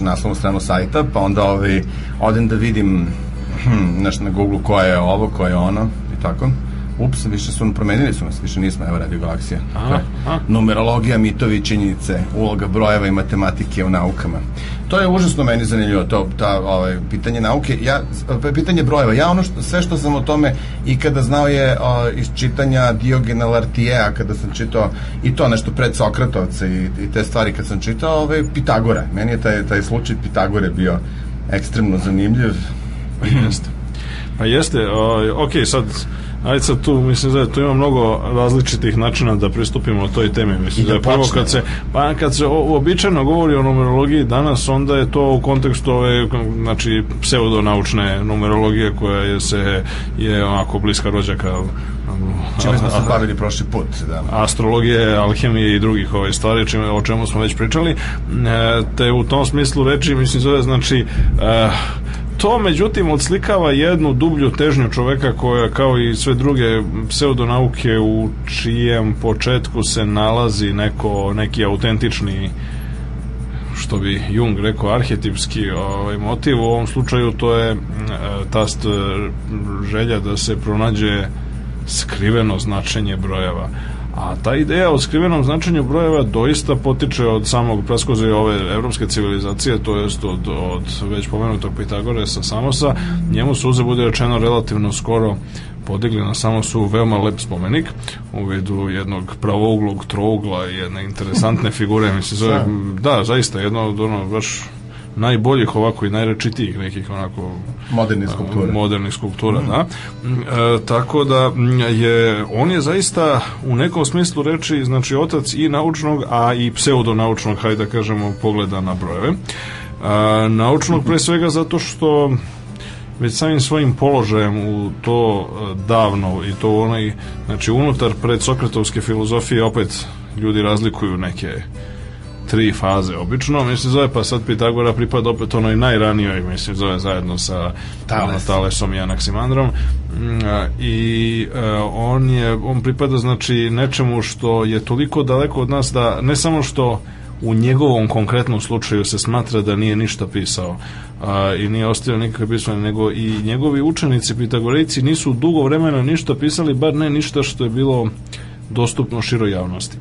naslovnu stranu sajta, pa onda ovaj, odem da vidim hm, nešto na Google ko je ovo, ko je ono i tako. Ups, više su promenili su nas, više nismo, evo Radio Galaksija. Aha, aha. Numerologija, mitovi, činjenice, uloga brojeva i matematike u naukama. To je užasno meni zanimljivo, to ta ovaj pitanje nauke. Ja pitanje brojeva. Ja ono što sve što sam o tome i kada znao je o, iz čitanja Diogena Lartijea, kada sam čitao i to nešto pred Sokratovca i, i te stvari kad sam čitao, ovaj Pitagora. Meni je taj taj slučaj Pitagore bio ekstremno zanimljiv. Pa jeste. Pa jeste, o, ok, sad Ajde sad tu, mislim da tu ima mnogo različitih načina da pristupimo toj temi. Mislim da da, prvo kad se, pa kad se uobičajeno govori o numerologiji danas, onda je to u kontekstu ove, znači, pseudonaučne numerologije koja je se, je onako bliska rođaka Čime smo se bavili prošli put, da. astrologije, alhemije i drugih ove stvari čime, o čemu smo već pričali. E, te u tom smislu reči, mislim, zove, znači, e, to međutim odslikava jednu dublju težnju čoveka koja kao i sve druge pseudonauke u čijem početku se nalazi neko, neki autentični što bi Jung rekao arhetipski ovaj, motiv. U ovom slučaju to je ta želja da se pronađe skriveno značenje brojeva A ta ideja o skrivenom značenju brojeva doista potiče od samog praskoze ove evropske civilizacije, to jest od, od već pomenutog Pitagoresa Samosa. Njemu su uze bude rečeno relativno skoro podigli na Samosu veoma lep spomenik u vidu jednog pravouglog trougla i jedne interesantne figure, mislim, zove, da, zaista, jedno od ono, baš najboljih ovako i najrečitijih nekih onako modernih skulptura. Modernih skulptura, mm. da. E, tako da je on je zaista u nekom smislu reči znači otac i naučnog, a i pseudonaučnog, hajde da kažemo, pogleda na brojeve. E, naučnog pre svega zato što već samim svojim položajem u to davno i to onaj, znači unutar pred Sokratovske filozofije opet ljudi razlikuju neke tri faze obično, mislim zove pa sad Pitagora pripada opet onoj najranijoj, mislim zove zajedno sa Tales. Talesom i Anaksimandrom mm, i uh, on je on pripada znači nečemu što je toliko daleko od nas da ne samo što u njegovom konkretnom slučaju se smatra da nije ništa pisao a, i nije ostavio nikakve pismene, nego i njegovi učenici Pitagorejci nisu dugo vremena ništa pisali, bar ne ništa što je bilo dostupno široj javnosti.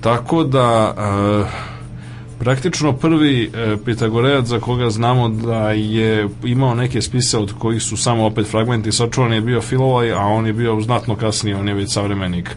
Tako da uh, praktično prvi e, Pitagorejac za koga znamo da je imao neke spise od kojih su samo opet fragmenti sačuvani je bio Filovaj, a on je bio znatno kasnije, on je već savremenik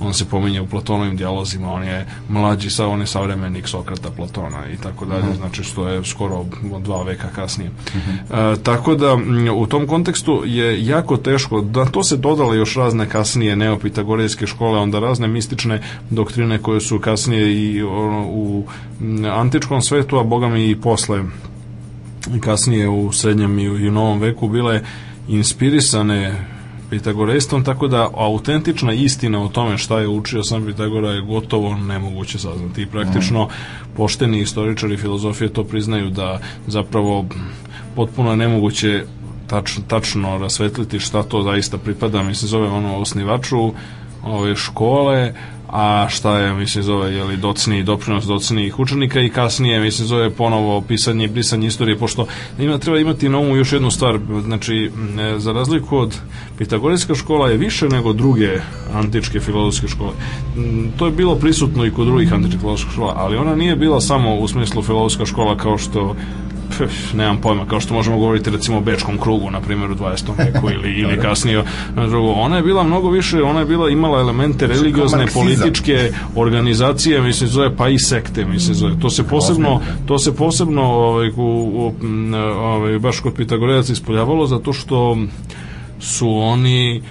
on se pominje u Platonovim dijalozima, on je mlađi, sa on je savremenik Sokrata, Platona i tako dalje, mhm. znači što je skoro dva veka kasnije. Uh mhm. -huh. e, tako da u tom kontekstu je jako teško, da to se dodale još razne kasnije neopitagorejske škole, onda razne mistične doktrine koje su kasnije i ono, u antičkom svetu, a bogami i posle kasnije u srednjem i u, i u novom veku bile inspirisane Pitagorejstvom, tako da autentična istina o tome šta je učio sam Pitagora je gotovo nemoguće saznati. I praktično pošteni istoričari filozofije to priznaju da zapravo potpuno je nemoguće tač, tačno rasvetliti šta to zaista pripada, mislim zove ono osnivaču ove škole, a šta je, mislim, zove, jeli, docni doprinos docnijih učenika i kasnije, mislim, zove ponovo pisanje i brisanje istorije, pošto ima, treba imati na umu još jednu stvar, znači, za razliku od Pitagorejska škola je više nego druge antičke filozofske škole. To je bilo prisutno i kod drugih antičkih filozofskih škola, ali ona nije bila samo u smislu filozofska škola kao što pf, nemam pojma, kao što možemo govoriti recimo o Bečkom krugu, na primjer u 20. veku ili, ili kasnije na drugo. Ona je bila mnogo više, ona je bila imala elemente religiozne, političke organizacije, mislim zove pa i sekte, mislim zove. To se posebno to se posebno ovaj, u, u, ovaj, baš kod Pitagorejaca ispoljavalo zato što su oni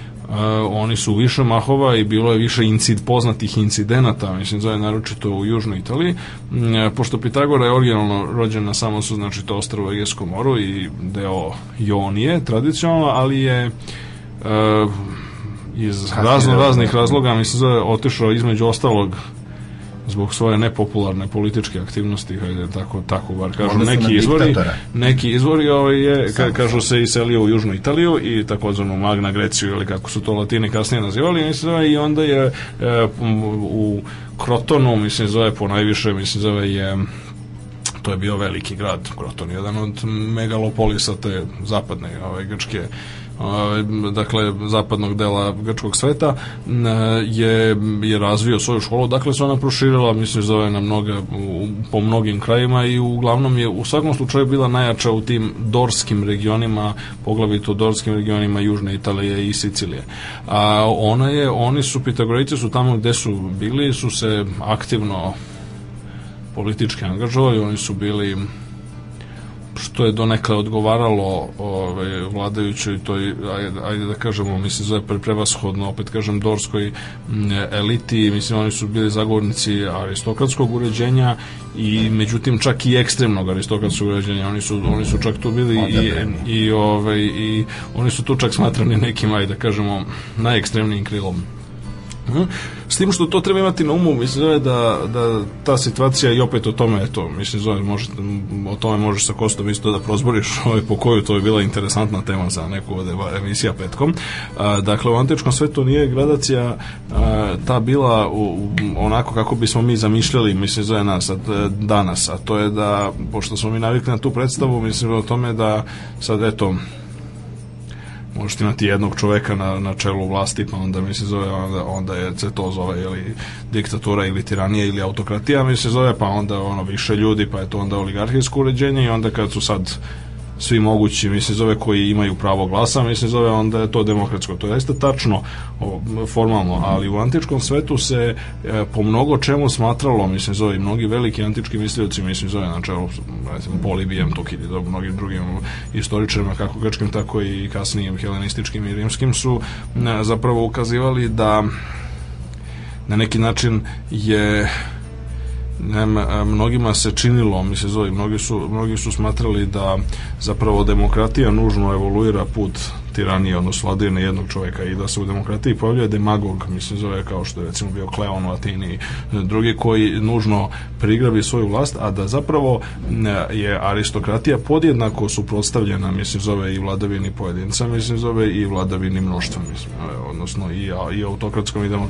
oni su više mahova i bilo je više incid, poznatih incidenata, mislim, zove naročito u Južnoj Italiji, uh, pošto Pitagora je originalno rođen na Samosu, znači to ostrovo Egesko moru i deo Jonije, tradicionalno, ali je uh, iz razno raznih razloga, mislim, zove, otišao između ostalog zbog svoje nepopularne političke aktivnosti, hajde tako tako bar kažu. Neki izvori, neki izvori ovaj je ka, kažu se iselio u južnu Italiju i takozvanu Magna Greciju ili kako su to Latini kasnije nazivali, mislim i onda je e, u Krotonu, mislim zove po najviše, mislim zove je to je bio veliki grad, Kroton, jedan od megalopolisa te zapadne ove, grčke ovaj, dakle zapadnog dela grčkog sveta je, je razvio svoju školu dakle se ona proširila mislim zove na mnoga u, po mnogim krajima i uglavnom je u svakom slučaju bila najjača u tim dorskim regionima poglavito dorskim regionima južne Italije i Sicilije. A ona je oni su pitagorejci su tamo gde su bili su se aktivno politički angažovali oni su bili što je donekle odgovaralo ovaj, vladajućoj toj, ajde, ajde da kažemo, mislim, zove pre, prevashodno, opet kažem, dorskoj eliti, mislim, oni su bili zagovornici aristokratskog uređenja i međutim čak i ekstremnog aristokratskog uređenja, oni su, oni su čak tu bili i, i, ovaj, i oni su tu čak smatrani nekim, ajde da kažemo, najekstremnijim krilom. S tim što to treba imati na umu, mislim zove da, da ta situacija i opet o tome, eto, mislim zove, može, o tome možeš sa Kostom isto da prozboriš ovaj, po koju to je bila interesantna tema za neku od emisija petkom. A, dakle, u antičkom svetu nije gradacija a, ta bila u, u, onako kako bismo mi zamišljali, mislim zove nas sad, e, danas, a to je da, pošto smo mi navikli na tu predstavu, mislim o tome da sad, eto, možete imati jednog čoveka na, na čelu vlasti, pa onda mi se zove, onda, onda je se to zove ili diktatura ili tiranija ili autokratija mi se zove, pa onda ono više ljudi, pa je to onda oligarhijsko uređenje i onda kad su sad svi mogući, mislim, zove koji imaju pravo glasa, mislim, zove onda je to demokratsko. To je jeste tačno formalno, ali u antičkom svetu se e, po mnogo čemu smatralo, mislim, zove mnogi veliki antički mislioci, mislim, zove na čelu, recimo, Polibijem, Tukidi, do mnogim drugim istoričarima, kako grčkim, tako i kasnijim helenističkim i rimskim su e, zapravo ukazivali da na neki način je nema, mnogima se činilo, mi se zove, mnogi su, mnogi su smatrali da zapravo demokratija nužno evoluira put tiranije, odnosno vladavine jednog čoveka i da se u demokratiji pojavljuje demagog, mislim zove kao što je recimo bio Kleon u Atini i drugi koji nužno prigrabi svoju vlast, a da zapravo je aristokratija podjednako suprotstavljena, mislim zove i vladavini pojedinca, mislim zove i vladavini mnoštva, mislim, odnosno i, i autokratskom i demokratskom.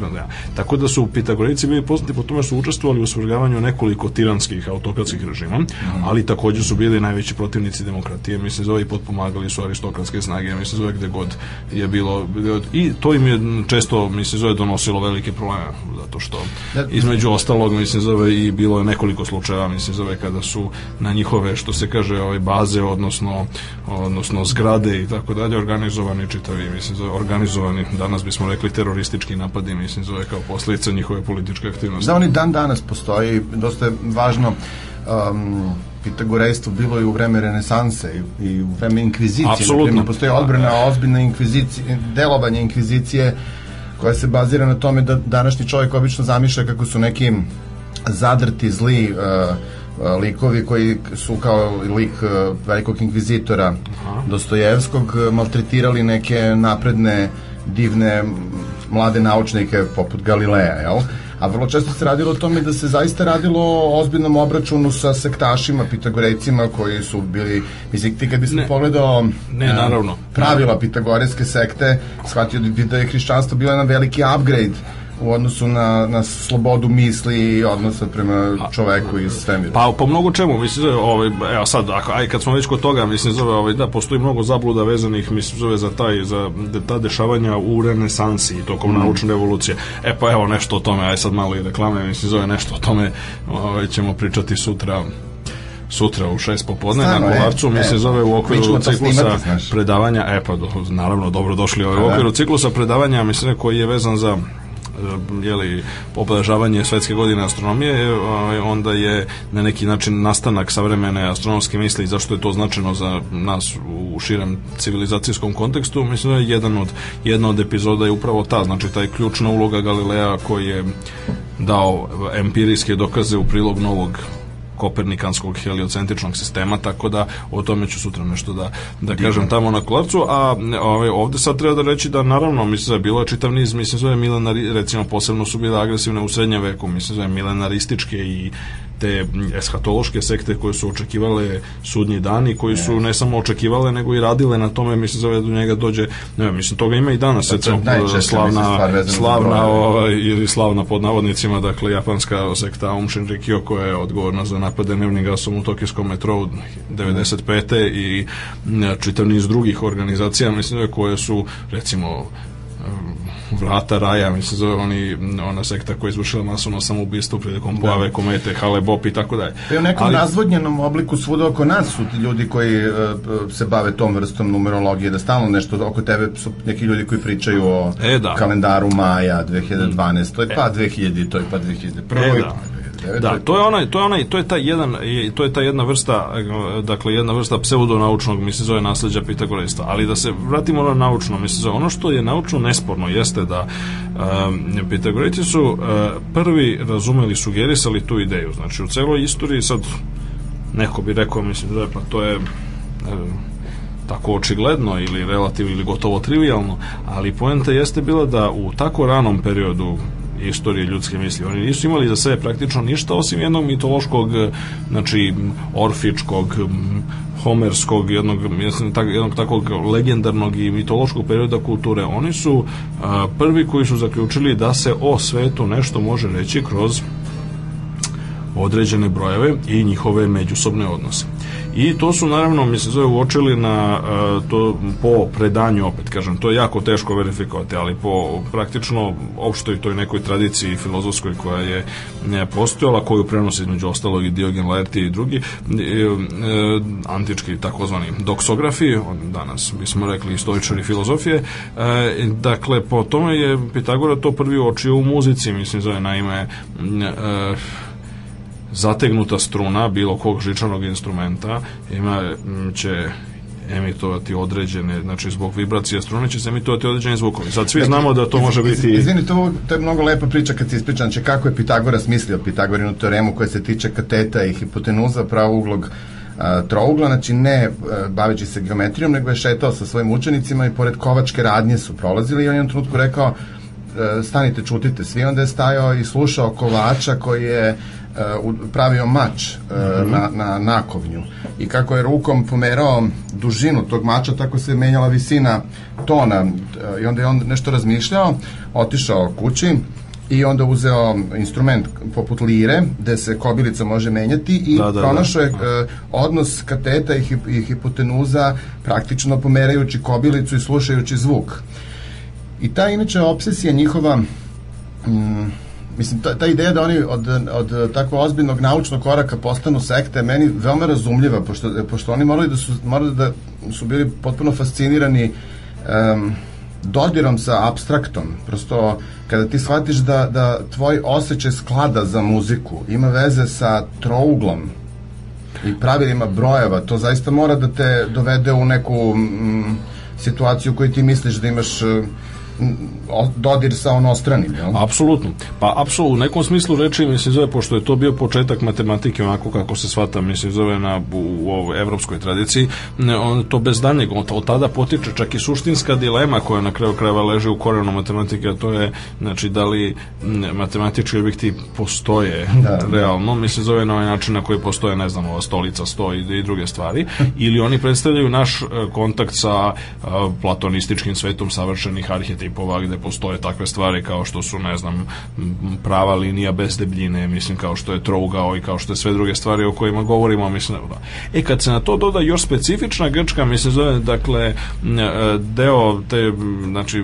Tako da su Pitagorici bili poznati po tome su učestvovali u svrgavanju nekoliko tiranskih autokratskih režima, ali takođe su bili najveći protivnici demokratije, mislim zove i potpomagali su aristokratske snage, mislim zove gde god je bilo i to im je često mislim zove donosilo velike probleme zato što između ostalog mislim zove i bilo je nekoliko slučajeva mislim zove kada su na njihove što se kaže ove baze odnosno odnosno zgrade i tako dalje organizovani čitavi mislim zove organizovani danas bismo rekli teroristički napadi mislim zove kao posljedica njihove političke aktivnosti. Da oni dan danas postoji dosta je važno um, pitagorejstvo bilo i u vreme renesanse i, i u vreme inkvizicije. Apsolutno. Postoji odbrana, ozbiljna inkvizicija, delovanje inkvizicije koja se bazira na tome da današnji čovjek obično zamišlja kako su neki zadrti, zli uh, likovi koji su kao lik uh, velikog inkvizitora Aha. Dostojevskog maltretirali neke napredne divne mlade naučnike poput Galileja, jel? A vrlo često se radilo o tome da se zaista radilo o ozbiljnom obračunu sa sektašima, pitagorejcima koji su bili, mislim, ti kad bismo pogledao ne, naravno. pravila pitagorejske sekte, shvatio da je hrišćanstvo bilo jedan veliki upgrade u odnosu na, na slobodu misli i odnosa prema čoveku iz svemira. Pa po mnogo čemu, mislim zove, ovaj, evo sad, ako, aj kad smo već kod toga, mislim zove, ovaj, da, postoji mnogo zabluda vezanih, mislim zove, za taj, za de, ta dešavanja u renesansi i tokom mm. naučne revolucije. E pa evo nešto o tome, aj sad malo i reklame, mislim zove, nešto o tome ovaj, ćemo pričati sutra sutra u šest popodne Stano, na Kolarcu, mi se zove u okviru ciklusa snimati, predavanja, e pa do, naravno dobro došli ovaj, u okviru ciklusa predavanja, mislim koji je vezan za jeli, obeležavanje svetske godine astronomije, ovaj, onda je na neki način nastanak savremene astronomske misli i zašto je to značajno za nas u širem civilizacijskom kontekstu, mislim da je jedan od, jedna od epizoda je upravo ta, znači taj ključna uloga Galileja koji je dao empirijske dokaze u prilog novog kopernikanskog heliocentričnog sistema, tako da o tome ću sutra nešto da, da kažem tamo na kolarcu, a ovaj, ovde sad treba da reći da naravno, mislim da je bilo čitav niz, mislim da je milenari, recimo posebno su bile agresivne u srednjem veku, mislim da je milenarističke i te eshatološke sekte koje su očekivale sudnji dan i koji su ne samo očekivale nego i radile na tome mislim zove do njega dođe ne mislim toga ima i danas Pa recimo slavna slavna ovaj, ili slavna pod navodnicima dakle japanska sekta Aum Shinrikyo koja je odgovorna za napade nevnim gasom u tokijskom metrou 95. i čitav niz drugih organizacija mislim koje su recimo vrata raja, mislim zove oni, ona sekta koja je izvršila masovno samoubistvo prilikom da. pojave komete, Hale Bop i tako dalje. Pa u nekom Ali, razvodnjenom obliku svuda oko nas su ti ljudi koji uh, se bave tom vrstom numerologije, da stalno nešto oko tebe su neki ljudi koji pričaju o e, da. kalendaru maja 2012, to je pa 2000, to je pa 2001. E, da. Da, to je onaj, to je onaj, to je ta jedan, to je ta jedna vrsta, dakle jedna vrsta pseudonaučnog, mi se zove nasleđa pitagorista, ali da se vratimo na naučno, mi se zove, ono što je naučno nesporno jeste da um, pitagoriti su uh, prvi razumeli, sugerisali tu ideju, znači u celoj istoriji sad neko bi rekao, mislim da je, pa to je uh, tako očigledno ili relativno ili gotovo trivialno, ali poenta jeste bila da u tako ranom periodu istorije ljudske misli. Oni nisu imali za sebe praktično ništa osim jednog mitološkog, znači orfičkog, homerskog, jednog, jednog takvog legendarnog i mitološkog perioda kulture. Oni su a, prvi koji su zaključili da se o svetu nešto može reći kroz određene brojeve i njihove međusobne odnose. I to su naravno, mi se zove, uočili na to po predanju, opet kažem, to je jako teško verifikovati, ali po praktično opštoj toj nekoj tradiciji filozofskoj koja je ne, postojala, koju prenosi između ostalog i Diogen Laerti i drugi, e, e, antički takozvani doksografi, danas bismo rekli istoričari filozofije, e, dakle, po tome je Pitagora to prvi očio u muzici, mislim, zove naime zategnuta struna bilo kog žičanog instrumenta ima će emitovati određene, znači zbog vibracije strune će se emitovati određeni zvukovi. Sad svi znamo da to može biti... Izvini, to, to je mnogo lepa priča kad se ispričam, znači kako je Pitagoras mislio Pitagorinu teoremu koja se tiče kateta i hipotenuza pravouglog a, trougla, znači ne a, baveći se geometrijom, nego je šetao sa svojim učenicima i pored kovačke radnje su prolazili i on je u trenutku rekao stanite, čutite svi, onda je stajao i slušao kovača koji je pravio mač uh, mm -hmm. na, na nakovnju i kako je rukom pomerao dužinu tog mača, tako se menjala visina tona uh, i onda je on nešto razmišljao, otišao kući i onda uzeo instrument poput lire, gde se kobilica može menjati i da, da, da. pronašao je uh, odnos kateta i, hip, i hipotenuza praktično pomerajući kobilicu i slušajući zvuk. I ta inače obsesija njihova mm, mislim, ta, ta ideja da oni od, od takvog ozbiljnog naučnog koraka postanu sekte meni veoma razumljiva, pošto, pošto oni morali da su, morali da su bili potpuno fascinirani um, dodirom sa abstraktom. Prosto, kada ti shvatiš da, da tvoj osjećaj sklada za muziku ima veze sa trouglom i pravilima brojeva, to zaista mora da te dovede u neku mm, situaciju koju ti misliš da imaš dodir sa onostranim, jel? Apsolutno. Pa apsolutno, u nekom smislu reči mi se zove, pošto je to bio početak matematike onako kako se shvata, mislim zove na, u, u ovoj evropskoj tradiciji, on, to bez danjeg, od, od tada potiče čak i suštinska dilema koja na kraju krajeva leži u korenu matematike, a to je, znači, da li matematički objekti postoje da, realno, da. mi se zove na ovaj način na koji postoje, ne znam, ova stolica, sto i, i druge stvari, ili oni predstavljaju naš e, kontakt sa platonističkim svetom savršenih arhetipa tipova gde postoje takve stvari kao što su, ne znam, prava linija bez debljine, mislim, kao što je trougao i kao što je sve druge stvari o kojima govorimo, mislim, da. E, kad se na to doda još specifična grčka, mislim, zove, dakle, deo te, znači,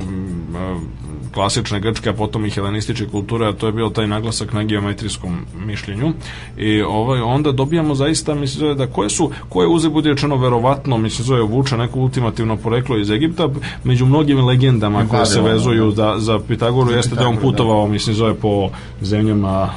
klasične grčke, a potom i helenističke kulture, a to je bio taj naglasak na geometrijskom mišljenju. I ovaj, onda dobijamo zaista, mislim, zove, da koje su, koje uze bude rečeno verovatno, mislim, zove, vuče neko ultimativno poreklo iz Egipta, među mnogim legendama koje se vezuju da, za Pitagoru jeste da on putovao, mislim, zove po zemljama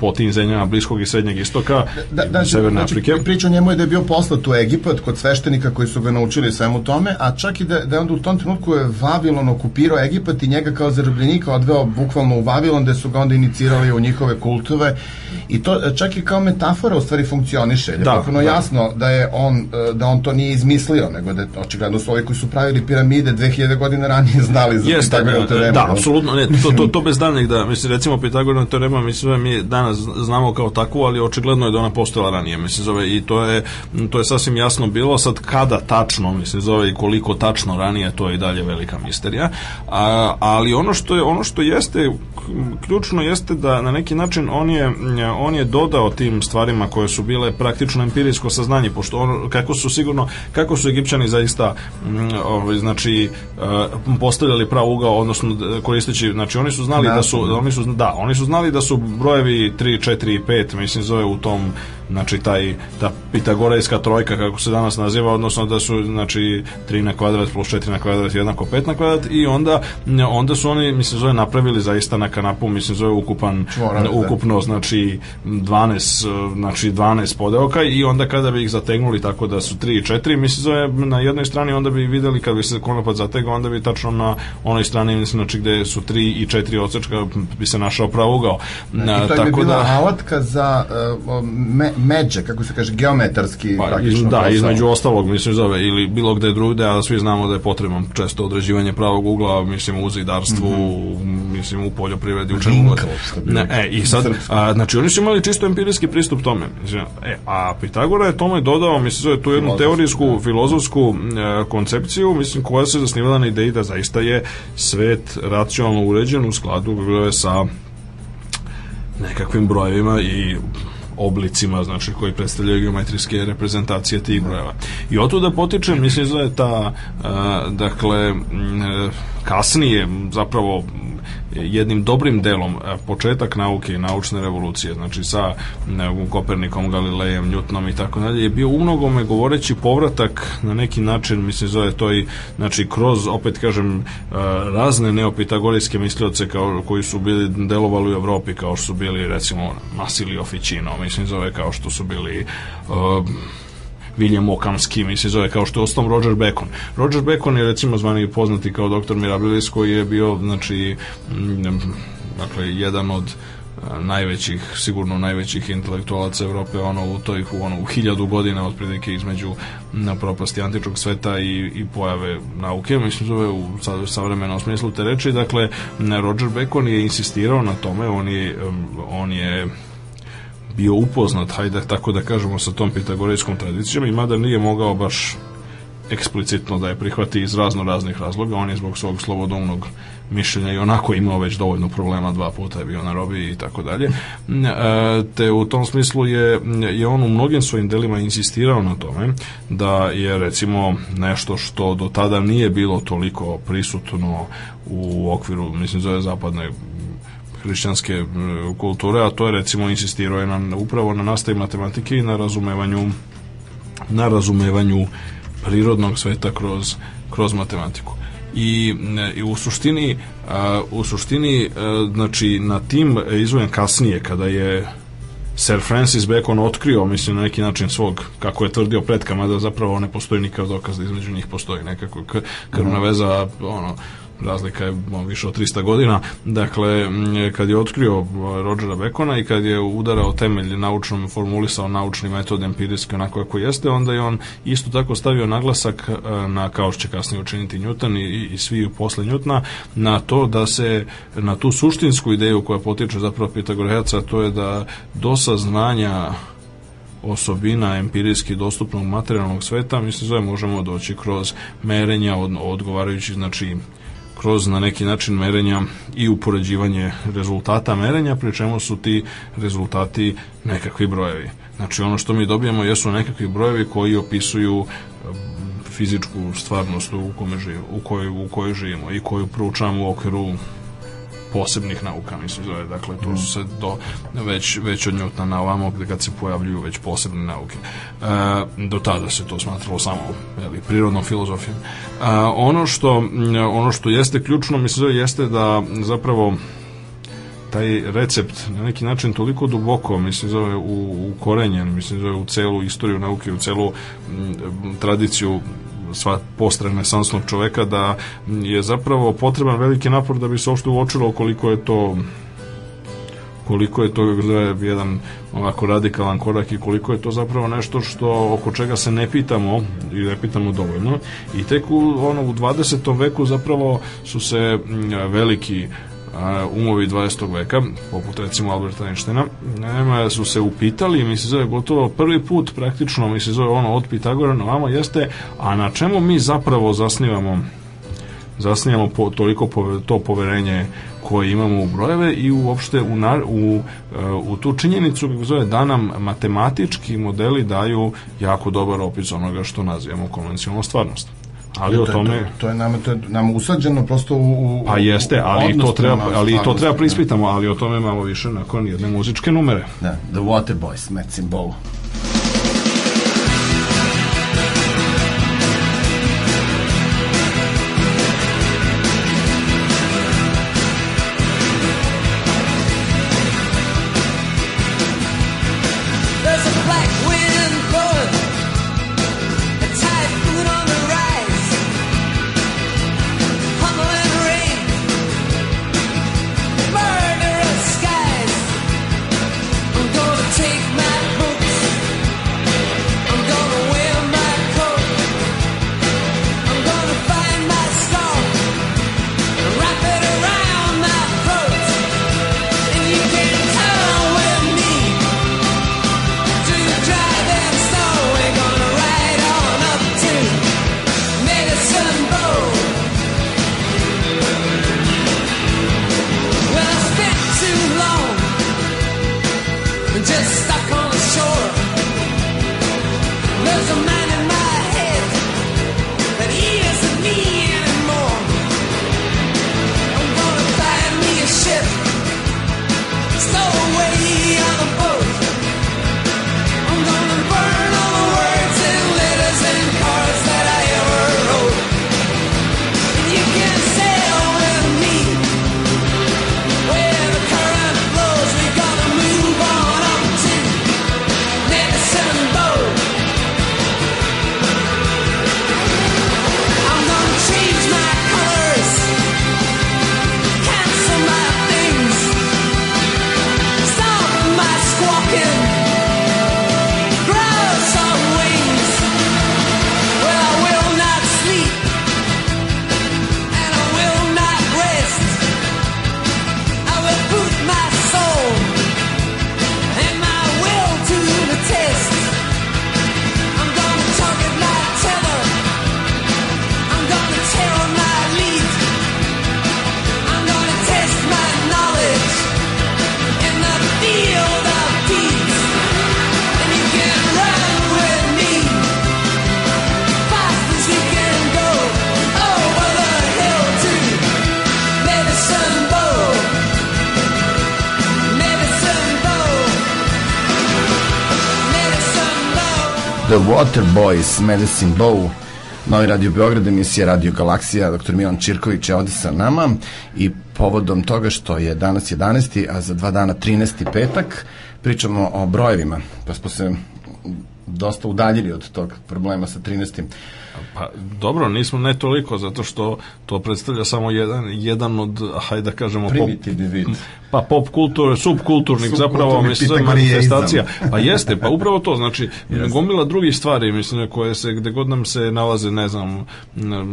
po tim zemljama Bliskog i Srednjeg istoka da, da, Severne znači, Afrike. Priča njemu je da je bio poslat u Egipat kod sveštenika koji su ga naučili svemu tome, a čak i da, da je onda u tom trenutku je Vavilon okupirao Egipat i njega kao zarobljenika odveo bukvalno u Vavilon gde su ga onda inicirali u njihove kultove i to čak i kao metafora u stvari funkcioniše. Je da, potpuno da. jasno da je on da on to nije izmislio, nego da očigledno su ovi koji su pravili piramide 2000 godina ranije znali za Jeste, Pitagorinu teoremu. Da, apsolutno, ne, to, to, to bez daljnjeg da, mislim, recimo Pitagorina teorema, mislim, zove, mi danas znamo kao takvu, ali očigledno je da ona postojala ranije, mislim, zove, i to je, to je sasvim jasno bilo, sad kada tačno, mislim, zove, i koliko tačno ranije, to je i dalje velika misterija, a, ali ono što je, ono što jeste, ključno jeste da na neki način on je, on je dodao tim stvarima koje su bile praktično empirijsko saznanje, pošto ono, kako su sigurno, kako su Egipćani zaista, ovaj, znači, postavljali prav ugao, odnosno koristeći, znači oni su znali da su, oni su, da, oni su znali da su brojevi 3, 4 i 5, mislim zove u tom znači taj ta pitagorejska trojka kako se danas naziva odnosno da su znači 3 na kvadrat plus 4 na kvadrat jednako 5 na kvadrat i onda onda su oni mislim zove napravili zaista na kanapu mislim zove ukupan Čvorac, ukupno znači 12 znači 12 podeoka i onda kada bi ih zategnuli tako da su 3 i 4 mislim zove na jednoj strani onda bi videli kad bi se konopac zategao onda bi tačno na onoj strani mislim znači gde su 3 i 4 odsečka bi se našao pravugao I to tako bila da, alatka za uh, me, međe, kako se kaže, geometarski pa, iz, Da, posao. između ostalog, mislim, zove, ili bilo gde drugde, a svi znamo da je potrebno često određivanje pravog ugla, mislim, u zidarstvu, mm -hmm. mislim, u poljoprivredi, u čemu god. Ne, e, i sad, a, znači, oni su imali čisto empirijski pristup tome. Mislim, e, a Pitagora je tome dodao, mislim, zove, tu jednu teorijsku, filozofsku e, koncepciju, mislim, koja se zasnivala na ideji da zaista je svet racionalno uređen u skladu sa nekakvim brojevima i oblicima, znači koji predstavljaju geometrijske reprezentacije tih brojeva. I od da potiče, mislim da je ta, uh, dakle, kasnije zapravo jednim dobrim delom početak nauke i naučne revolucije, znači sa Kopernikom, Galilejem, Newtonom i tako dalje, je bio u govoreći povratak na neki način, mislim zove to i znači kroz, opet kažem, razne neopitagorijske mislioce kao, koji su bili delovali u Evropi, kao što su bili recimo Masilio Ficino, mislim zove kao što su bili uh, William Okamski, mi se zove kao što je ostom Roger Bacon. Roger Bacon je recimo zvani poznati kao doktor Mirabilis koji je bio znači dakle jedan od najvećih, sigurno najvećih intelektualaca Evrope ono u toj ono u hiljadu godina otprilike između na propasti antičkog sveta i, i pojave nauke, mislim zove u savremenom smislu te reči, dakle Roger Bacon je insistirao na tome, on je, on je bio upoznat, hajde tako da kažemo, sa tom pitagorejskom tradicijom i mada nije mogao baš eksplicitno da je prihvati iz razno raznih razloga, on je zbog svog slobodomnog mišljenja i onako imao već dovoljno problema, dva puta je bio na robi i tako dalje. E, te u tom smislu je, je on u mnogim svojim delima insistirao na tome da je recimo nešto što do tada nije bilo toliko prisutno u okviru, mislim, zove zapadne hrišćanske kulture, a to je recimo insistirao je na, upravo na nastavi matematike i na razumevanju na razumevanju prirodnog sveta kroz, kroz matematiku. I, i u suštini u suštini a, znači na tim izvojem kasnije kada je Sir Francis Bacon otkrio, mislim, na neki način svog, kako je tvrdio pretkama, da zapravo ne postoji nikakav dokaz da između njih postoji nekako krvna veza, ono, razlika je više od 300 godina. Dakle, kad je otkrio Rodgera Bekona i kad je udarao temelj naučnom, formulisao naučni metod empirijski onako kako jeste, onda je on isto tako stavio naglasak e, na, kao što će kasnije učiniti Newton i, i svi posle Newtona, na to da se, na tu suštinsku ideju koja potiče zapravo Pitagorejaca, to je da do saznanja osobina empirijski dostupnog materijalnog sveta, mislim zove možemo doći kroz merenja od, odgovarajući znači kroz na neki način merenja i upoređivanje rezultata merenja, pri čemu su ti rezultati nekakvi brojevi. Znači ono što mi dobijamo jesu nekakvi brojevi koji opisuju um, fizičku stvarnost u, kome živimo, u, kojoj, u kojoj živimo i koju proučavamo u okviru posebnih nauka, mislim zove, dakle to su se do, već, već od Njutna na ovamo gde kad se pojavljuju već posebne nauke. E, do tada se to smatralo samo jeli, prirodnom filozofijom. E, ono, što, ono što jeste ključno, mislim zove, jeste da zapravo taj recept na neki način toliko duboko mislim zove u, u korenjen mislim zove u celu istoriju nauke u celu m, tradiciju sva postrenesansnog čoveka da je zapravo potreban veliki napor da bi se uopšte uočilo koliko je to koliko je to jedan ovako radikalan korak i koliko je to zapravo nešto što oko čega se ne pitamo i ne pitamo dovoljno i tek u, ono, u 20. veku zapravo su se veliki umovi 20. veka, poput recimo Alberta Einsteina, nema, su se upitali, mi se zove gotovo prvi put praktično, mi se zove ono od Pitagora na vamo jeste, a na čemu mi zapravo zasnivamo zasnijamo po, toliko pove, to poverenje koje imamo u brojeve i uopšte u, nar, u, u tu činjenicu zove da nam matematički modeli daju jako dobar opis onoga što nazivamo konvencionalno stvarnost ali o tome to, to je nama to je nama usađeno prosto u, u pa jeste ali to treba ali to treba prispitamo ali o tome malo više nakon jedne muzičke numere. Da The Water Boys Met Symbol Waterboys, Medicine Bow, Novi radio Beograd, emisija Radio Galaksija, dr. Milan Čirković je ovde sa nama i povodom toga što je danas 11. a za dva dana 13. petak, pričamo o brojevima, pa smo se dosta udaljili od tog problema sa 13. Pa dobro, nismo ne toliko, zato što to predstavlja samo jedan, jedan od, hajde da kažemo, primitivni vid. Pa pop kultur, subkulturnik, Sub zapravo, mislim, manifestacija. Pa jeste, pa upravo to, znači, yes. gomila drugih stvari, mislim, koje se, gde god nam se nalaze, ne znam,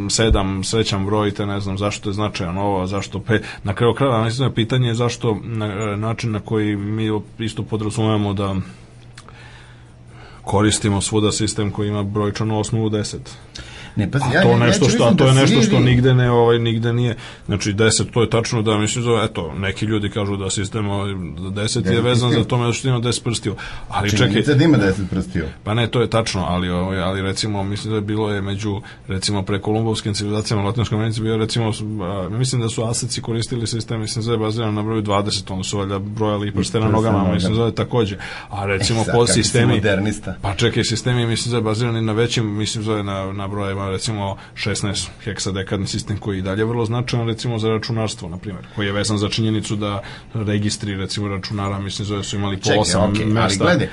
sedam, srećan broj, te ne znam zašto je značajan ovo, zašto pe, na kraju kraja, mislim, pitanje je zašto, na, način na koji mi isto podrazumemo da koristimo svuda sistem koji ima brojčanu osnovu 10. Ne, pa ja, to nešto što, a to je da nešto što nigde ne ovaj nigde nije. Znači 10 to je tačno da mislim da eto neki ljudi kažu da sistem 10 je vezan za tome što ima 10 prstiju. Ali Čini čekaj, da ima 10 prstiju. Pa ne, to je tačno, ali ovaj ali recimo mislim da je bilo je među recimo pre kolumbovskim civilizacijama u Latinskoj Americi bio recimo mislim da su Aseci koristili sistem mislim da je baziran na broju 20, onda su valjda brojali prste na nogama, mislim da je takođe. A recimo e, pod sistemi modernista. Pa čekaj, sistemi mislim da je bazirani na većim, mislim da je na na brojeva recimo 16 heksadekadni sistem koji je dalje vrlo značajan recimo za računarstvo, na primjer, koji je vezan za činjenicu da registri recimo računara, mislim, zove su imali po Čekaj, 8 okej, mesta. Ali gledaj,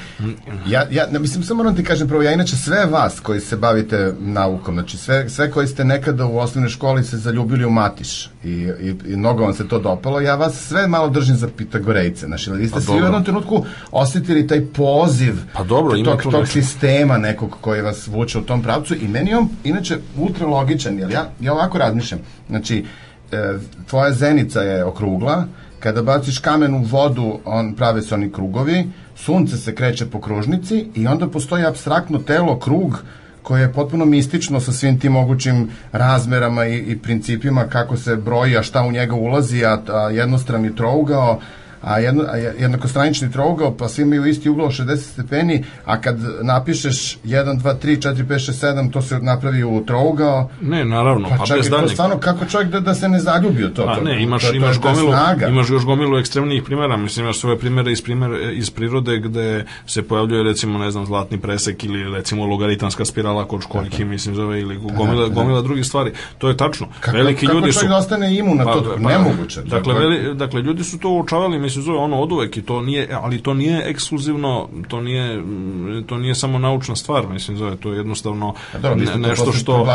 ja, ja mislim, samo moram ti kažem prvo, ja inače sve vas koji se bavite naukom, znači sve, sve koji ste nekada u osnovnoj školi se zaljubili u Matiš i, i, i mnogo vam se to dopalo, ja vas sve malo držim za Pitagorejce, znači, vi ste Pa svi u jednom trenutku osetili taj poziv Pa dobro, ima tog, tog nešto. sistema nekog koji vas vuče u tom pravcu i meni on inače ultra logičan, jer ja, ja ovako razmišljam, znači, e, tvoja zenica je okrugla, kada baciš kamen u vodu, on prave se oni krugovi, sunce se kreće po kružnici i onda postoji abstraktno telo, krug, koje je potpuno mistično sa svim tim mogućim razmerama i, i principima kako se broji, a šta u njega ulazi, a, a jednostrani trougao, a, jedno, a je- jednakostranični trougao, pa svi imaju isti ugao 60 stepeni, a kad napišeš 1, 2, 3, 4, 5, 6, 7, to se napravi u trougao, Ne, naravno, pa, pa, čak bez daljnjeg. stvarno, kako čovjek da, da se ne zaljubi u to? Pa to, ne, imaš, to, to, imaš, to gomilu, snaga. imaš još gomilu ekstremnih primjera, mislim, imaš svoje primjere iz, primjer, iz prirode gde se pojavljuje, recimo, ne znam, zlatni presek ili, recimo, logaritanska spirala kod školjki, mislim, zove, ili gomila, gomila drugih stvari. To je tačno. Kako, Veliki kako ljudi čovjek su... da ostane imun na to? nemoguće. Dakle, veli, dakle, ljudi su to uočavali, mislim, zove ono od uvek i to nije, ali to nije ekskluzivno, to nije, mm, to nije samo naučna stvar, mislim, zove, to je jednostavno A dobro, vi ste to nešto što...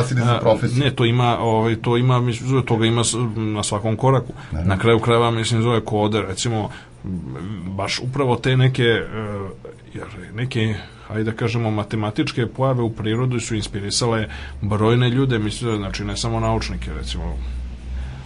Ne, to ima, ovaj, to ima, mislim, zove, toga ima na svakom koraku. Na kraju krajeva, mislim, zove kode, recimo, baš upravo te neke, e, jer neke ajde da kažemo, matematičke pojave u prirodi su inspirisale brojne ljude, mislim, znači ne samo naučnike, recimo,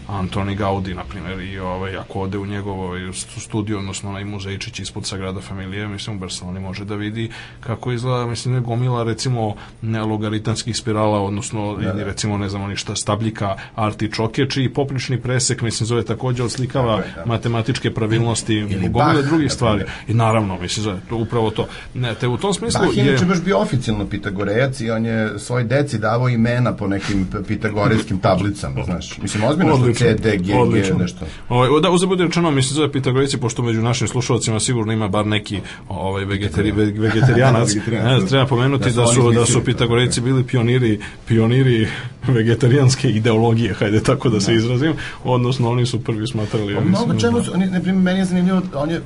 Antoni Gaudi, na primjer, i ovaj, ako ode u njegov ovaj, stu- studiju, odnosno onaj muzejčić ispod Sagrada Familije, mislim, u Barceloni može da vidi kako izgleda, mislim, ne gomila, recimo, ne, logaritanskih spirala, odnosno, ili, recimo, ne znamo ništa, stabljika artičoke, čiji poprični presek, mislim, zove takođe odslikava Tako je, da. matematičke pravilnosti, Ili gomile drugih stvari. I naravno, mislim, zove, to, upravo to. Ne, te u tom smislu Bach je inače baš bio oficijalno pitagorejac i on je svoj deci davao imena po nekim pitagorejskim tablicama, znaš. Mislim, ozbiljno Odlično, C, D, G, G, odlično. nešto. Ovaj, da, uzabudi rečeno, mislim, zove Pitagorici, pošto među našim slušalcima sigurno ima bar neki ovaj, vegetari, ve- vegetarijanac, ne, treba pomenuti da su da su, da Pitagorici bili pioniri, pioniri vegetarijanske ideologije, hajde tako da se izrazim, odnosno oni su prvi smatrali. Pa Mnogo čemu da- su, oni, na primjer, meni je zanimljivo, on je e,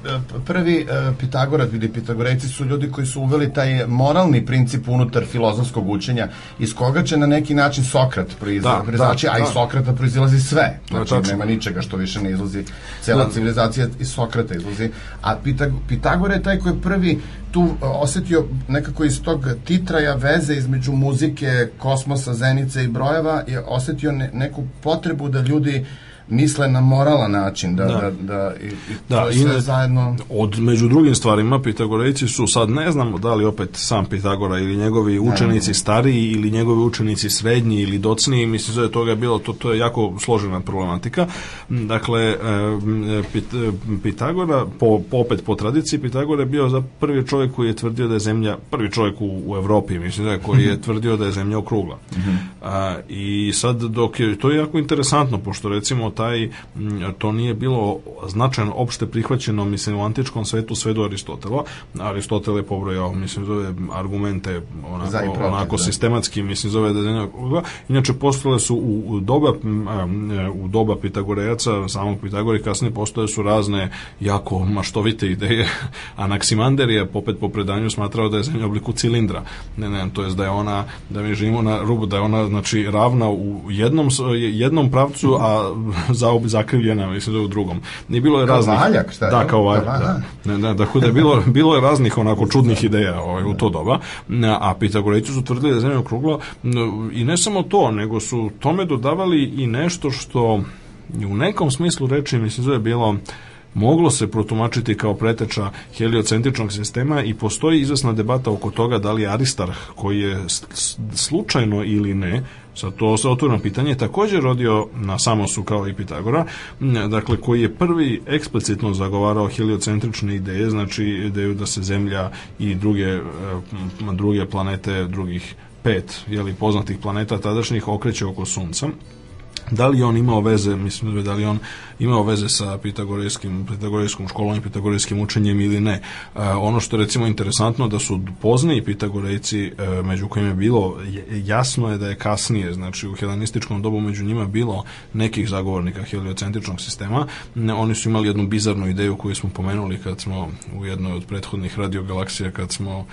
prvi e, Pitagorat ili Pitagorejci su ljudi koji su uveli taj moralni princip unutar filozofskog učenja, iz koga će na neki način Sokrat Da, proizaći, proizaći, da, a iz da. Sokrata proizilazi sve. Znači, tačno. nema ničega što više ne izlazi, cela civilizacija iz Sokrata izlazi. A Pitag Pitagora je taj koji je prvi tu e, osetio nekako iz tog titraja veze između muzike, kosmosa, zenice i brojeva je osetio ne, neku potrebu da ljudi misle na moralan način, da, da, Da. da, i, i Da, to je sve zajedno... Od među drugim stvarima Pitagorejci su sad ne znam da li opet sam Pitagora ili njegovi učenici stariji ili njegovi učenici srednji ili docniji, mislim da je toga bilo to to je jako složena problematika. Dakle e, m, Pit, e, Pitagora po, po opet po tradiciji Pitagora je bio za prvi čovjek koji je tvrdio da je zemlja prvi čovjek u, u Evropi, mislim da je koji je tvrdio da je zemlja okrugla. A, I sad dok je to je jako interesantno pošto recimo taj m, to nije bilo značajno opšte prihvaćeno mislim u antičkom svetu sve do Aristotela. Aristotel je pobrojao mislim zove argumente onako, Za i protiv, onako da. sistematski mislim zove da je. Inače postojale su u, u doba u doba Pitagorejaca, samog Pitagore kasnije postoje su razne jako maštovite ideje. Anaksimander je popet po predanju smatrao da je zemlja u obliku cilindra. Ne, ne, to jest da je ona da mi živimo na rubu da je ona znači ravna u jednom jednom pravcu a za zakrivljena mislim da u drugom. I bilo je Kao raznih valjak, šta je? Da, kao valjak, Da, da. da. Ne, da, dakle da je bilo bilo je raznih onako čudnih ideja ovaj u to doba. A Pitagorejci su tvrdili da je zemlja okrugla i ne samo to, nego su tome dodavali i nešto što u nekom smislu reči mislim da je bilo moglo se protumačiti kao preteča heliocentričnog sistema i postoji izvesna debata oko toga da li Aristarh, koji je slučajno ili ne, sad to se otvoreno pitanje, također rodio na Samosu kao i Pitagora, dakle koji je prvi eksplicitno zagovarao heliocentrične ideje, znači ideju da se Zemlja i druge, e, druge planete, drugih pet jeli, poznatih planeta tadašnjih okreće oko Sunca da li on imao veze, mislim da li on imao veze sa pitagorejskim, pitagorejskom školom i pitagorejskim učenjem ili ne. E, ono što je recimo interesantno da su pozniji pitagorejci e, među kojima je bilo jasno je da je kasnije, znači u helenističkom dobu među njima bilo nekih zagovornika heliocentričnog sistema. Oni su imali jednu bizarnu ideju koju smo pomenuli kad smo u jednoj od prethodnih radiogalaksija kad smo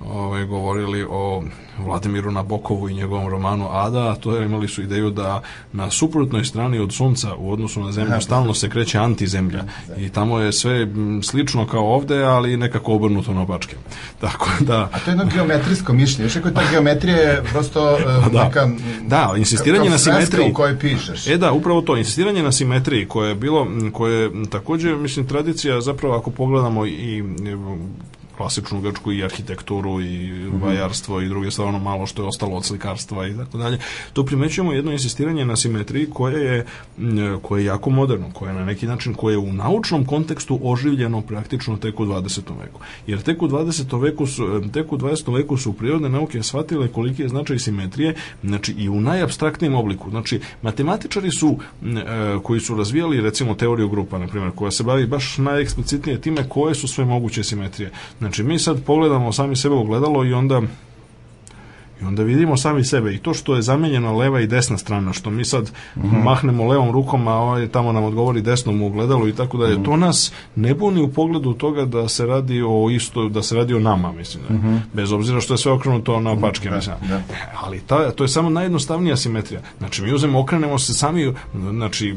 ovaj, govorili o Vladimiru Nabokovu i njegovom romanu Ada, a to je imali su ideju da na suprotnoj strani od sunca u odnosu na zemlju stalno se kreće antizemlja i tamo je sve slično kao ovde, ali nekako obrnuto na opačke. Tako da... A to je jedno geometrijsko mišljenje, još ako ta geometrija je prosto uh, da. neka... Da, insistiranje na simetriji. u kojoj pišeš. E da, upravo to, insistiranje na simetriji koje je bilo, koje je takođe, mislim, tradicija zapravo ako pogledamo i klasičnu grčku i arhitekturu i vajarstvo i druge stvarno malo što je ostalo od slikarstva i tako dalje. Tu primećujemo jedno insistiranje na simetriji koje je koje je jako moderno, koje je na neki način koje je u naučnom kontekstu oživljeno praktično tek u 20. veku. Jer tek u 20. veku su tek u 20. veku su prirodne nauke shvatile koliki je značaj simetrije, znači i u najabstraktnijem obliku. Znači matematičari su koji su razvijali recimo teoriju grupa, na primjer, koja se bavi baš najeksplicitnije time koje su sve moguće simetrije. Znači, mi sad pogledamo sami sebe u i onda I onda vidimo sami sebe i to što je zamenjena leva i desna strana, što mi sad mm -hmm. mahnemo levom rukom, a ovaj tamo nam odgovori desnom u ogledalu i tako dalje, mm -hmm. to nas ne buni u pogledu toga da se radi o isto, da se radi o nama, mislim. Da. Mm -hmm. Bez obzira što je sve okrenuto na opačke, mislim. Da, da. Ali ta, to je samo najjednostavnija simetrija. Znači, mi uzemo, okrenemo se sami, znači,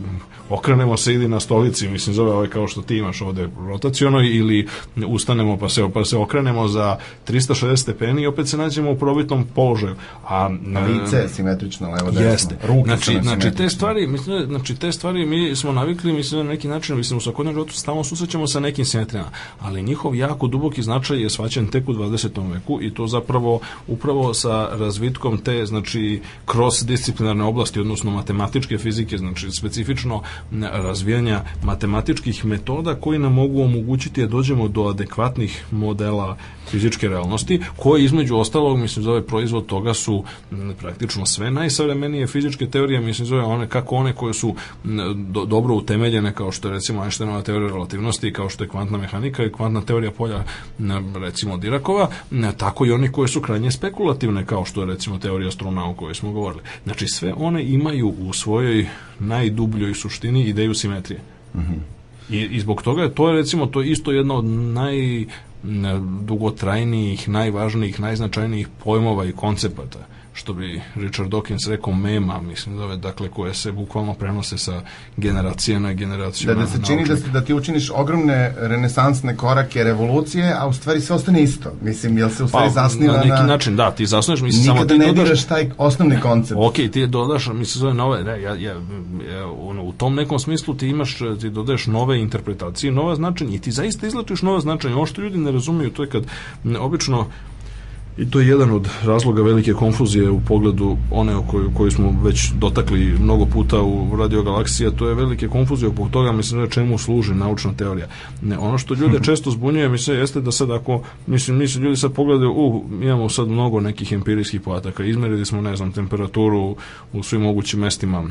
okrenemo se ili na stolici, mislim, zove ovaj kao što ti imaš ovde rotaciono, ili ustanemo pa se, pa se okrenemo za 360 stepeni i opet se nađemo u probitnom položaju položaju. A lice simetrično levo desno. Jeste. Ruke znači, znači te stvari, mislim, znači te stvari mi smo navikli, mislim na neki način, mislim u svakodnevnom životu stalno susrećemo sa nekim simetrijama, ali njihov jako duboki značaj je svaćan tek u 20. veku i to zapravo upravo sa razvitkom te znači kroz disciplinarne oblasti, odnosno matematičke fizike, znači specifično razvijanja matematičkih metoda koji nam mogu omogućiti da dođemo do adekvatnih modela fizičke realnosti, koje između ostalog, mislim, zove proizvod toga su m, praktično sve najsavremenije fizičke teorije, mislim, zove one, kako one koje su m, do, dobro utemeljene, kao što je recimo Einsteinova teorija relativnosti, kao što je kvantna mehanika i kvantna teorija polja, m, recimo Dirakova, tako i one koje su krajnje spekulativne, kao što je recimo teorija struna o kojoj smo govorili. Znači, sve one imaju u svojoj najdubljoj suštini ideju simetrije. Mm -hmm. I, I zbog toga to je recimo to je isto jedno od naj dugotrajnijih, najvažnijih, najznačajnijih pojmova i koncepata što bi Richard Dawkins rekao mema, mislim da dakle koje se bukvalno prenose sa generacije na generaciju. Da, da se čini da, da ti učiniš ogromne renesansne korake revolucije, a u stvari sve ostane isto. Mislim, jel se u stvari pa, zasniva na... neki na... način, da, ti zasnuješ, mislim, samo ti ne dodaš... diraš taj osnovni koncept. Ok, ti dodaš, mislim, zove nove, ne, ja, ja, ja, ono, u tom nekom smislu ti imaš, ti dodaješ nove interpretacije, nova značenja i ti zaista izlačiš nova značenja. Ovo što ljudi ne razumiju, to je kad obično I to je jedan od razloga velike konfuzije u pogledu one o kojoj, koju smo već dotakli mnogo puta u Radio Galaksija, to je velike konfuzije oko toga, mislim da čemu služi naučna teorija. Ne, ono što ljude često zbunjuje, mislim, jeste da sad ako, mislim, mislim, ljudi sad pogledaju, u, imamo sad mnogo nekih empirijskih podataka, izmerili smo, ne znam, temperaturu u svim mogućim mestima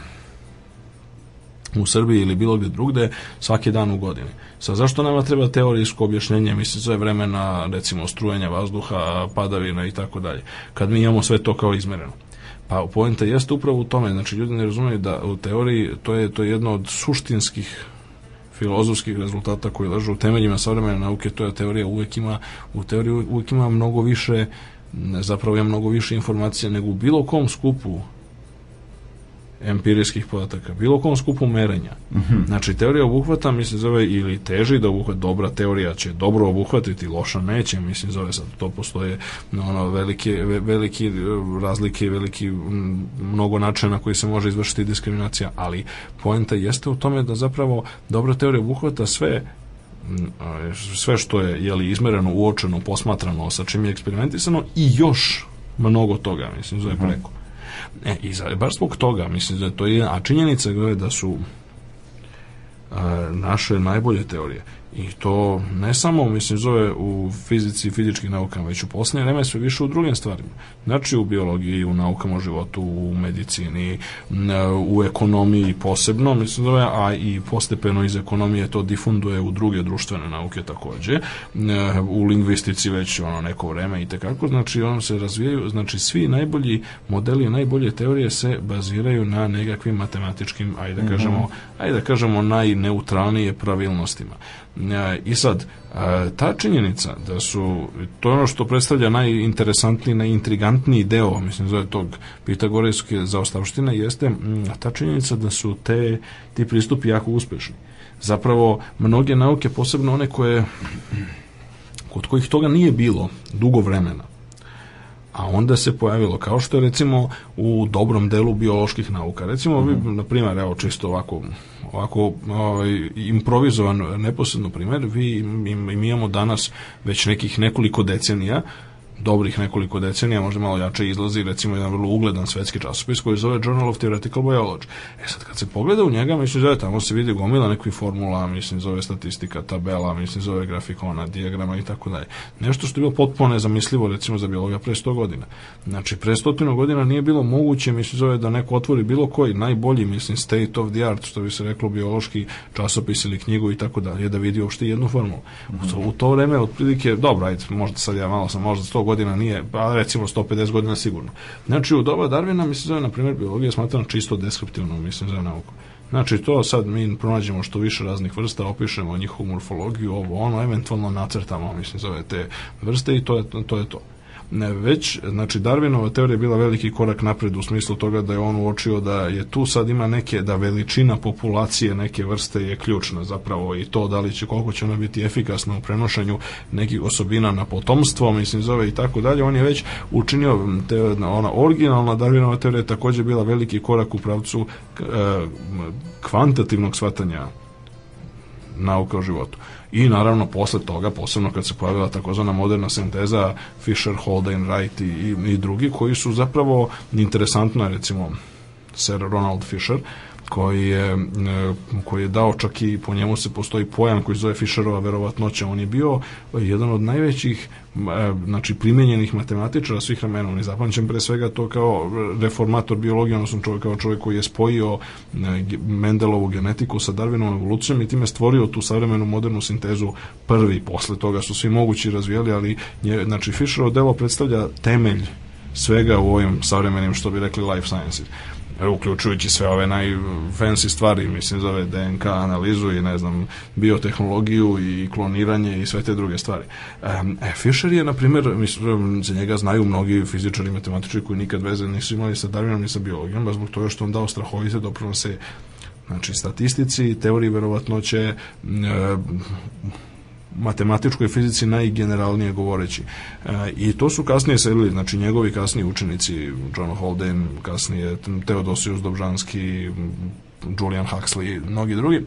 u Srbiji ili bilo gde drugde svaki dan u godini. Sa zašto nama treba teorijsko objašnjenje, mislim, sve vremena, recimo, strujenja vazduha, padavina i tako dalje, kad mi imamo sve to kao izmereno. Pa poenta jeste upravo u tome, znači ljudi ne razumeju da u teoriji to je, to je jedno od suštinskih filozofskih rezultata koji ležu u temeljima savremene nauke, to je teorija uvek ima, u teoriji uvek ima mnogo više, zapravo ima mnogo više informacija nego u bilo kom skupu empirijskih podataka, bilo kom skupu merenja. Mm -hmm. Znači, teorija obuhvata, mislim, zove, ili teži da obuhvata, dobra teorija će dobro obuhvatiti, loša neće, mislim, zove sad, to postoje ono, velike, velike razlike, veliki mnogo načina na koji se može izvršiti diskriminacija, ali poenta jeste u tome da zapravo dobra teorija obuhvata sve sve što je jeli, izmereno, uočeno, posmatrano, sa čim je eksperimentisano i još mnogo toga, mislim, zove mhm. preko. E, i za, baš zbog toga, mislim da to je, a činjenica je da su a, naše najbolje teorije I to ne samo, mislim, zove u fizici i fizičkim naukama, već u posljednje vreme sve više u drugim stvarima. Znači u biologiji, u naukama o životu, u medicini, u ekonomiji posebno, mislim zove, a i postepeno iz ekonomije to difunduje u druge društvene nauke takođe, u lingvistici već ono neko vreme i tekako, znači on se razvijaju, znači svi najbolji modeli, najbolje teorije se baziraju na nekakvim matematičkim, ajde da kažemo, ajde da kažemo najneutralnije pravilnostima. I sad, ta činjenica da su, to je ono što predstavlja najinteresantniji, najintrigantniji deo, mislim, zove tog pitagorejske zaostavštine, jeste ta činjenica da su te, ti pristupi jako uspešni. Zapravo, mnoge nauke, posebno one koje, kod kojih toga nije bilo dugo vremena, a onda se pojavilo, kao što je recimo u dobrom delu bioloških nauka. Recimo, mm -hmm. na primjer, evo čisto ovako, ovako ovaj, improvizovan neposredno primjer, vi, mi, mi imamo danas već nekih nekoliko decenija dobrih nekoliko decenija, možda malo jače izlazi, recimo jedan vrlo ugledan svetski časopis koji zove Journal of Theoretical Biology. E sad, kad se pogleda u njega, mislim, zove tamo se vidi gomila nekih formula, mislim, zove statistika, tabela, mislim, zove grafikona, dijagrama i tako dalje. Nešto što je bilo potpuno nezamislivo, recimo, za biologa pre 100 godina. Znači, pre 100 godina nije bilo moguće, mislim, zove da neko otvori bilo koji najbolji, mislim, state of the art, što bi se reklo, biološki časopis ili knjigu i tako dalje, da vidi uopšte jednu formulu. U, to, u to vreme, otprilike, dobro, ajde, možda sad ja malo sam, možda 100 godina nije, pa recimo 150 godina sigurno. Znači, u doba Darwina, mislim, zove, na primjer, biologija smatrana čisto deskriptivno, mislim, za nauku. Znači, to sad mi pronađemo što više raznih vrsta, opišemo njihovu morfologiju, ovo, ono, eventualno nacrtamo, mislim, zove te vrste i to je to. Je to već, znači Darwinova teorija je bila veliki korak napred u smislu toga da je on uočio da je tu sad ima neke, da veličina populacije neke vrste je ključna zapravo i to da li će, koliko će ona biti efikasna u prenošenju nekih osobina na potomstvo, mislim zove i tako dalje, on je već učinio te, ona originalna Darwinova teorija je takođe bila veliki korak u pravcu e, kvantitativnog shvatanja nauka o životu. I naravno posle toga, posebno kad se pojavila takozvana moderna sinteza Fisher, Haldane, Wright i, i, i drugi koji su zapravo interesantno, recimo Sir Ronald Fisher, koji je, e, koji je dao čak i po njemu se postoji pojam koji zove Fisherova verovatnoća. On je bio jedan od najvećih e, znači primenjenih matematičara svih vremena. On je zapamćen pre svega to kao reformator biologije, odnosno čovjek kao čovjek koji je spojio e, Mendelovu genetiku sa Darwinovom evolucijom i time stvorio tu savremenu modernu sintezu prvi. Posle toga su svi mogući razvijali, ali je, znači Fisherov delo predstavlja temelj svega u ovim savremenim, što bi rekli, life sciences uključujući sve ove najfancy stvari, mislim, zove DNK analizu i, ne znam, biotehnologiju i kloniranje i sve te druge stvari. E, Fisher je, na primjer, mislim, za njega znaju mnogi fizičari i matematičari koji nikad veze nisu imali sa Darwinom ni sa biologijom, baš zbog toga što on dao strahovite doprinose znači statistici, teoriji verovatnoće, e, matematičkoj fizici najgeneralnije govoreći. E, I to su kasnije selili, znači njegovi kasniji učenici, John Holden, kasnije Teodosius Dobžanski, Julian Huxley, mnogi drugi.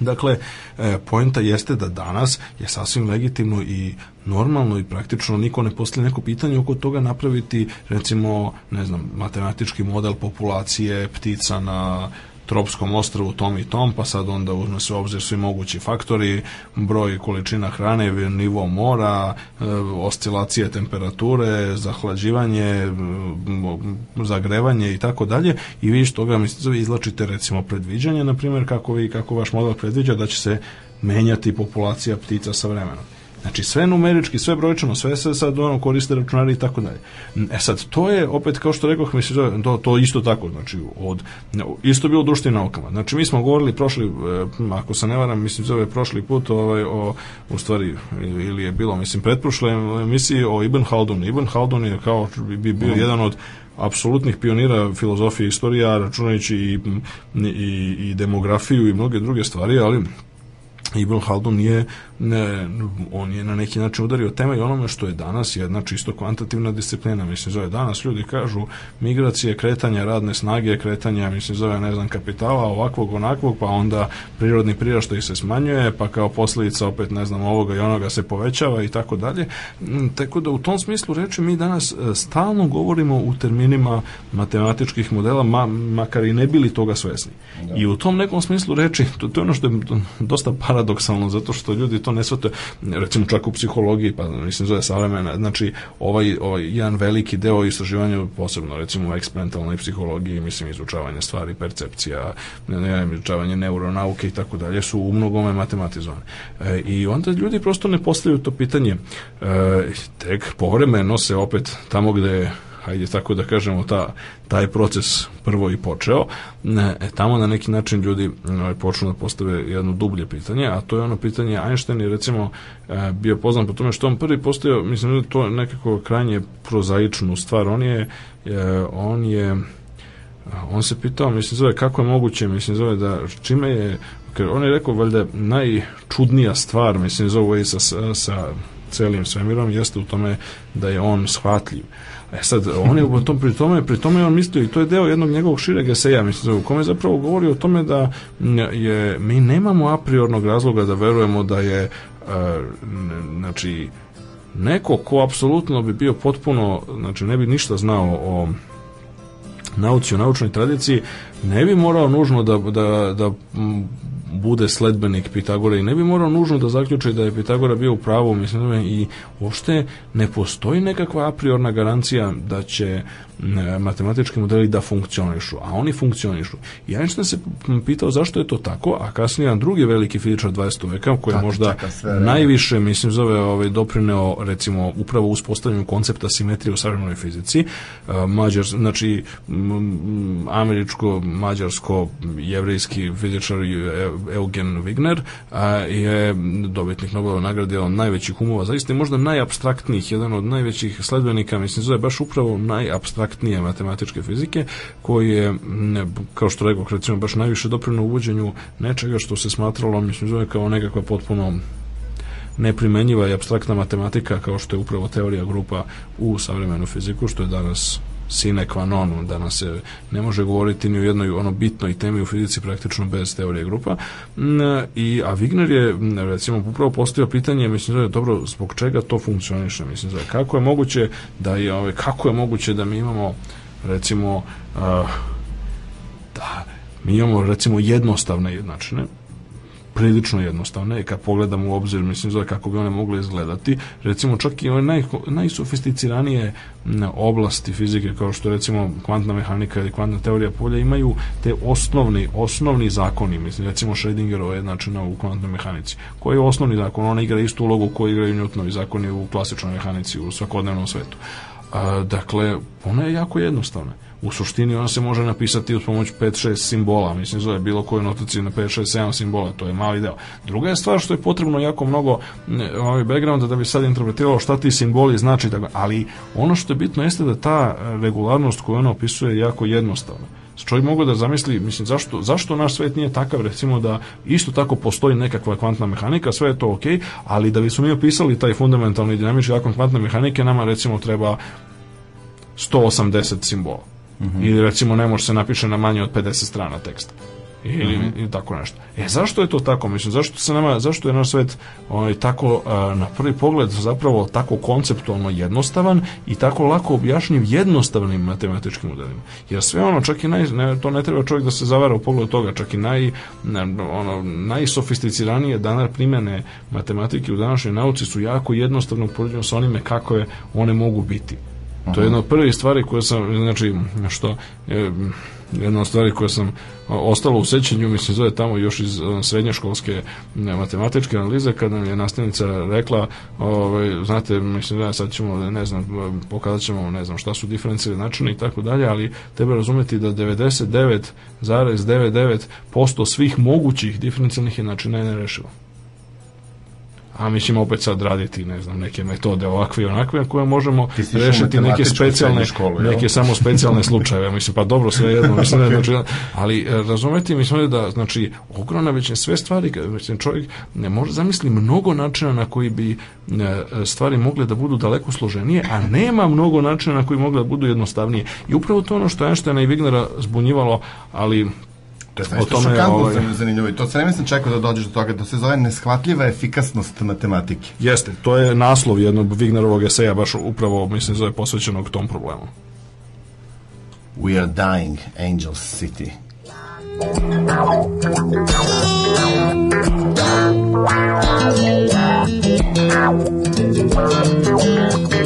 Dakle, e, poenta jeste da danas je sasvim legitimno i normalno i praktično niko ne postavlja neko pitanje oko toga napraviti recimo, ne znam, matematički model populacije ptica na tropskom ostrvu tom i tom, pa sad onda uzme se u obzir svi mogući faktori, broj količina hrane, nivo mora, e, oscilacije temperature, zahlađivanje, zagrevanje i tako dalje i vi što toga mislite izlačite recimo predviđanje, na primjer kako vi kako vaš model predviđa da će se menjati populacija ptica sa vremenom. Znači sve numerički, sve brojčano, sve se sad ono koriste računari i tako dalje. E sad, to je opet kao što rekoh, mislim, to, to isto tako, znači od, isto bilo društvenim naukama. Znači mi smo govorili prošli, e, ako se ne varam, mislim zove prošli put ovaj, o, u stvari, ili je bilo, mislim, pretprošle emisiji o Ibn Haldun. Ibn Haldun je kao bi bio jedan od apsolutnih pionira filozofije i istorija, računajući i, i, i demografiju i mnoge druge stvari, ali Ibn Haldun je ne, on je na neki način udario tema i onome što je danas jedna čisto kvantitativna disciplina. Mislim, zove danas ljudi kažu migracije, kretanja radne snage, kretanja, mislim, zove, ne znam, kapitala, ovakvog, onakvog, pa onda prirodni priraštaj se smanjuje, pa kao posljedica opet, ne znam, ovoga i onoga se povećava i tako dalje. Mm, tako da u tom smislu reči mi danas e, stalno govorimo u terminima matematičkih modela, ma, makar i ne bili toga svesni. Da. I u tom nekom smislu reči, to, to je ono što je dosta paradoksalno zato što ljudi to ne shvataju, recimo čak u psihologiji, pa mislim zove savremena, znači ovaj, ovaj jedan veliki deo istraživanja posebno recimo u eksperimentalnoj psihologiji, mislim izučavanje stvari, percepcija, izučavanje neuronauke i tako dalje su u mnogome matematizovane. E, I onda ljudi prosto ne postavljaju to pitanje. E, tek povremeno se opet tamo gde hajde tako da kažemo, ta, taj proces prvo i počeo, e, tamo na neki način ljudi ovaj, počnu da postave jedno dublje pitanje, a to je ono pitanje, Einstein je recimo e, bio poznan po tome što on prvi postavio, mislim da to nekako krajnje prozaičnu stvar, on je, e, on je on se pitao, mislim zove, kako je moguće, mislim zove da čime je, on je rekao valjda najčudnija stvar, mislim zove sa, sa celim svemirom jeste u tome da je on shvatljiv. E sad, on je u tom, pri tome, pri tome on mislio, i to je deo jednog njegovog šireg eseja, mislim, u kome zapravo govori o tome da je, mi nemamo a priornog razloga da verujemo da je, a, znači, neko ko apsolutno bi bio potpuno, znači ne bi ništa znao o nauci, o naučnoj tradiciji, ne bi morao nužno da, da, da bude sledbenik Pitagora i ne bi morao nužno da zaključi da je Pitagora bio u pravu, mislim i uopšte ne postoji nekakva a priorna garancija da će matematički modeli da funkcionišu, a oni funkcionišu. I Einstein se pitao zašto je to tako, a kasnije jedan drugi veliki fizičar 20. veka, koji je možda najviše, mislim, zove ovaj, doprineo, recimo, upravo uspostavljanju koncepta simetrije u savremenoj fizici, mađar, znači, američko-mađarsko-jevrejski fizičar Eugen Wigner a, je dobitnik Nobelove nagrade, on najvećih umova, zaista možda najabstraktnijih, jedan od najvećih sledbenika, mislim, zove baš upravo najabstraktnijih egzaktnije matematičke fizike, koji je, kao što rekao, recimo, baš najviše doprino uvođenju nečega što se smatralo, mislim, zove kao nekakva potpuno neprimenjiva i abstraktna matematika kao što je upravo teorija grupa u savremenu fiziku, što je danas sine qua non, danas se ne može govoriti ni o jednoj ono bitnoj temi u fizici praktično bez teorije grupa. I, a Wigner je, recimo, upravo postavio pitanje, mislim da je dobro, zbog čega to funkcioniše, mislim da je, kako je moguće da je, ovaj, kako je moguće da mi imamo, recimo, uh, da mi imamo, recimo, jednostavne jednačine, prilično jednostavne i kad pogledamo u obzir, mislim, zove kako bi one mogle izgledati, recimo čak i ove naj, najsofisticiranije oblasti fizike, kao što recimo kvantna mehanika ili kvantna teorija polja, imaju te osnovni, osnovni zakoni, mislim, recimo Schrödingerova jednačina u kvantnoj mehanici. Koji je osnovni zakon? Ona igra istu ulogu koju igraju Newtonovi zakoni u klasičnoj mehanici u svakodnevnom svetu. A, dakle, ona je jako jednostavna u suštini ona se može napisati uz pomoć 5-6 simbola, mislim zove bilo koju notaciju na 5-6-7 simbola, to je mali deo. Druga je stvar što je potrebno jako mnogo ovaj backgrounda da bi sad interpretiralo šta ti simboli znači, tako, ali ono što je bitno jeste da ta regularnost koju ona opisuje je jako jednostavna čovjek mogu da zamisli, mislim, zašto, zašto naš svet nije takav, recimo da isto tako postoji nekakva kvantna mehanika, sve je to ok, ali da bi smo mi opisali taj fundamentalni dinamički zakon kvantne mehanike, nama recimo treba 180 simbola. Mm -hmm. Ili recimo ne može se napiše na manje od 50 strana teksta. Ili, mm -hmm. tako nešto. E zašto je to tako? Mislim, zašto se nama, zašto je naš svet ovaj, tako a, na prvi pogled zapravo tako konceptualno jednostavan i tako lako objašnjiv jednostavnim matematičkim modelima? Jer sve ono, čak i naj, ne, to ne treba čovjek da se zavara u pogledu toga, čak i naj, ono, najsofisticiranije danar primene matematike u današnjoj nauci su jako jednostavno poređeno sa onime kako je one mogu biti. To je jedna od prvih stvari koje sam, znači, što, je, jedna od stvari koje sam ostalo u sećanju, mislim, zove tamo još iz srednjoškolske matematičke analize, kad nam je nastavnica rekla, ovaj, znate, mislim, da sad ćemo, ne znam, pokazat ćemo, ne znam, šta su diferencijali načine i tako dalje, ali treba razumeti da 99,99% svih mogućih diferencijalnih jednačina je nerešivo a mi ćemo opet sad raditi, ne znam, neke metode ovakve i onakve, koje možemo rešiti neke specijalne, školu, neke samo specijalne slučajeve. Mislim, pa dobro, sve jedno, mislim, da, znači, ali e, razumeti, mislim da, znači, ogromna već sve stvari, mislim, čovjek ne može zamisli mnogo načina na koji bi e, stvari mogle da budu daleko složenije, a nema mnogo načina na koji mogle da budu jednostavnije. I upravo to ono što Einsteina i Wignera zbunjivalo, ali To je zaista šokantno ovaj... zanimljivo i to sve vreme sam čekao da dođeš do toga, da se zove neshvatljiva efikasnost matematike. Jeste, to je naslov jednog Wignerovog eseja, baš upravo, mislim, zove posvećenog tom problemu. We are dying, Angels City. Botičar,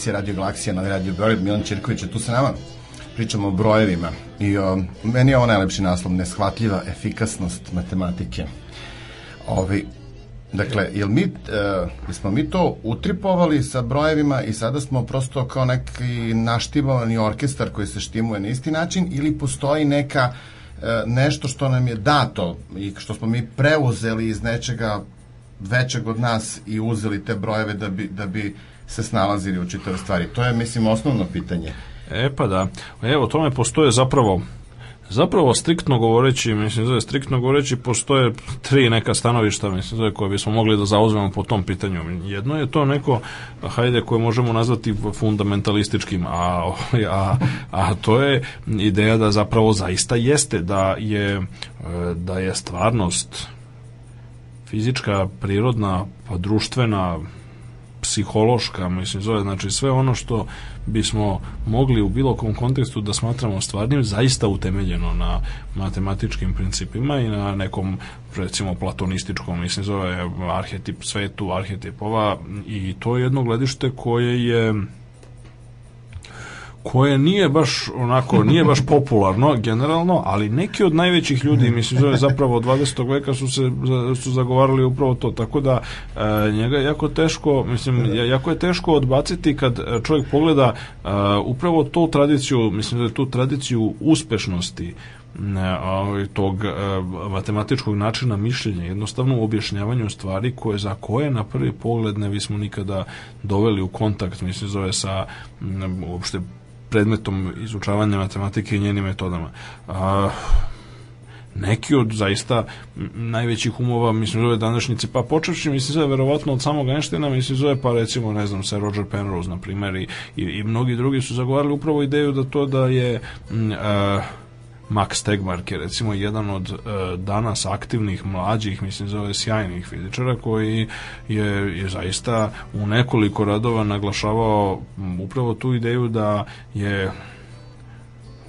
2009. emisija Radio Galaksija na Radio Beograd. Milan Čirković je tu sa nama. Pričamo o brojevima. I o, meni je ovo najlepši naslov, neshvatljiva efikasnost matematike. Ovi, Dakle, jel mi, uh, smo mi to utripovali sa brojevima i sada smo prosto kao neki naštimovani orkestar koji se štimuje na isti način ili postoji neka E, nešto što nam je dato i što smo mi preuzeli iz nečega većeg od nas i uzeli te brojeve da bi, da bi se snalazili u čitave stvari. To je, mislim, osnovno pitanje. E pa da. Evo, tome postoje zapravo Zapravo, striktno govoreći, mislim je striktno govoreći, postoje tri neka stanovišta, mislim je koje bismo mogli da zauzmemo po tom pitanju. Jedno je to neko, hajde, koje možemo nazvati fundamentalističkim, a, a, a to je ideja da zapravo zaista jeste, da je, da je stvarnost fizička, prirodna, pa društvena, psihološka, mislim, zove, znači sve ono što bismo mogli u bilo kom kontekstu da smatramo stvarnim, zaista utemeljeno na matematičkim principima i na nekom, recimo, platonističkom, mislim, zove arhetip svetu, arhetipova i to je jedno gledište koje je koje nije baš onako, nije baš popularno generalno, ali neki od najvećih ljudi, mislim, zove zapravo od 20. veka su se su zagovarali upravo to, tako da e, njega je jako teško, mislim, jako je teško odbaciti kad čovjek pogleda e, upravo tu tradiciju, mislim da je tu tradiciju uspešnosti ne, ovaj, tog e, matematičkog načina mišljenja, jednostavno u objašnjavanju stvari koje za koje na prvi pogled ne bismo nikada doveli u kontakt, mislim, zove sa m, uopšte predmetom izučavanja matematike i njenim metodama. A, neki od zaista najvećih umova, mislim, zove današnjice, pa počevši, mislim, zove verovatno od samog Einsteina, mislim, zove pa recimo, ne znam, Sir Roger Penrose, na primjer, i, i, i mnogi drugi su zagovarali upravo ideju da to da je m, a, Max Tegmark je recimo jedan od e, danas aktivnih mlađih, mislim zove sjajnih fizičara koji je, je zaista u nekoliko radova naglašavao upravo tu ideju da je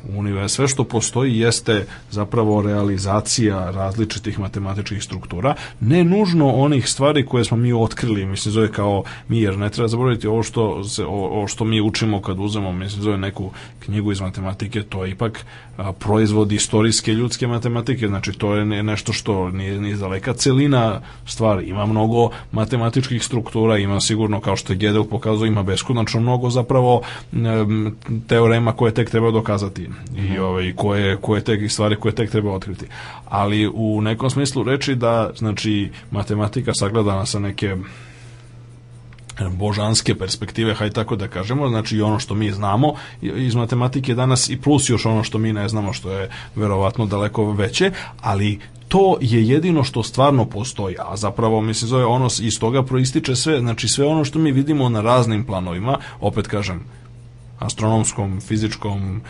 univerz, sve što postoji jeste zapravo realizacija različitih matematičkih struktura, ne nužno onih stvari koje smo mi otkrili, mislim zove kao mi, jer ne treba zaboraviti ovo što, se, ovo što mi učimo kad uzemo, mislim zove neku knjigu iz matematike, to je ipak a, proizvod istorijske ljudske matematike, znači to je nešto što nije ni daleka celina stvari, ima mnogo matematičkih struktura, ima sigurno, kao što je Gödel pokazao, ima beskonačno mnogo zapravo teorema koje tek treba dokazati i mhm. ovaj koje koje tek stvari koje tek treba otkriti. Ali u nekom smislu reči da znači matematika sagledana sa neke božanske perspektive, haj tako da kažemo, znači i ono što mi znamo iz matematike danas i plus još ono što mi ne znamo, što je verovatno daleko veće, ali to je jedino što stvarno postoji, a zapravo mislim zove ono iz toga proističe sve, znači sve ono što mi vidimo na raznim planovima, opet kažem, astronomskom, fizičkom,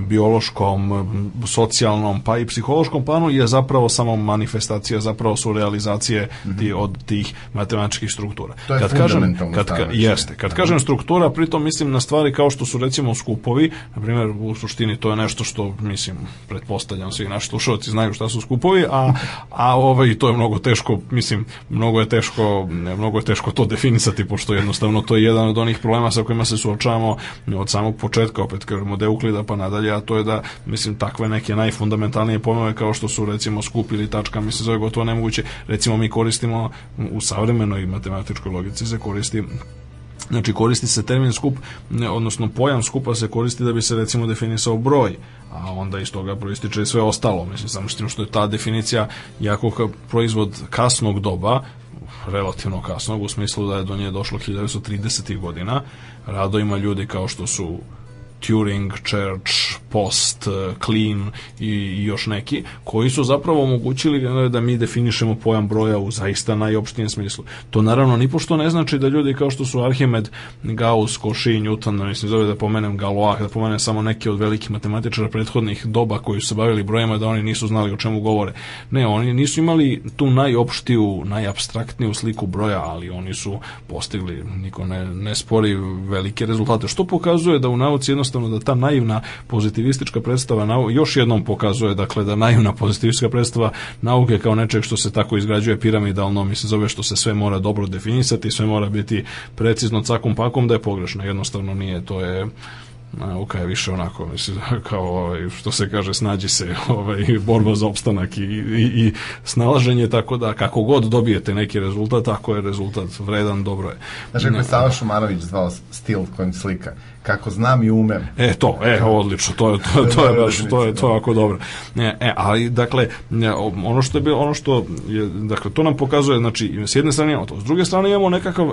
biološkom, socijalnom, pa i psihološkom planu je zapravo samo manifestacija, zapravo su realizacije mm -hmm. ti, od tih matematičkih struktura. To je kad kažem, kad, ka, jeste, kad kažem struktura, pritom mislim na stvari kao što su recimo skupovi, na primjer u suštini to je nešto što mislim pretpostavljam svi naši slušalci znaju šta su skupovi, a a ovaj to je mnogo teško, mislim mnogo je teško, mnogo je teško to definisati pošto jednostavno to je jedan od onih problema sa kojima se suočavamo od samog početka, opet kažemo od Euklida pa nadalje, a to je da, mislim, takve neke najfundamentalnije pojmove kao što su recimo skup ili tačka, mislim, zove gotovo nemoguće. Recimo mi koristimo u savremenoj matematičkoj logici se koristi Znači koristi se termin skup, odnosno pojam skupa se koristi da bi se recimo definisao broj, a onda iz toga proističe sve ostalo. Mislim samo što, što je ta definicija jako proizvod kasnog doba, relativno kasnog, u smislu da je do nje došlo 1930. godina. Rado ima ljudi kao što su Turing, Church, Post, Clean i još neki, koji su zapravo omogućili eh, da mi definišemo pojam broja u zaista najopštijem smislu. To naravno ni pošto ne znači da ljudi kao što su Arhimed, Gauss, Cauchy, Newton, da mislim zove da pomenem Galois, da pomenem samo neke od velikih matematičara prethodnih doba koji su se bavili brojima, da oni nisu znali o čemu govore. Ne, oni nisu imali tu najopštiju, najabstraktniju sliku broja, ali oni su postigli, niko ne, ne spori velike rezultate, što pokazuje da u nauci jedno jednostavno da ta naivna pozitivistička predstava još jednom pokazuje dakle da naivna pozitivistička predstava nauke kao nečeg što se tako izgrađuje piramidalno, mislim zove što se sve mora dobro definisati, sve mora biti precizno cakom pakom da je pogrešno, jednostavno nije, to je nauka je više onako, mislim, kao ovaj, što se kaže, snađi se ovaj, borba za opstanak i, i, i snalaženje, tako da kako god dobijete neki rezultat, ako je rezultat vredan, dobro je. Znaš, kako je Sava Šumarović zvao stil kojim slika, kako znam i umem. E to, e odlično, to je to, to je baš to je to jako dobro. E, e ali dakle ono što je bilo ono što je dakle to nam pokazuje znači s jedne strane imamo to, s druge strane imamo nekakav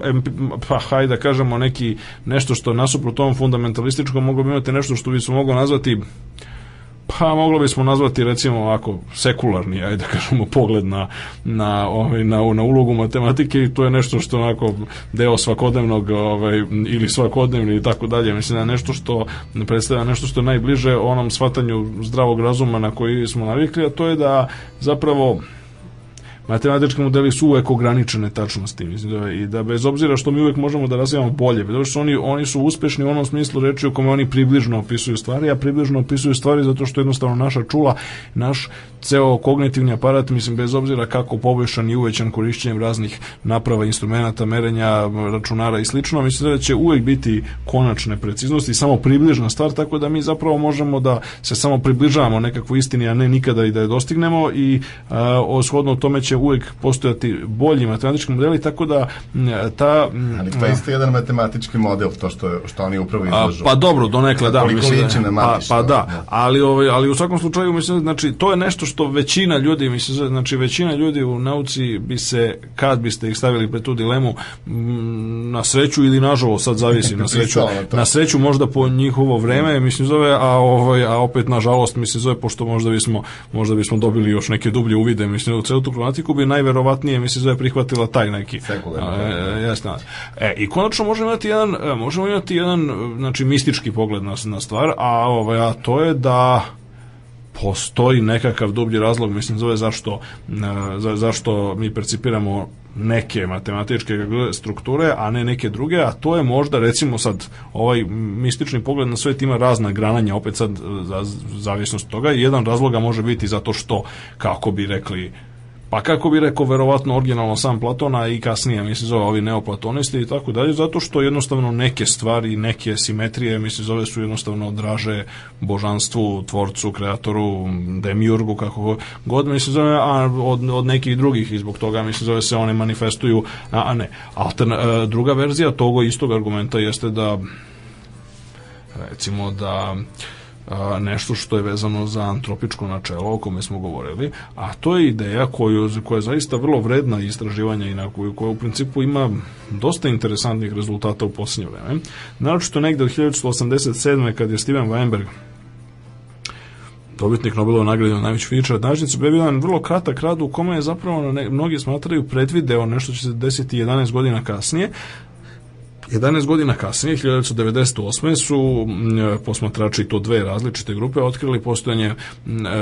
pa hajde da kažemo neki nešto što nasuprot tom fundamentalističkom moglo bi imati nešto što bi se moglo nazvati pa moglo bismo nazvati recimo ovako sekularni, ajde da kažemo pogled na, na, ovaj, na, na ulogu matematike i to je nešto što onako deo svakodnevnog ovaj, ili svakodnevni i tako dalje. Mislim da je nešto što predstavlja nešto što je najbliže onom shvatanju zdravog razuma na koji smo navikli, a to je da zapravo matematički modeli su uvek ograničene tačnosti, mislim da i da bez obzira što mi uvek možemo da razvijamo bolje, zato što oni oni su uspešni u onom smislu reči u kome oni približno opisuju stvari, a približno opisuju stvari zato što jednostavno naša čula, naš ceo kognitivni aparat, mislim bez obzira kako poboljšan i uvećan korišćenjem raznih naprava, instrumenta, merenja, računara i slično, mislim da će uvek biti konačne preciznosti samo približna stvar, tako da mi zapravo možemo da se samo približavamo nekakvu istini, a ne nikada i da je dostignemo i a, shodno tome će uvek postojati bolji matematički modeli, tako da ta... Ali to je isto jedan matematički model, to što, što oni upravo izlažu. A, pa dobro, donekle da, mislim, da, pa, pa da, da, ali, ovaj, ali u svakom slučaju, mislim, znači, to je nešto što većina ljudi, mislim, znači, većina ljudi u nauci bi se, kad biste ih stavili pred tu dilemu, na sreću ili nažalost, sad zavisi, na sreću, na sreću možda po njihovo vreme, mislim, zove, a, ovaj, a opet, nažalost, mislim, zove, pošto možda bismo, možda bismo dobili još neke dublje uvide, mislim, u celu tu problematiku bi najverovatnije, mislim, zove, prihvatila taj neki. Sekularno. E, jasno. E, i konačno možemo imati jedan, e, možemo imati jedan, znači, mistički pogled na, na stvar, a, ovaj, a to je da postoji nekakav dublji razlog, mislim, zove zašto, e, za, zašto mi percipiramo neke matematičke strukture, a ne neke druge, a to je možda recimo sad ovaj mistični pogled na svet ima razna grananja, opet sad za zavisnost toga jedan razloga može biti zato što, kako bi rekli pa kako bi rekao verovatno originalno sam Platona i kasnije mislim zove ovi neoplatonisti i tako dalje zato što jednostavno neke stvari neke simetrije mislim zove su jednostavno draže božanstvu tvorcu kreatoru demiurgu kako god mislim zove a od, od nekih drugih i zbog toga mislim zove se one manifestuju a, a ne. Alterna, e, druga verzija toga istog argumenta jeste da recimo da a, nešto što je vezano za antropičko načelo o kome smo govorili, a to je ideja koju, koja je zaista vrlo vredna istraživanja i na koju, koja u principu ima dosta interesantnih rezultata u posljednje vreme. Naročito negde od 1987. kad je Steven Weinberg dobitnik Nobelove nagrade na najveću fizičara dažnicu, bio jedan vrlo kratak rad u kome je zapravo ne, mnogi smatraju predvideo nešto će se desiti 11 godina kasnije, 11 godina kasnije, 1998. su posmatrači to dve različite grupe otkrili postojanje e,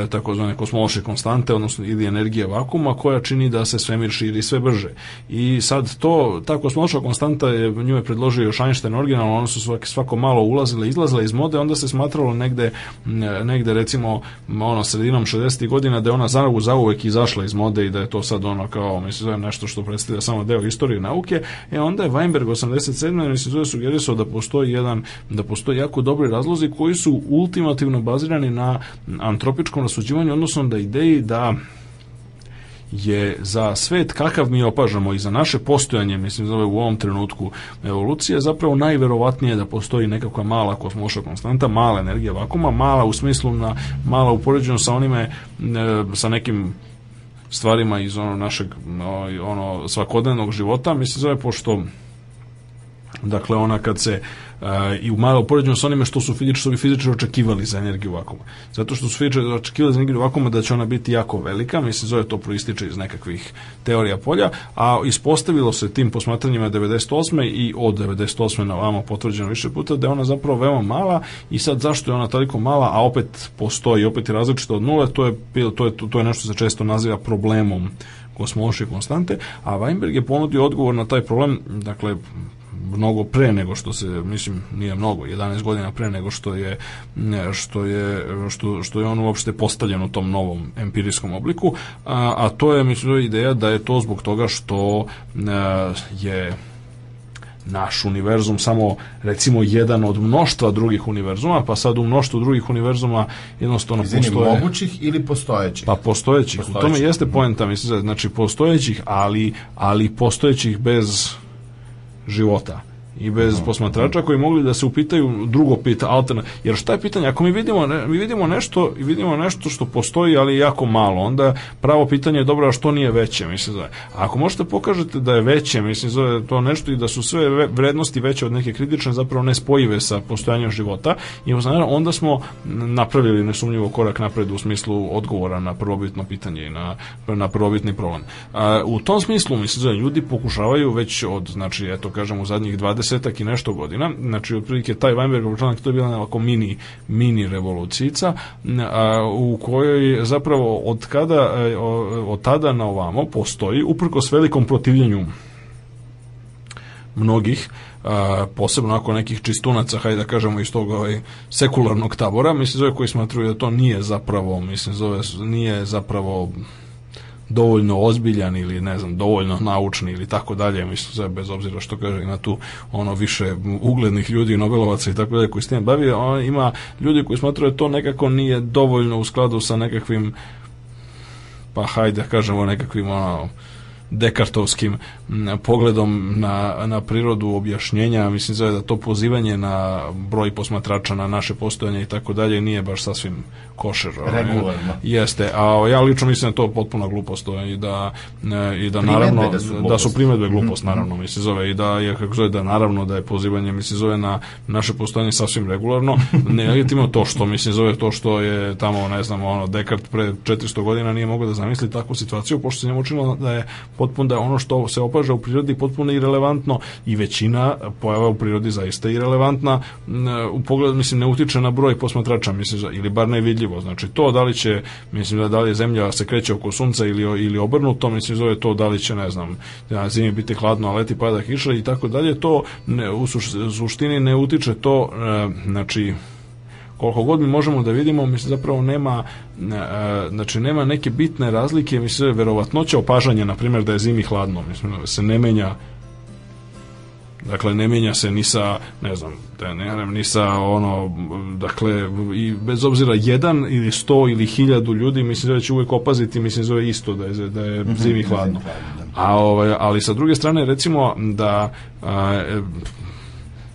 takozvane kosmološke konstante, odnosno ili energije vakuma koja čini da se svemir širi sve brže. I sad to, ta kosmološka konstanta je nju je predložio još Einstein originalno, one su svako, svako malo ulazile, izlazile iz mode, onda se smatralo negde, negde recimo ono sredinom 60. godina da je ona za zauvek izašla iz mode i da je to sad ono kao, mislim, nešto što predstavlja samo deo istorije nauke, e onda je Weinberg 87 sedmena se zove sugerisao da postoji jedan da postoji jako dobri razlozi koji su ultimativno bazirani na antropičkom rasuđivanju, odnosno da ideji da je za svet kakav mi opažamo i za naše postojanje, mislim zove u ovom trenutku evolucije, zapravo najverovatnije da postoji nekakva mala kosmoša konstanta, mala energija vakuma, mala u smislu na mala upoređeno sa onime e, sa nekim stvarima iz ono našeg ono svakodnevnog života, mislim zove pošto Dakle, ona kad se uh, i u malo poređenju sa onime što su fizičari, fizičari očekivali za energiju vakuma. Zato što su fizičari očekivali za energiju vakuma da će ona biti jako velika, mislim, zove to proističe iz nekakvih teorija polja, a ispostavilo se tim posmatranjima 98. i od 98. na vama potvrđeno više puta da je ona zapravo veoma mala i sad zašto je ona toliko mala, a opet postoji, opet je različito od nule, to je, to je, to je nešto se često naziva problemom kosmološke konstante, a Weinberg je ponudio odgovor na taj problem, dakle, mnogo pre nego što se mislim nije mnogo 11 godina pre nego što je što je što, što je on uopšte postavljen u tom novom empirijskom obliku a, a to je mislim ideja da je to zbog toga što a, je naš univerzum samo recimo jedan od mnoštva drugih univerzuma, pa sad u mnoštvu drugih univerzuma jednostavno Izvini, postoje... mogućih ili postojećih? Pa postojećih. postojećih. U tome jeste poenta, mislim, znači postojećih, ali, ali postojećih bez života i bez no, posmatrača koji mogli da se upitaju drugo pita alterna jer šta je pitanje ako mi vidimo ne, mi vidimo nešto i vidimo nešto što postoji ali jako malo onda pravo pitanje je dobro a što nije veće mislim zove. A ako možete pokažete da je veće mislim zove to nešto i da su sve vrednosti veće od neke kritične zapravo nespojive sa postojanjem života i onda smo napravili nesumnjivo korak napred u smislu odgovora na prvobitno pitanje i na, na prvobitni problem. A, u tom smislu mislim zove, ljudi pokušavaju već od znači eto kažem u zadnjih 20 20 i nešto godina, znači otprilike taj Weinbergov članak to je bila onako mini, mini revolucijica, a, u kojoj zapravo od kada, e, od tada na ovamo postoji, uprko s velikom protivljenju mnogih, a, posebno ako nekih čistunaca, hajde da kažemo iz tog ovaj, sekularnog tabora, mislim zove koji smatruju da to nije zapravo, mislim zove, nije zapravo dovoljno ozbiljan ili ne znam dovoljno naučni ili tako dalje mislim sve bez obzira što kaže ima tu ono više uglednih ljudi Nobelovaca i tako dalje koji s tim bavi on ima ljudi koji smatraju da to nekako nije dovoljno u skladu sa nekakvim pa hajde da kažemo nekakvim ono dekartovskim pogledom na, na prirodu objašnjenja, mislim zove da to pozivanje na broj posmatrača na naše postojanje i tako dalje nije baš sasvim košer. Regularno. Jeste, a ja lično mislim da to potpuno glupost i da, i da naravno da su, da su primetbe glupost, naravno, mislim zove i da je, kako zove, da naravno da je pozivanje, mislim zove na naše postojanje sasvim regularno, nelegitimno to što, mislim zove to što je tamo, ne znam, ono, Descartes pre 400 godina nije mogao da zamisli takvu situaciju, pošto se njemu učinilo da je potpuno da je ono što se opaža u prirodi potpuno irelevantno i većina pojava u prirodi zaista irelevantna u pogledu mislim ne utiče na broj posmatrača mislim ili bar ne vidljivo znači to da li će mislim da da li je zemlja se kreće oko sunca ili ili obrnuto mislim zove to da li će ne znam da zimi biti hladno a leti pada kiša i tako dalje to ne, u suštini ne utiče to znači koliko god mi možemo da vidimo, mislim zapravo nema e, znači nema neke bitne razlike, mislim verovatnoća opažanja na primjer da je zimi hladno, mislim da se ne menja Dakle, ne menja se ni sa, ne znam, da ne ni sa ono, dakle, i bez obzira jedan ili sto ili hiljadu ljudi, mislim da će uvek opaziti, mislim zove isto da je, da je mhm, zimi hladno. A, ovaj, ali sa druge strane, recimo da a,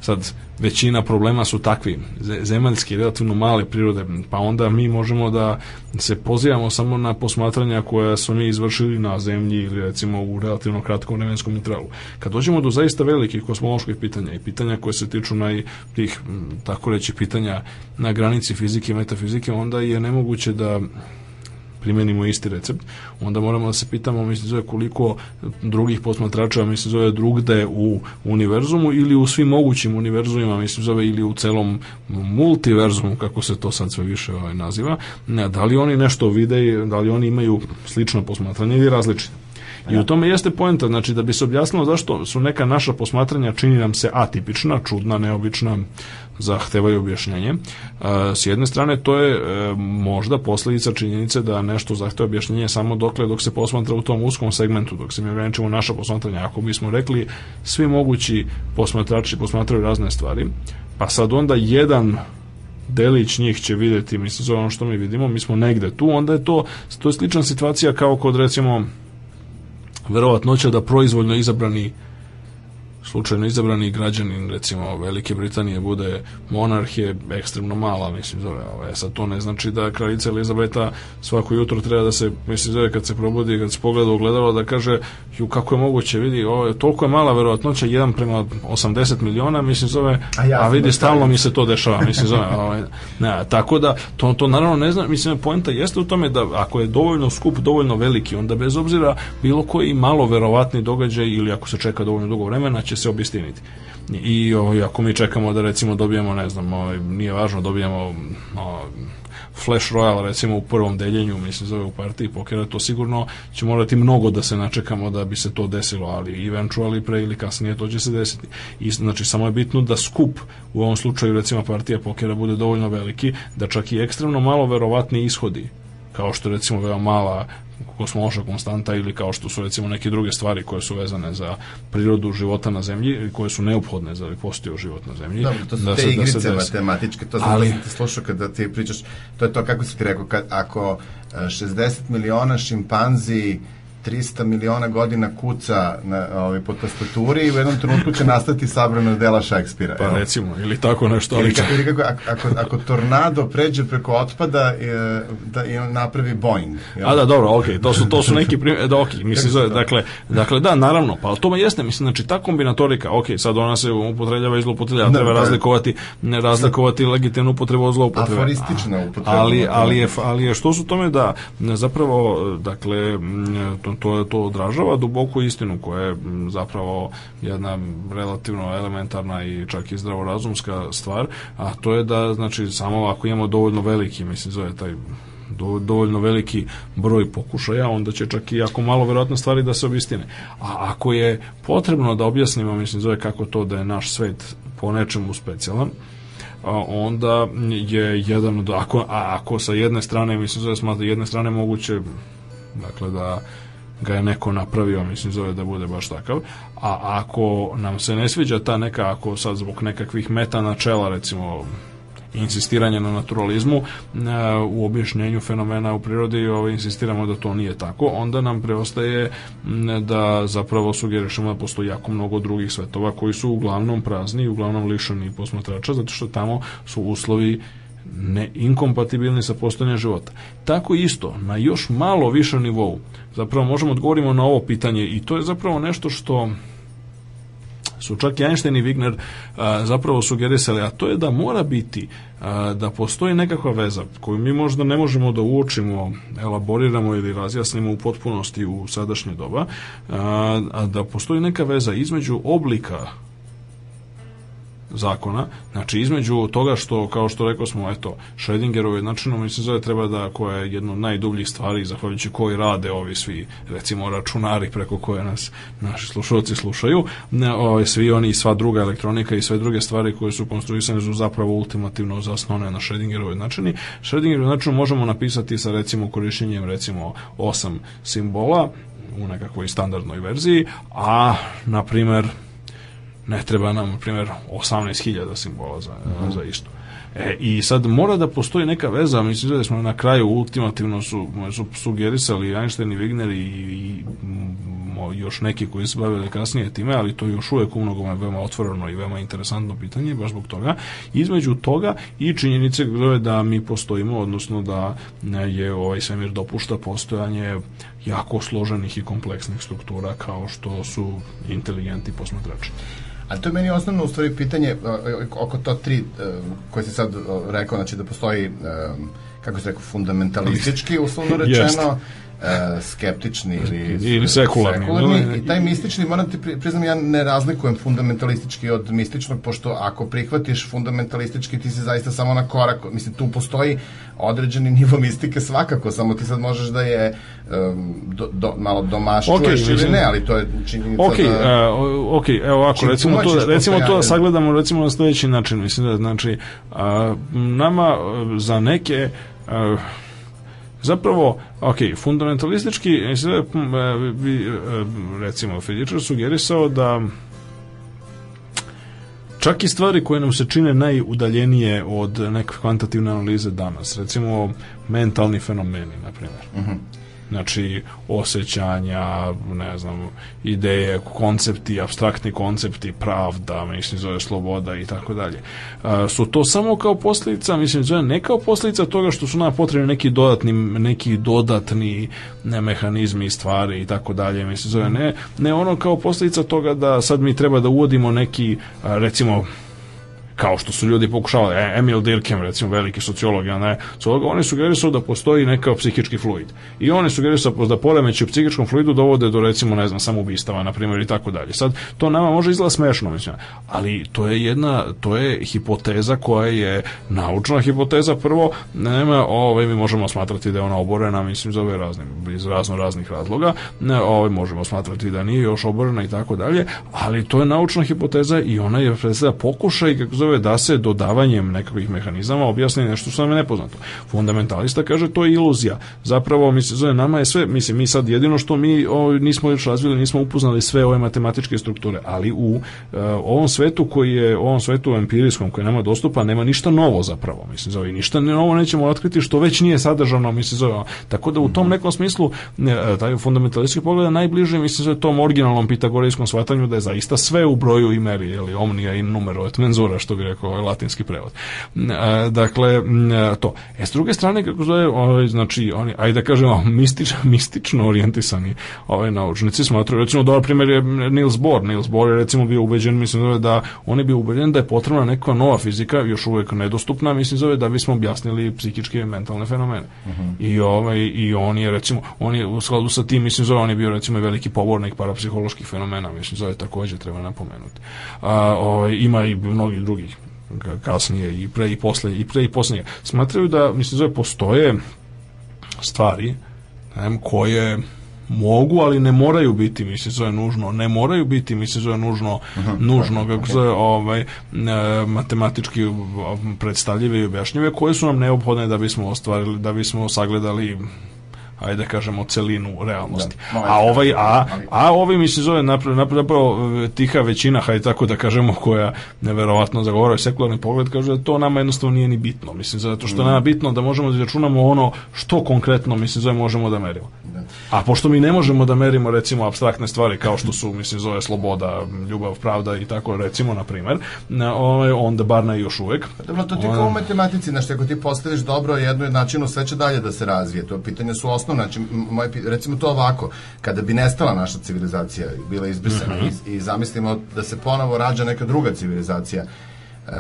sad većina problema su takvi, zemaljski, relativno male prirode, pa onda mi možemo da se pozivamo samo na posmatranja koja smo mi izvršili na zemlji ili recimo u relativno kratkom vremenskom intervalu. Kad dođemo do zaista velikih kosmoloških pitanja i pitanja koje se tiču naj, tih, tako reći, pitanja na granici fizike i metafizike, onda je nemoguće da primenimo isti recept, onda moramo da se pitamo, mislim, zove koliko drugih posmatrača, mislim, zove drugde u univerzumu ili u svim mogućim univerzumima, mislim, zove ili u celom multiverzumu, kako se to sad sve više ovaj, naziva, da li oni nešto vide, da li oni imaju slično posmatranje ili različite. I u tome jeste poenta, znači da bi se objasnilo zašto su neka naša posmatranja čini nam se atipična, čudna, neobična, zahtevaju objašnjenje. S jedne strane, to je e, možda posledica činjenice da nešto zahteva objašnjenje samo dokle dok se posmatra u tom uskom segmentu, dok se mi ograničimo naša posmatranja. Ako bismo rekli svi mogući posmatrači posmatraju razne stvari, pa sad onda jedan delić njih će videti, mislim, za ono što mi vidimo, mi smo negde tu, onda je to, to je slična situacija kao kod, recimo, verovatnoća da proizvoljno izabrani slučajno izabrani građanin recimo Velike Britanije bude monarh je ekstremno mala mislim zove ovaj. sad to ne znači da kraljica Elizabeta svako jutro treba da se mislim zove kad se probudi kad se pogleda ogledalo da kaže ju kako je moguće vidi ovo je toliko je mala verovatnoća jedan prema 80 miliona mislim zove a, ja a vidi stalno mi se to dešava mislim zove ovaj, ne, tako da to, to naravno ne znam mislim poenta jeste u tome da ako je dovoljno skup dovoljno veliki onda bez obzira bilo koji malo verovatni događaj ili ako se čeka dovoljno dugo vremena će se obistiniti. I ovaj, ako mi čekamo da recimo dobijemo, ne znam, ovaj, nije važno, dobijemo ovaj, Flash Royale recimo u prvom deljenju, mislim zove u partiji pokera, to sigurno će morati mnogo da se načekamo da bi se to desilo, ali eventually pre ili kasnije to će se desiti. I znači samo je bitno da skup u ovom slučaju recimo partija pokera bude dovoljno veliki da čak i ekstremno malo verovatni ishodi kao što recimo veoma mala kosmološka konstanta ili kao što su recimo neke druge stvari koje su vezane za prirodu života na zemlji koje su neophodne za da postio život na zemlji. Dobro, to su da te se, igrice da se matematičke, to sam Ali... te slušao kada ti pričaš, to je to kako si ti rekao, kad, ako 60 miliona šimpanzi 300 miliona godina kuca na, ovaj, pod tastaturi i u jednom trenutku će nastati sabrana dela Šekspira. Pa evo. recimo, ili tako nešto. Ili kako, ili kako ako, ako tornado pređe preko otpada e, da i napravi Boeing. Jel? A da, dobro, okej, okay, to su, to su neki primjer, da, okej, okay, mislim, zove, dakle, dakle, da, naravno, pa to jeste, mislim, znači, ta kombinatorika, okej, okay, sad ona se upotrebljava i zloupotrebljava, da, treba razlikovati, ne razlikovati legitimnu upotrebu od zloupotrebe. Aforistična upotreba. Ali, ali, je, ali je što su tome da, zapravo, dakle, to, to, to odražava duboku istinu koja je zapravo jedna relativno elementarna i čak i zdravorazumska stvar, a to je da znači samo ako imamo dovoljno veliki, mislim zove taj do, dovoljno veliki broj pokušaja, onda će čak i ako malo verovatno stvari da se obistine. A ako je potrebno da objasnimo, mislim, zove kako to da je naš svet po nečemu specijalan, a onda je jedan od, ako, a ako sa jedne strane, mislim, zove smatra jedne strane moguće, dakle da ga je neko napravio, mislim zove da bude baš takav, a ako nam se ne sviđa ta neka, ako sad zbog nekakvih meta načela, recimo insistiranje na naturalizmu e, u objašnjenju fenomena u prirodi ovaj, insistiramo da to nije tako, onda nam preostaje da zapravo sugerišemo da postoji jako mnogo drugih svetova koji su uglavnom prazni i uglavnom lišani posmatrača, zato što tamo su uslovi ne inkompatibilni sa postojanjem života. Tako isto, na još malo višem nivou, zapravo možemo odgovorimo na ovo pitanje i to je zapravo nešto što su čak i Einstein i Wigner a, zapravo sugerisali, a to je da mora biti a, da postoji nekakva veza koju mi možda ne možemo da uočimo, elaboriramo ili razjasnimo u potpunosti u sadašnje doba, a, a da postoji neka veza između oblika zakona, znači između toga što, kao što rekao smo, eto, Schrödingerovo jednačino, mislim zove treba da, koja je jedno od najdubljih stvari, zahvaljujući koji rade ovi svi, recimo, računari preko koje nas naši slušalci slušaju, ne, ovi, svi oni i sva druga elektronika i sve druge stvari koje su konstruisane su zapravo ultimativno zasnovane na Schrödingerovo jednačini. Schrödingerovo jednačinu možemo napisati sa, recimo, korišćenjem, recimo, osam simbola, u nekakvoj standardnoj verziji, a, na primer, ne treba nam, na primjer, 18.000 simbola za, -huh. za isto. E, I sad mora da postoji neka veza, mislim da smo na kraju ultimativno su, su sugerisali Einstein i Wigner i, i još neki koji se bavili kasnije time, ali to je još uvek u mnogome veoma otvoreno i veoma interesantno pitanje, baš zbog toga. Između toga i činjenice da mi postojimo, odnosno da je ovaj svemir dopušta postojanje jako složenih i kompleksnih struktura kao što su inteligenti posmatrači. Ali to je meni osnovno u stvari pitanje oko to tri koje se sad rekao, znači da postoji kako se rekao, fundamentalistički, uslovno rečeno, uh, skeptični ili, ili sekularni. sekularni I taj mistični, moram ti priznam, ja ne razlikujem fundamentalistički od mističnog, pošto ako prihvatiš fundamentalistički, ti si zaista samo na korak, mislim, tu postoji određeni nivo mistike svakako, samo ti sad možeš da je um, do, do, malo domašćuješ okay, ili ne, ali to je činjenica okay, da... Uh, ok, evo ovako, recimo to, recimo to da sagledamo recimo na sledeći način, mislim da znači uh, nama za neke uh, zapravo, ok, fundamentalistički, e, bi, e, recimo, fizičar sugerisao da čak i stvari koje nam se čine najudaljenije od neke kvantitativne analize danas, recimo mentalni fenomeni, na primjer. Uh mhm. Znači osjećanja, ne znam, ideje, koncepti, abstraktni koncepti, pravda, mislim, zove sloboda i tako dalje. Su to samo kao posljedica, mislim, zove ne kao posljedica toga što su nam potrebni neki dodatni, neki dodatni ne, mehanizmi i stvari i tako dalje, mislim, zove ne, ne ono kao posljedica toga da sad mi treba da uvodimo neki, recimo, kao što su ljudi pokušavali, e, Emil Durkheim, recimo veliki sociolog, ja ne, sociolog, oni sugerisao da postoji neka psihički fluid. I oni sugerisao da poremeći u psihičkom fluidu dovode do recimo, ne znam, samoubistava, na primjer, i tako dalje. Sad, to nama može izgleda smešno, mislim, ali to je jedna, to je hipoteza koja je naučna hipoteza prvo, nema, ovaj, mi možemo smatrati da je ona oborena, mislim, za ove razne, iz razno raznih razloga, ne, ovaj, možemo smatrati da nije još oborena i tako dalje, ali to je naučna hipoteza i ona je predstavlja pokušaj, kako zove izazove da se dodavanjem nekakvih mehanizama objasni nešto što nam je nepoznato. Fundamentalista kaže to je iluzija. Zapravo, mislim, zove, nama je sve, mislim, mi sad jedino što mi o, nismo još razvili, nismo upoznali sve ove matematičke strukture, ali u e, ovom svetu koji je, ovom svetu empirijskom koji nama dostupa, nema ništa novo zapravo, mislim, zove, ništa novo nećemo otkriti što već nije sadržano, mislim, zove, tako da u tom nekom smislu e, taj fundamentalistički pogled je najbliže, mislim, zove, tom originalnom pitagorijskom shvatanju da je zaista sve u broju i meri, ili omnija i numero et menzura, što bi rekao ovaj latinski prevod. Dakle, to. E, s druge strane, kako zove, ovaj, znači, oni, ajde da kažemo, mistič, mistično orijentisani ovaj, naučnici smatruju, recimo, dobar primjer je Niels Bohr. Niels Bohr je, recimo, bio ubeđen, mislim, da on je bio ubeđen da je potrebna neka nova fizika, još uvek nedostupna, mislim, zove, da bismo objasnili psihičke i mentalne fenomene. Uh mhm. -huh. I, ovaj, I on je, recimo, on je u skladu sa tim, mislim, zove, on je bio, recimo, veliki pobornik parapsiholoških fenomena, mislim, zove, takođe treba napomenuti. A, ovaj, ima i mnogih drugih kasnije i pre i posle i pre i posle smatraju da mislim zove postoje stvari ne, koje mogu, ali ne moraju biti, mislim, zove nužno, ne moraju biti, mislim, zove nužno, Aha, nužno, kako okay. zove, ovaj, e, matematički predstavljive i objašnjive, koje su nam neophodne da bismo ostvarili, da bismo sagledali ajde da kažemo celinu realnosti. Da, a ovaj a a ovi mi se zove napravo, napravo tiha većina, hajde tako da kažemo koja neverovatno zagovara sekularni pogled kaže da to nama jednostavno nije ni bitno. Mislim zato što mm. nama bitno da možemo da računamo ono što konkretno mislim zove možemo da merimo. A pošto mi ne možemo da merimo recimo abstraktne stvari kao što su mislim zove sloboda, ljubav, pravda i tako recimo na primer, ovaj onda bar ne još uvek. Dobro, to ti kao u matematici, znači ako ti postaviš dobro jednu načinu sve će dalje da se razvije. To pitanje su osnovna, znači moj, recimo to ovako, kada bi nestala naša civilizacija, bila izbrisana mm -hmm. i, i zamislimo da se ponovo rađa neka druga civilizacija, uh,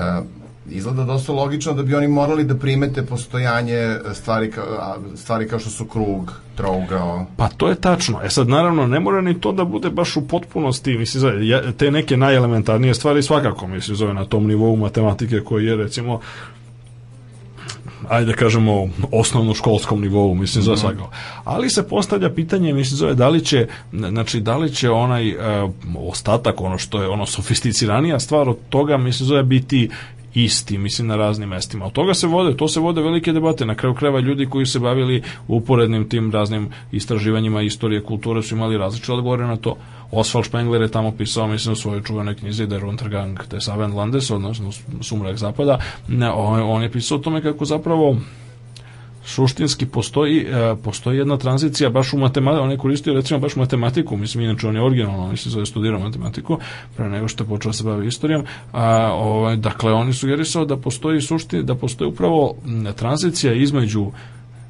izgleda dosta logično da bi oni morali da primete postojanje stvari, ka, stvari kao što su krug, trougao. Pa to je tačno. E sad, naravno, ne mora ni to da bude baš u potpunosti, mislim, te neke najelementarnije stvari svakako, mislim, zove na tom nivou matematike koji je, recimo, ajde da kažemo, osnovno školskom nivou, mislim, za mhm. svega. Ali se postavlja pitanje, mislim, zove, da li će, znači, da li će onaj uh, ostatak, ono što je ono sofisticiranija stvar od toga, mislim, zove, biti isti, mislim, na raznim mestima. Od toga se vode, to se vode velike debate. Na kraju kreva ljudi koji se bavili uporednim tim raznim istraživanjima istorije, kulture su imali različite odgovore na to. Oswald Spengler je tamo pisao, mislim, u svojoj čuvenoj knjizi Der Untergang des Abendlandes, odnosno Sumrak zapada. On, je pisao o tome kako zapravo suštinski postoji e, postoji jedna tranzicija baš u matematiku, on je koristio recimo baš matematiku, mislim inače on je originalno, mislim da je studirao matematiku pre nego što je počeo da se bavi istorijom, a ovaj dakle on je sugerisao da postoji suštin, da postoji upravo tranzicija između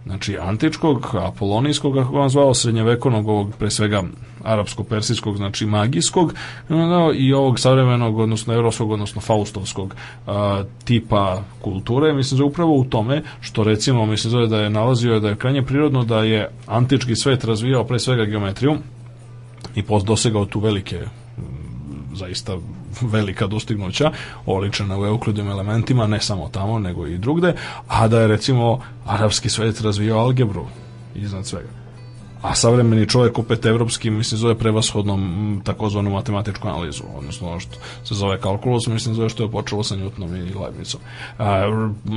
znači antičkog, apolonijskog, kako vam zvao, srednjevekovnog, ovog pre svega arapsko-persijskog, znači magijskog, i ovog savremenog, odnosno evropskog, odnosno faustovskog a, tipa kulture, mislim da upravo u tome, što recimo, mislim da je nalazio da je krajnje prirodno da je antički svet razvijao pre svega geometriju i dosegao tu velike zaista velika dostignuća, oličena u euklidnim elementima, ne samo tamo, nego i drugde, a da je recimo arapski svet razvijao algebru iznad svega a savremeni čovjek opet evropski mislim zove prevashodno takozvanu matematičku analizu odnosno ono što se zove kalkulus mislim zove što je počelo sa Newtonom i Leibnicom a,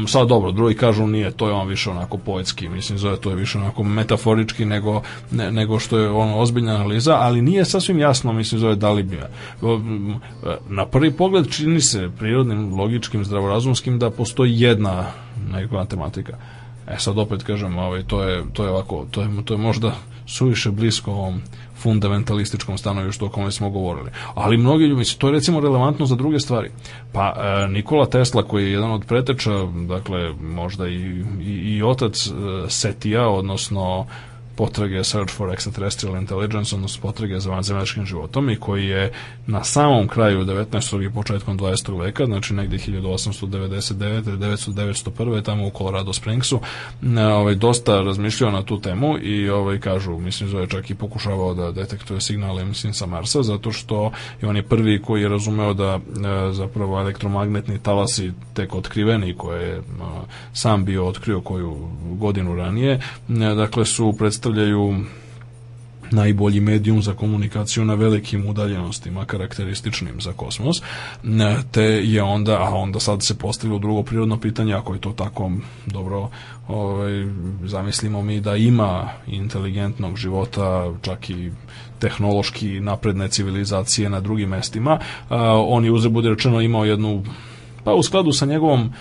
sad dobro drugi kažu nije to je on više onako poetski mislim zove to je više onako metaforički nego, ne, nego što je ono ozbiljna analiza ali nije sasvim jasno mislim zove da li bi na prvi pogled čini se prirodnim logičkim zdravorazumskim da postoji jedna neka matematika. E sad opet kažem, ovaj, to je, to je ovako, to je, to je možda suviše blisko ovom fundamentalističkom stanovištu o kome smo govorili. Ali mnogi ljudi, to je recimo relevantno za druge stvari. Pa e, Nikola Tesla, koji je jedan od preteča, dakle, možda i, i, i otac e, Setija, odnosno potrage Search for Extraterrestrial Intelligence, odnosno potrage za vanzemaljskim životom i koji je na samom kraju 19. i početkom 20. veka, znači negde 1899. 1901. tamo u Colorado Springsu, ovaj, dosta razmišljao na tu temu i ovaj, kažu, mislim, zove čak i pokušavao da detektuje signale, mislim, sa Marsa, zato što je on je prvi koji je razumeo da e, zapravo elektromagnetni talasi tek otkriveni, koje je sam bio otkrio koju godinu ranije, dakle su predstavljeni predstavljaju najbolji medijum za komunikaciju na velikim udaljenostima karakterističnim za kosmos, te je onda, a onda sad se postavilo drugo prirodno pitanje, ako je to tako dobro, ovaj, zamislimo mi da ima inteligentnog života, čak i tehnološki napredne civilizacije na drugim mestima, a, on je uzre bude rečeno imao jednu, pa u skladu sa njegovom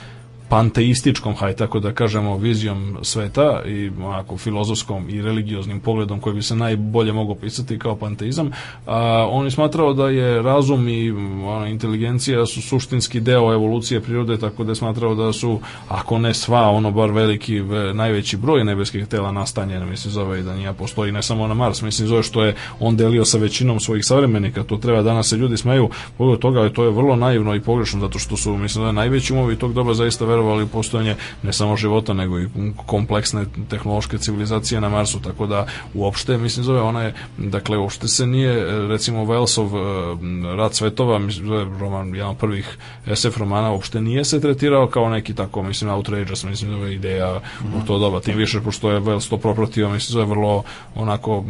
panteističkom, haj tako da kažemo, vizijom sveta i onako filozofskom i religioznim pogledom koji bi se najbolje mogao pisati kao panteizam, a, on je smatrao da je razum i ona, inteligencija su suštinski deo evolucije prirode, tako da je smatrao da su, ako ne sva, ono bar veliki, najveći broj nebeskih tela nastanjena, mislim, zove i da nije postoji ne samo na Mars, mislim, zove što je on delio sa većinom svojih savremenika, to treba danas se ljudi smeju pogled toga, ali to je vrlo naivno i pogrešno, zato što su, mislim, da najveći umovi tog doba zaista verovali u postojanje ne samo života, nego i kompleksne tehnološke civilizacije na Marsu, tako da uopšte, mislim, zove, ona je, dakle, uopšte se nije, recimo, Wellsov uh, Rat svetova, mislim, roman, jedan od prvih SF romana, uopšte nije se tretirao kao neki tako, mislim, outrageous, mislim, zove, ideja u to doba, tim više, pošto je Wells to propratio, mislim, zove, vrlo, onako,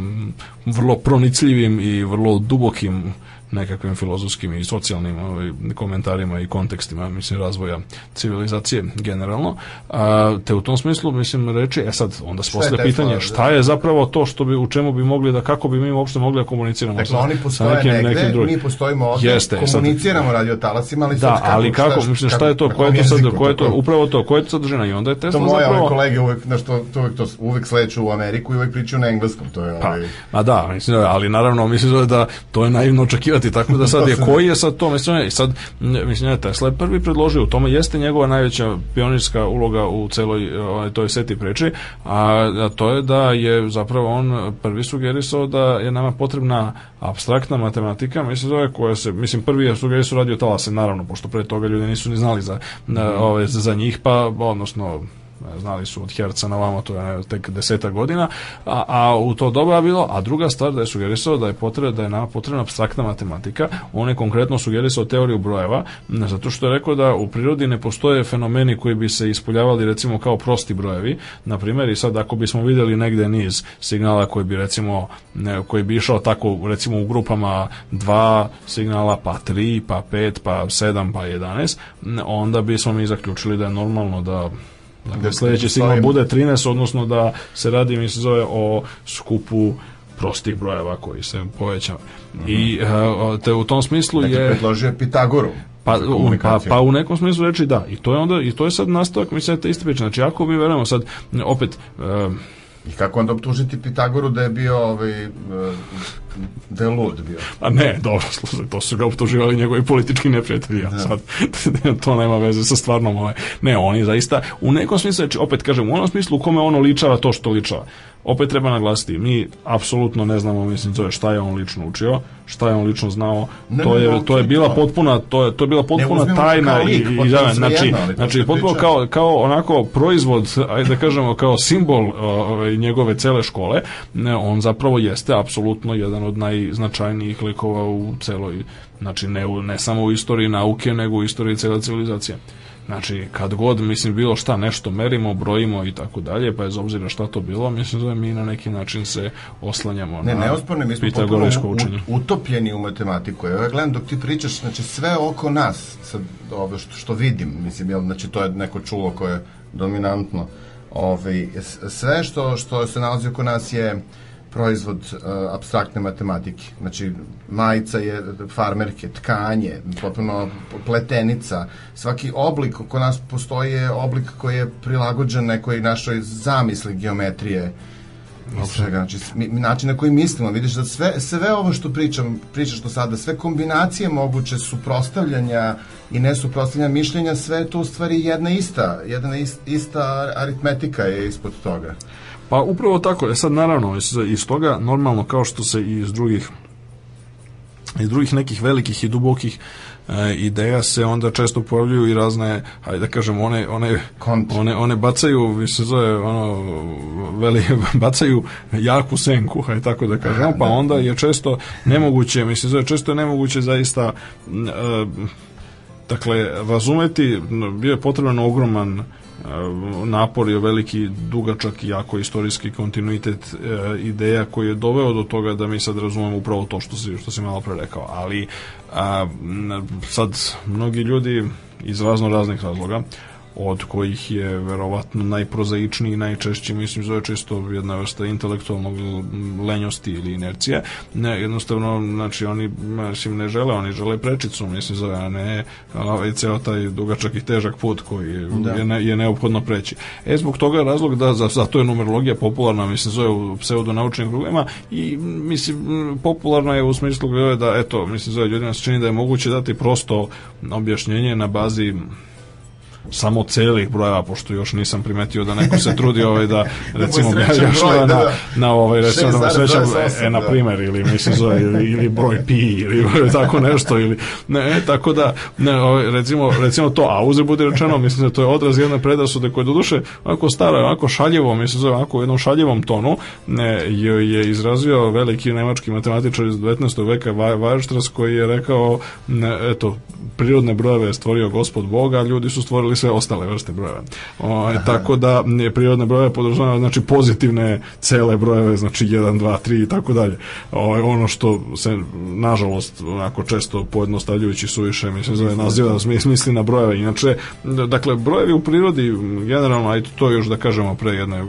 vrlo pronicljivim i vrlo dubokim nekakvim filozofskim i socijalnim ovaj, komentarima i kontekstima mislim razvoja civilizacije generalno a, te u tom smislu mislim reći e sad onda se postavlja pitanje da. šta je zapravo to što bi u čemu bi mogli da kako bi mi uopšte mogli da komuniciramo dakle, sa, oni postoje sa nekim, negde, nekim drugim. mi postojimo ovde Jeste, komuniciramo sad, radio talasima ali da, sad kako, ali kako, šta, mislim šta je to ko je to sad ko je to upravo to ko je to sadržina i onda je Tesla to moje zapravo kolege uvek na što to uvek to uvek sleću u Ameriku i uvek pričaju na engleskom to je pa, ovaj ma da mislim ali naravno mislim da to je naivno očekivati tako da sad je koji je sad to mislim sad mislim da Tesla je prvi predložio u tome jeste njegova najveća pionirska uloga u celoj ovaj, toj seti priče a, a to je da je zapravo on prvi sugerisao da je nama potrebna abstraktna matematika mislim zove koja se mislim prvi je sugerisao radio talase naravno pošto pre toga ljudi nisu ni znali za mm -hmm. ove za njih pa odnosno znali su od Herca na vamo, to je tek deseta godina, a, a u to doba je bilo, a druga stvar da je sugerisao da je potrebna, da je nama potrebna abstraktna matematika, on je konkretno sugerisao teoriju brojeva, zato što je rekao da u prirodi ne postoje fenomeni koji bi se ispoljavali recimo kao prosti brojevi, na primjer i sad ako bismo videli negde niz signala koji bi recimo koji bi išao tako recimo u grupama dva signala pa tri, pa pet, pa sedam, pa 11, onda bismo mi zaključili da je normalno da Dakle, sledeći signal bude 13, odnosno da se radi, mi se zove o skupu prostih brojeva koji se poveća. Mm -hmm. I uh, te u tom smislu dakle, je... predložio Pitagoru. Pa, u, pa, pa u nekom smislu reči da. I to je onda i to je sad nastavak mislim da te iste priče. Znači ako mi verujemo sad opet uh, I kako onda optužiti Pitagoru da je bio ovaj, da je lud bio? A ne, dobro, slušaj, to su ga optuživali njegovi politički neprijatelji, ja da. sad to nema veze sa stvarnom ovaj. Ne, oni zaista, u nekom smislu, znači, opet kažem, u onom smislu u kome ono ličava to što ličava opet treba naglasiti, mi apsolutno ne znamo, mislim, to je šta je on lično učio, šta je on lično znao, ne, to je to je bila potpuna to je to je bila potpuna tajna i, i da, znači jedno, znači potpuno kao kao onako proizvod, ajde da kažemo kao simbol ove njegove cele škole, ne, on zapravo jeste apsolutno jedan od najznačajnijih likova u celoj znači ne, ne samo u istoriji nauke, nego u istoriji cele civilizacije. Znači, kad god, mislim, bilo šta nešto merimo, brojimo i tako dalje, pa bez obzira šta to bilo, mislim da mi na neki način se oslanjamo ne, na neosporne, mi smo potpuno utopljeni u matematiku. Ja gledam dok ti pričaš, znači sve oko nas, sad, ovo što, što vidim, mislim, jel, znači to je neko čulo koje je dominantno, ovaj, sve što, što se nalazi oko nas je proizvod uh, abstraktne matematike. Znači, majica je farmerke, tkanje, potpuno pletenica. Svaki oblik oko nas postoji je oblik koji je prilagođen nekoj našoj zamisli geometrije i svega. Znači, mi, način na koji mislimo, vidiš da sve, sve ovo što pričam, pričaš do sada, sve kombinacije moguće suprostavljanja i nesuprostavljanja mišljenja, sve je to u stvari jedna ista, jedna ista aritmetika je ispod toga. Pa upravo tako, je sad naravno iz toga normalno kao što se i iz drugih iz drugih nekih velikih i dubokih e, ideja se onda često pojavljuju i razne, hajde da kažem, one, one, one, one bacaju, se zove, ono, veli, bacaju jaku senku, hajde tako da kažem, pa onda je često nemoguće, mislim, zove, često je nemoguće zaista, e, dakle, razumeti, bio je potreban ogroman napor je veliki, dugačak i jako istorijski kontinuitet e, ideja koji je doveo do toga da mi sad razumemo upravo to što si, što si malo pre rekao. Ali a, sad mnogi ljudi iz razno raznih razloga od kojih je verovatno najprozaičniji i najčešći, mislim, zove često jedna vrsta intelektualnog lenjosti ili inercije. Ne, jednostavno, znači, oni mislim, ne žele, oni žele prečicu, mislim, zove, a ne ovaj, ceo taj dugačak i težak put koji je, da. je, ne, je neophodno preći. E, zbog toga je razlog da za, zato je numerologija popularna, mislim, zove u pseudonaučnim krugovima i, mislim, popularna je u smislu da, eto, mislim, zove, ljudima se čini da je moguće dati prosto objašnjenje na bazi samo celih brojeva, pošto još nisam primetio da neko se trudi ovaj da, da recimo ja još broj, na, da, da. na ovaj recimo da mu srećam e, na primer ili mislim zove ili, ili broj pi ili tako nešto ili ne tako da ne, ovaj, recimo recimo to a uze bude rečeno mislim da to je odraz jedne predrasude koje do duše onako stara onako šaljivo mislim zove onako u jednom šaljivom tonu ne, je, je izrazio veliki nemački matematičar iz 19. veka Weierstrass koji je rekao ne, eto prirodne brojeve je stvorio gospod Boga ljudi su stvorili sve ostale vrste brojeva. O, tako da prirodne brojeve podržava znači pozitivne cele brojeve, znači 1, 2, 3 i tako dalje. O, ono što se nažalost onako često pojednostavljujući suviše mislim zove naziva da misli na brojeve. Inače dakle brojevi u prirodi generalno ajde to još da kažemo pre jedne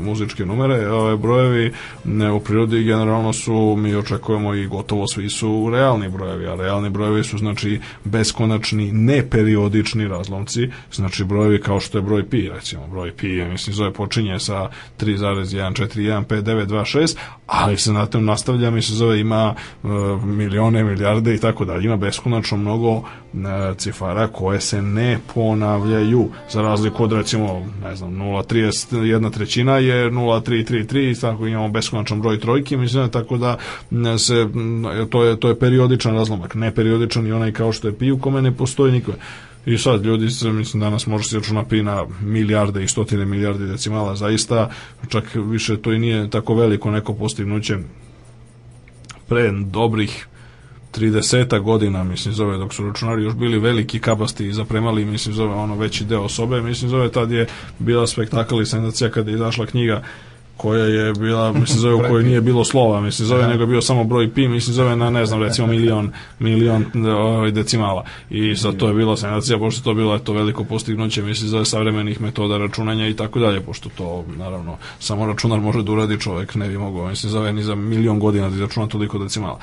muzičke numere, ove brojevi ne, u prirodi generalno su mi očekujemo i gotovo svi su realni brojevi, a realni brojevi su znači beskonačni neperiodični razlomci znači brojevi kao što je broj pi, recimo. Broj pi je, mislim, zove počinje sa 3,1415926, ali se na tem nastavlja, mislim, zove ima uh, milione, milijarde i tako dalje, ima beskonačno mnogo uh, cifara koje se ne ponavljaju, za razliku od, recimo, ne znam, 0,31 trećina je 0,333 i tako imamo beskonačan broj trojki, mislim, tako da se, to je, to je periodičan razlomak, neperiodičan i onaj kao što je pi u kome ne postoji nikome. I sad ljudi se, mislim, danas može se računa pi na milijarde i stotine milijarde decimala, zaista, čak više to i nije tako veliko neko postignuće. Pre dobrih 30 godina, mislim, zove, dok su računari još bili veliki kabasti i zapremali, mislim, zove, ono veći deo sobe, mislim, zove, tad je bila spektakl i senzacija kada je izašla knjiga koja je bila, mislim, zove u kojoj nije bilo slova, mislim, zove, nego je bio samo broj pi, mislim, zove na, ne znam, recimo milion, milion ovaj, decimala. I sad to je bila senzacija, pošto to bilo eto veliko postignuće, mislim, zove savremenih metoda računanja i tako dalje, pošto to, naravno, samo računar može da uradi čovek, ne bi mogao, mislim, zove ni za milion godina da izračuna toliko decimala.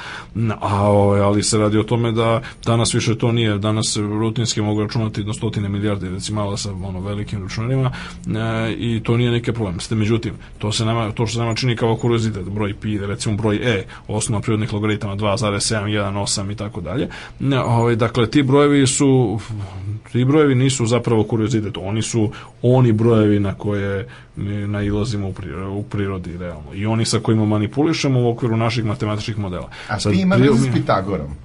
A, ovaj, ali se radi o tome da danas više to nije, danas rutinski mogu računati do stotine milijarde decimala sa ono velikim računarima e, i to nije neki problem. Međutim, to se nama, to što se nama čini kao kuriozitet, broj pi, recimo broj e, osnova prirodnih logaritama 2,718 i tako dalje. Ovaj, dakle, ti brojevi su, ti brojevi nisu zapravo kuriozitet, oni su oni brojevi na koje mi nailazimo u prirodi, u prirodi realno. I oni sa kojima manipulišemo u okviru naših matematičkih modela. A Sad, pi ima pri... s Pitagorom?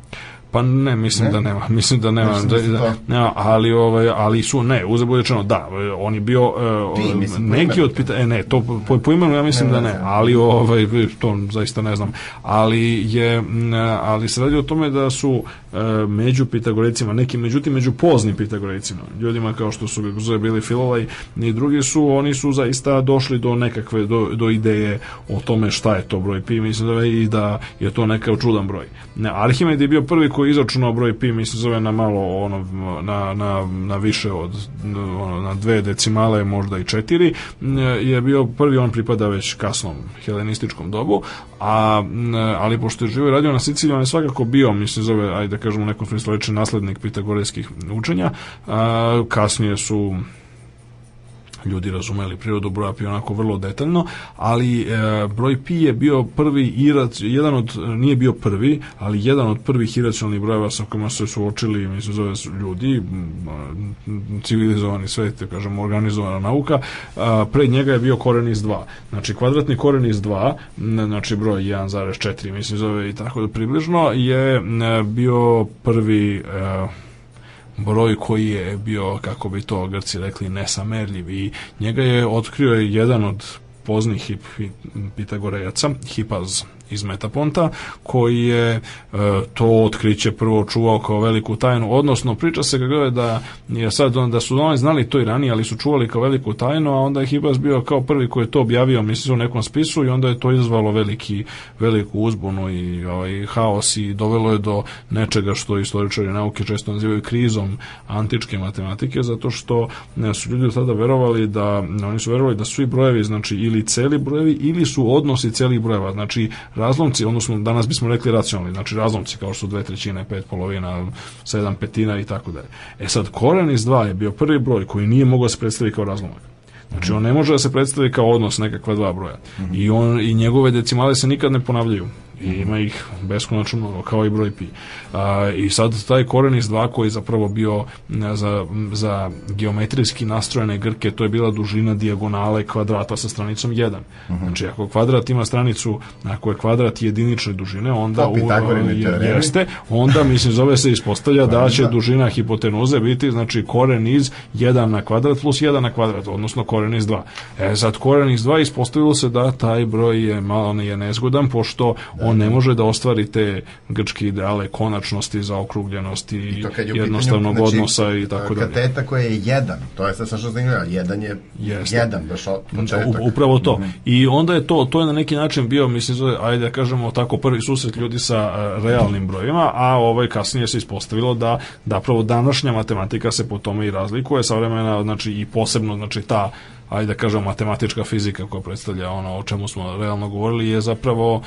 Pa ne, mislim ne? da nema. Mislim da nema, da, da, nema ali ovaj ali su ne, uzabudečeno da, on je bio uh, Ti, mislim, neki od pita, e ne, to po, po imenu ja mislim ne, da ne, ali ovaj to zaista ne znam. Ali je ali se radi o tome da su uh, među pitagorecima, neki međutim među poznim pitagorecima, ljudima kao što su zove bili Filolaj i drugi su, oni su zaista došli do nekakve do, do ideje o tome šta je to broj pi, mislim da i da je to neka čudan broj. Ne, Arhimed je bio prvi koji koji izračunao broj pi, mislim zove na malo ono, na, na, na više od ono, na dve decimale, možda i četiri, je bio prvi, on pripada već kasnom helenističkom dobu, a, ali pošto je živo radio na Siciliji, on je svakako bio, mislim zove, ajde da kažemo nekom smislu naslednik pitagorejskih učenja, a, kasnije su ljudi razumeli prirodu broja pi onako vrlo detaljno, ali e, broj pi je bio prvi irac, jedan od, nije bio prvi, ali jedan od prvih iracionalnih brojeva sa kojima se suočili, mislim, zove ljudi, civilizovani svet, da kažemo, organizovana nauka, a, pred njega je bio koren iz 2. Znači, kvadratni koren iz 2, znači broj 1,4, mislim, zove i tako da približno, je bio prvi e, broj koji je bio, kako bi to Grci rekli, nesamerljiv. I njega je otkrio jedan od poznih hip, Pitagorejaca, Hipaz iz Metaponta, koji je e, to otkriće prvo čuvao kao veliku tajnu, odnosno priča se kako je da je sad da su oni znali to i ranije, ali su čuvali kao veliku tajnu, a onda je Hibas bio kao prvi koji je to objavio, mislim, u nekom spisu i onda je to izvalo veliki, veliku uzbunu i ovaj, haos i dovelo je do nečega što istoričari nauke često nazivaju krizom antičke matematike, zato što ne, su ljudi tada verovali da, oni su verovali da svi brojevi, znači ili celi brojevi ili su odnosi celih brojeva, znači razlomci, odnosno danas bismo rekli racionalni, znači razlomci kao što su dve trećine, pet polovina, sedam petina i tako dalje. E sad, koren iz dva je bio prvi broj koji nije mogao da se predstaviti kao razlomak. Znači on ne može da se predstavi kao odnos nekakva dva broja. Mm -hmm. I on i njegove decimale se nikad ne ponavljaju i ima ih beskonačno mnogo, kao i broj pi. A, I sad taj koren iz 2 koji je zapravo bio za, za geometrijski nastrojene grke, to je bila dužina dijagonale kvadrata sa stranicom 1. Uh -huh. Znači, ako kvadrat ima stranicu, ako je kvadrat jedinične dužine, onda u, je, jeste, onda, mislim, zove se ispostavlja da će dužina hipotenuze biti, znači, koren iz 1 na kvadrat plus 1 na kvadrat, odnosno koren iz 2. E, sad, koren iz 2 ispostavilo se da taj broj je malo je nezgodan, pošto da. On ne može da ostvari te grčke ideale konačnosti, zaokrugljenosti, I jednostavnog pitanju, odnosa i tako dalje. Kateta koja je jedan, to je sad što zanimljivo, jedan je Jeste. jedan, baš početak. Upravo to. Mm -hmm. I onda je to, to je na neki način bio, mislim, zove, ajde da kažemo tako, prvi susret ljudi sa uh, realnim brojima, a ovaj kasnije se ispostavilo da, da pravo današnja matematika se po tome i razlikuje, savremena, znači i posebno, znači ta ajde da kažem, matematička fizika koja predstavlja ono o čemu smo realno govorili je zapravo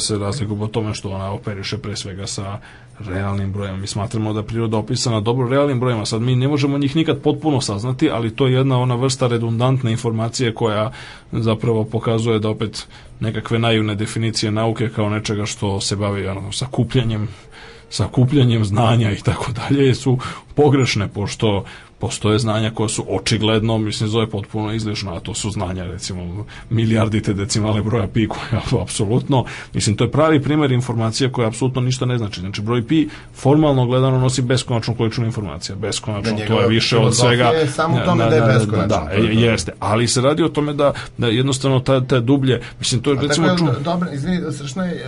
se razlikuje po tome što ona operiše pre svega sa realnim brojem. Mi smatramo da priroda opisana dobro realnim brojima. Sad mi ne možemo njih nikad potpuno saznati, ali to je jedna ona vrsta redundantne informacije koja zapravo pokazuje da opet nekakve naivne definicije nauke kao nečega što se bavi ono, sakupljanjem sakupljanjem znanja i tako dalje su pogrešne pošto postoje znanja koja su očigledno, mislim, zove potpuno izlišna, a to su znanja, recimo, milijardite decimale broja pi, koja apsolutno, mislim, to je pravi primer informacija koja apsolutno ništa ne znači. Znači, broj pi formalno gledano nosi beskonačnu količinu informacija, beskonačno, da to je više od svega. Je samo u tome da, da, je beskonačno. Da, da, jeste, ali se radi o tome da, da jednostavno ta, ta dublje, mislim, to je, recimo... Tako je, dobro, izvini, strašno je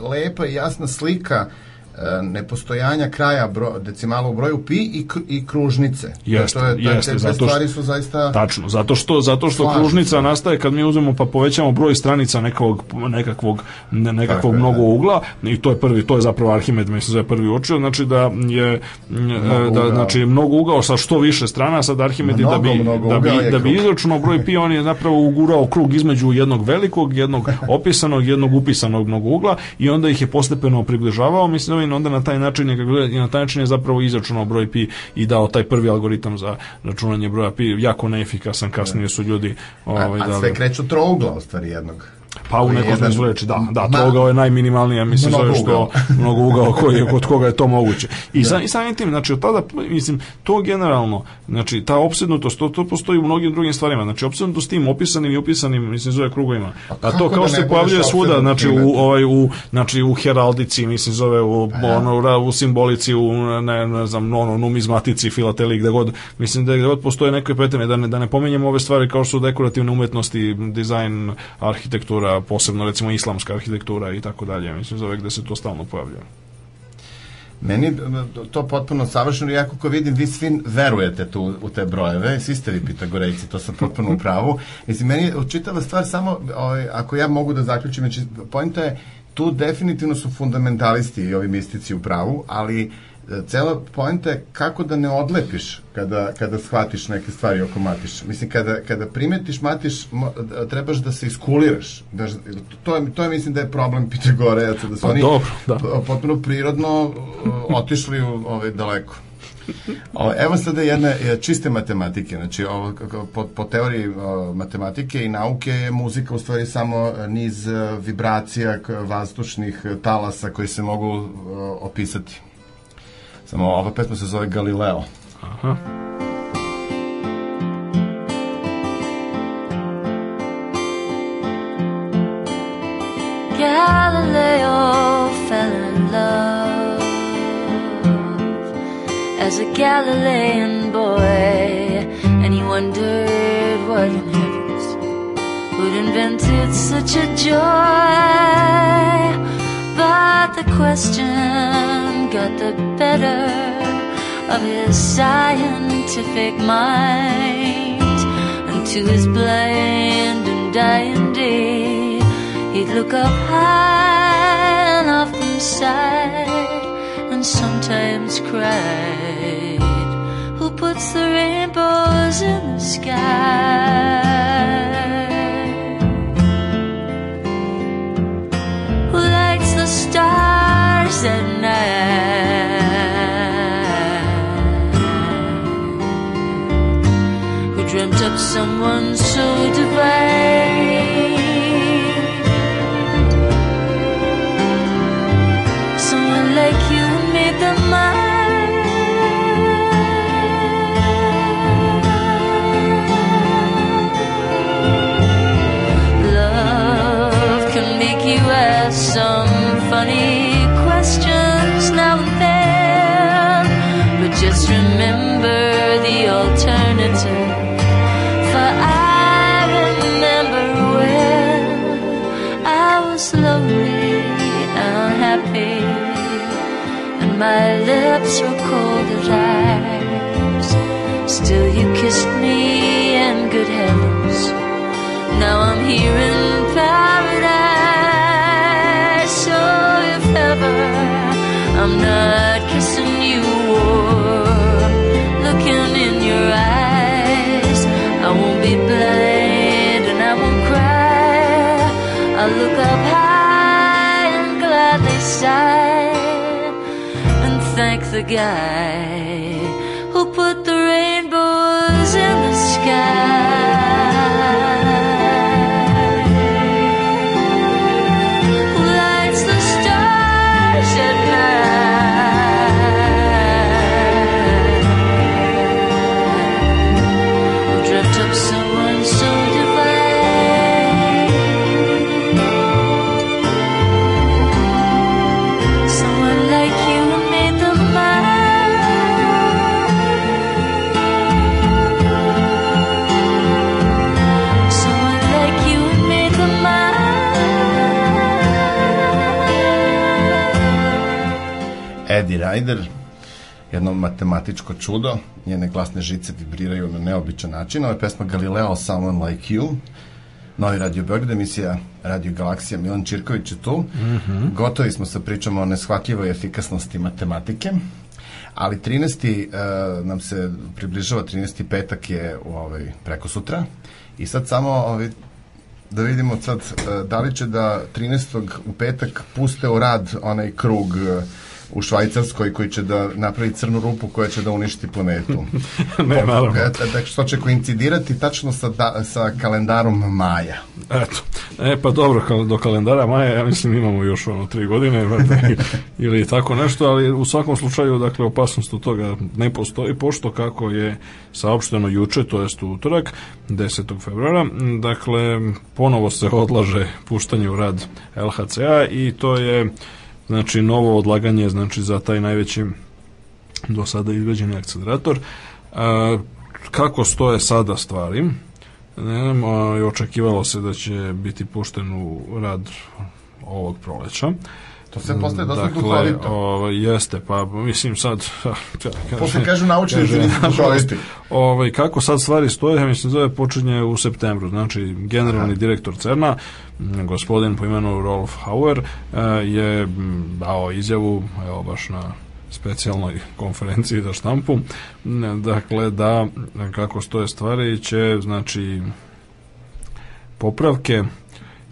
lepa i jasna slika E, nepostojanja kraja bro, decimala u broju pi i, i kružnice. Jeste, to je, jeste, te, zato stvari su zaista Tačno, zato što zato što slažu. kružnica nastaje kad mi uzmemo pa povećamo broj stranica nekakvog nekakvog nekakvog Tako mnogo ugla i to je prvi to je zapravo Arhimed mislim da je prvi učio, znači da je mnogo da ugao. znači mnogo ugao sa što više strana sad Arhimed mnogo, da bi da bi da bi izračunao broj pi on je zapravo ugurao krug između jednog velikog, jednog opisanog, jednog upisanog mnogo ugla i onda ih je postepeno približavao, mislim da Bitcoin, onda na taj način je, i na taj način je zapravo izračunao broj pi i dao taj prvi algoritam za računanje broja pi, jako neefikasan, kasnije su ljudi ovaj, a, a sve kreću trougla, u stvari jednog. Pa u nekom smislu reči, da, da, trougao je najminimalnija, mislim, zove što mnogo ugao koji je, kod koga je to moguće. I, da. sa, i samim tim, znači, od tada, mislim, to generalno, znači, ta opsednutost, to, to postoji u mnogim drugim stvarima, znači, opsednutost tim opisanim i upisanim, mislim, zove krugovima. A, to kao da što se pojavljuje svuda, znači, u, ovaj, u, znači, u heraldici, mislim, zove, u, pa ono, u simbolici, u, ne, ne znam, ono, numizmatici, filateli, gde god, mislim, da gde god postoje neke pretene, da ne, da ne pominjemo ove stvari kao što su dekorativne umetnosti, dizajn, arhitektura, posebno recimo islamska arhitektura i tako dalje. Mislim, zove gde se to stalno pojavlja. Meni to potpuno savršeno, ja kako vidim, vi svi verujete tu u te brojeve, svi ste vi pitagorejci, to sam potpuno u pravu. Mislim, meni čitava stvar samo, ovaj, ako ja mogu da zaključim, znači, pojenta je, tu definitivno su fundamentalisti i ovi mistici u pravu, ali cela poenta je kako da ne odlepiš kada, kada shvatiš neke stvari oko matiš. Mislim, kada, kada primetiš matiš, trebaš da se iskuliraš. Da, to, je, to je, mislim, da je problem Pitagorejaca, da su pa, oni dobro, da. potpuno prirodno otišli u, ovaj, daleko. O, evo sada jedne čiste matematike, znači ovo, po, po teoriji o, matematike i nauke je muzika u stvari samo niz vibracija vazdušnih talasa koji se mogu o, opisati. Samo ova pesma se zove Galileo. Aha. Galileo fell in love as a Galilean boy, and he wondered what in heavens would invented such a joy. But the question got the better of his scientific mind. And to his blind and dying day, he'd look up high and often sighed and sometimes cried. Who puts the rainbows in the sky? Someone so divine? Matematičko čudo, njene glasne žice vibriraju na neobičan način. Ovo je pesma Galileo, Someone Like You, Novi Radio Beograd, emisija Radio Galaksija, Milan Čirković je tu. Mm -hmm. Gotovi smo sa pričama o neshvatljivoj efikasnosti matematike. Ali 13. Uh, nam se približava 13. petak je u ovaj preko sutra i sad samo ovaj da vidimo sad uh, da li će da 13. u petak puste u rad onaj krug uh, u Švajcarskoj koji će da napravi crnu rupu koja će da uništi planetu. ne, naravno. Dakle, što će koincidirati tačno sa, da, sa kalendarom Maja. Eto. E, pa dobro, do kalendara Maja, ja mislim imamo još ono tri godine, vrte, ili tako nešto, ali u svakom slučaju, dakle, opasnost od toga ne postoji, pošto kako je saopšteno juče, to jest u utorak, 10. februara, dakle, ponovo se odlaže puštanje u rad LHCA i to je znači novo odlaganje znači za taj najveći do sada izveđeni akcelerator. A, kako stoje sada stvari? Ne znam, očekivalo se da će biti pušten u rad ovog proleća. To se postaje dosta dakle, duhovito. O, jeste, pa mislim sad... Posle kažu naučnici da nisu duhoviti. Ovaj, kako sad stvari stoje, ja mislim zove počinje u septembru. Znači, generalni Aha. direktor CERNA, gospodin po imenu Rolf Hauer, je dao izjavu, evo baš na specijalnoj konferenciji za štampu, dakle da kako stoje stvari će znači popravke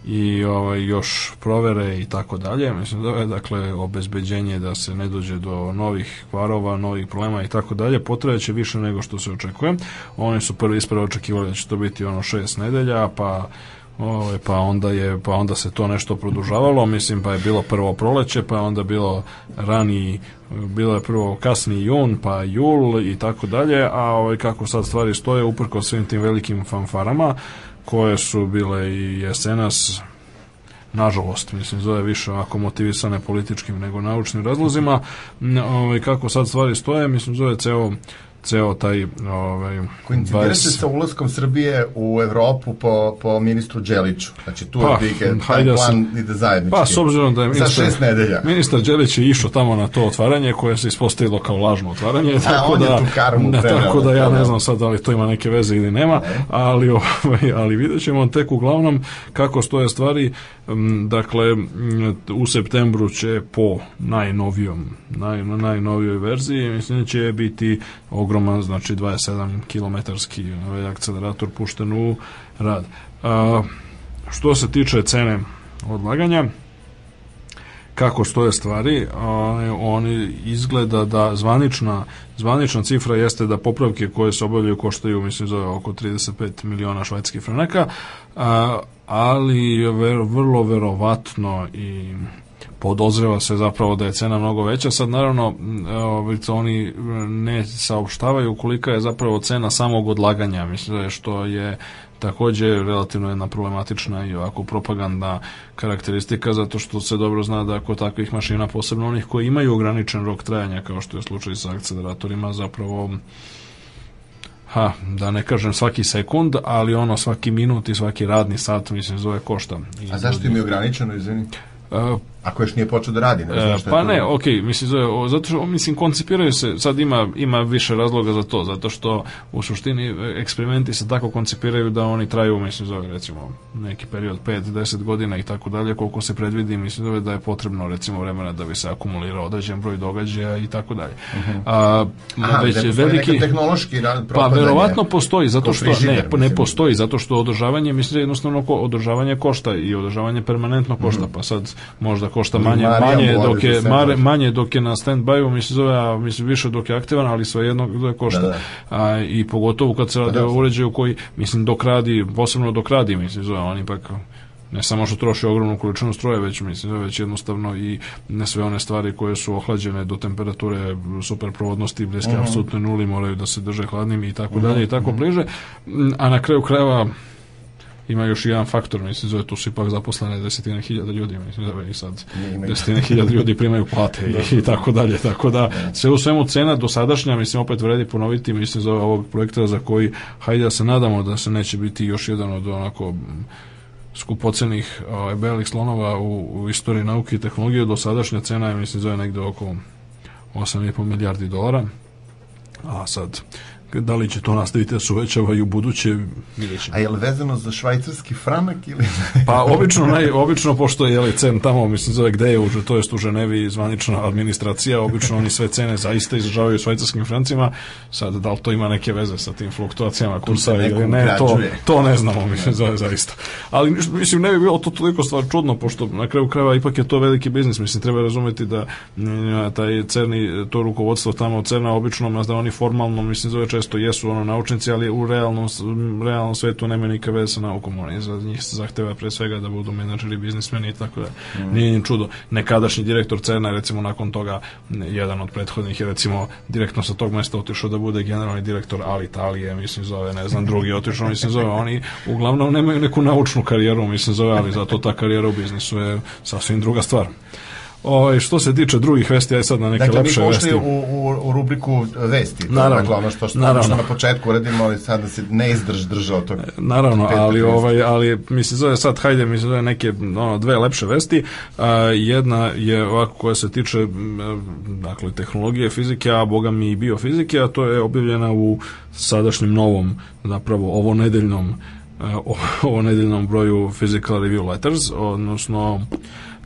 i ovaj, još provere i tako dalje. Mislim da je dakle obezbeđenje da se ne dođe do novih kvarova, novih problema i tako dalje. Potrebaće više nego što se očekuje. Oni su prvi ispravo očekivali da će to biti ono šest nedelja, pa Ovaj pa onda je pa onda se to nešto produžavalo, mislim pa je bilo prvo proleće, pa je onda bilo rani bilo je prvo kasni jun, pa jul i tako dalje, a ovaj kako sad stvari stoje uprko svim tim velikim fanfarama koje su bile i jesenas nažalost, mislim, zove više ako motivisane političkim nego naučnim razlozima, ovaj, kako sad stvari stoje, mislim, zove ceo ceo taj ovaj, Koincidira se sa ulaskom Srbije u Evropu po, po ministru Đeliću. Znači tu Pa, otprilike taj da plan se- ide zajednički. Pa, s obzirom da je Za ministar, šest nedelja. ministar Đelić je išao tamo na to otvaranje koje se ispostavilo kao lažno otvaranje, tako on je da, tu karmu ne, preneo tako da ja to, ne da. znam sad da li to ima neke veze ili nema, ali, ovaj, ali vidjet ćemo tek uglavnom kako stoje stvari. Mm, Dakle, mm, u septembru će po najnovijom, naj, najnovijoj verziji, mislim da će biti ogroman, znači 27 kilometarski ovaj, akcelerator pušten u rad. A, što se tiče cene odlaganja, kako stoje stvari, oni izgleda da zvanična, zvanična cifra jeste da popravke koje se obavljaju koštaju, mislim, za oko 35 miliona švajskih franaka, a, ali je vrlo verovatno i podozreva se zapravo da je cena mnogo veća. Sad naravno ovaj, to oni ne saopštavaju kolika je zapravo cena samog odlaganja, mislim da je što je takođe relativno jedna problematična i ovako propagandna karakteristika zato što se dobro zna da kod takvih mašina, posebno onih koji imaju ograničen rok trajanja kao što je slučaj sa akceleratorima, zapravo ha, da ne kažem svaki sekund, ali ono svaki minut i svaki radni sat mislim zove košta. A zašto im je ograničeno, izvini? E, Ako još nije počeo da radi, ne E, znam šta je pa ne, ok, mislim, zato što, mislim, koncipiraju se, sad ima, ima više razloga za to, zato što u suštini e, eksperimenti se tako koncipiraju da oni traju, mislim, zove, recimo, neki period 5-10 godina i tako dalje, koliko se predvidi, mislim, zove, da je potrebno, recimo, vremena da bi se akumulirao određen broj događaja i tako dalje. A, Mhm. Aha, već da postoji veliki... tehnološki rad, Pa verovatno postoji zato što frižider, ne, ne postoji zato što održavanje mislim da jednostavno održavanje košta i održavanje permanentno košta pa sad možda košta manje Marija manje dok je mare, manje dok je na stand-byu mislim zove a mislim više dok je aktivan ali svejedno da košta Da, da. A, i pogotovo kad se radi da. o uređaju koji mislim dok radi posebno dok radi mislim zove on ipak ne samo što troši ogromnu količinu stroja, već mislim već jednostavno i ne sve one stvari koje su ohlađene do temperature superprovodnosti bliske Mhm. apsolutno nuli moraju da se drže hladnim i tako dalje i tako bliže. Mm, A na kraju krajeva ima još jedan faktor, mislim, zove tu su ipak zaposlene desetine hiljada ljudi, mislim, zove i sad desetine hiljada ljudi primaju plate i, i tako dalje, tako da sve u svemu cena dosadašnja, mislim, opet vredi ponoviti, mislim, za ovog projekta za koji, hajde da se nadamo da se neće biti još jedan od onako skupocenih ovaj, belih slonova u, u istoriji nauke i tehnologije, dosadašnja cena je, mislim, zove negde oko 8,5 milijardi dolara, a sad da li će to nastaviti da se uvećava i u buduće. A je li vezano za švajcarski franak ili... Pa obično, naj, obično pošto je jeli, cen tamo, mislim zove gde je, u, to jest u Ženevi zvanična administracija, obično oni sve cene zaista izražavaju švajcarskim francima, sad da li to ima neke veze sa tim fluktuacijama kursa ili ne, to, to ne znamo, mislim, zove zaista. Ali mislim, ne bi bilo to toliko stvar čudno, pošto na kraju krajeva ipak je to veliki biznis, mislim, treba razumeti da mm, taj cerni, to rukovodstvo tamo od cerna obično, da oni formalno, mislim, zove često jesu ono naučnici, ali u realnom, realnom svetu nemaju nikakve veze sa naukom, oni za njih se zahteva pre svega da budu menadžeri, biznismeni i tako da nije im čudo. Nekadašnji direktor CERNA recimo nakon toga jedan od prethodnih je recimo direktno sa tog mesta otišao da bude generalni direktor Alitalije, mislim zove, ne znam, drugi otišao, mislim zove, oni uglavnom nemaju neku naučnu karijeru, mislim zove, ali zato ta karijera u biznisu je sasvim druga stvar. Ovaj što se tiče drugih vesti, aj sad na neke Dakle, mi lepše vesti. ušli u, u, u rubriku vesti. Naravno. Dakle, ono što, što Naravno. što na početku uradimo, ali sad da se ne izdrž držao tog. Naravno, pet ali ovaj ali mislim zove sad hajde mi zove neke ono dve lepše vesti. A, jedna je ovako koja se tiče dakle tehnologije fizike, a boga mi i biofizike, a to je objavljena u sadašnjem novom zapravo ovo nedeljnom a, o- ovo nedeljnom broju Physical Review Letters, odnosno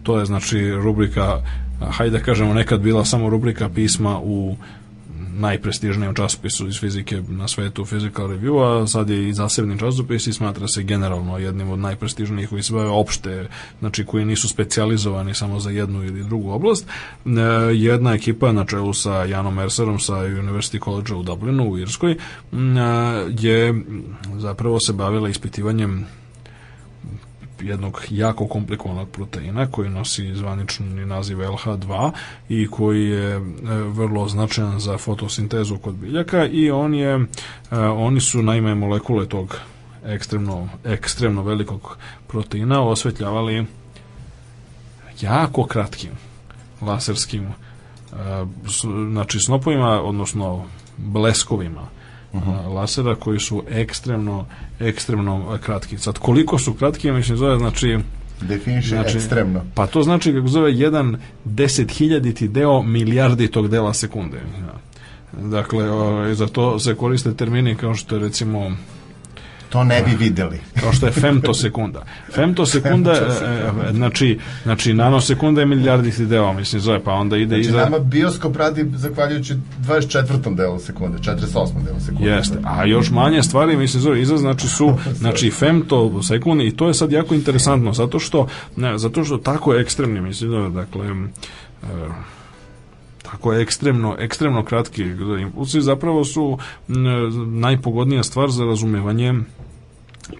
to je znači rubrika hajde da kažemo nekad bila samo rubrika pisma u najprestižnijem časopisu iz fizike na svetu Physical Review, a sad je i zasebni časopis i smatra se generalno jednim od najprestižnijih koji se bave opšte, znači koji nisu specijalizovani samo za jednu ili drugu oblast. E, jedna ekipa na čelu sa Janom Mercerom sa University College u Dublinu u Irskoj je zapravo se bavila ispitivanjem jednog jako komplikovanog proteina koji nosi zvanični naziv LH2 i koji je e, vrlo značajan za fotosintezu kod biljaka i on je e, oni su naime molekule tog ekstremno ekstremno velikog proteina osvetljavali jako kratkim laserskim e, znači snopovima odnosno bleskovima a, lasera koji su ekstremno ekstremno kratki. Sad koliko su kratki, mislim zove znači Definiše Znači, ekstremno. Pa to znači kako zove jedan desethiljaditi deo milijarditog dela sekunde. Ja. Dakle, ovaj, za to se koriste termini kao što je recimo To ne bi videli. kao što je femtosekunda. Femtosekunda, e, e, znači, znači nanosekunda je milijarditi deo, mislim, zove, pa onda ide Znači, iza... nama bioskop radi zahvaljujući 24. delu sekunde, 48. delu sekunde. Jeste, a još manje stvari, mislim, zove, iza znači su, znači femto sekundi i to je sad jako interesantno, zato što, ne, zato što tako je ekstremni, mislim, zove, dakle, e, tako je ekstremno, ekstremno kratki impulsi zapravo su m, najpogodnija stvar za razumevanje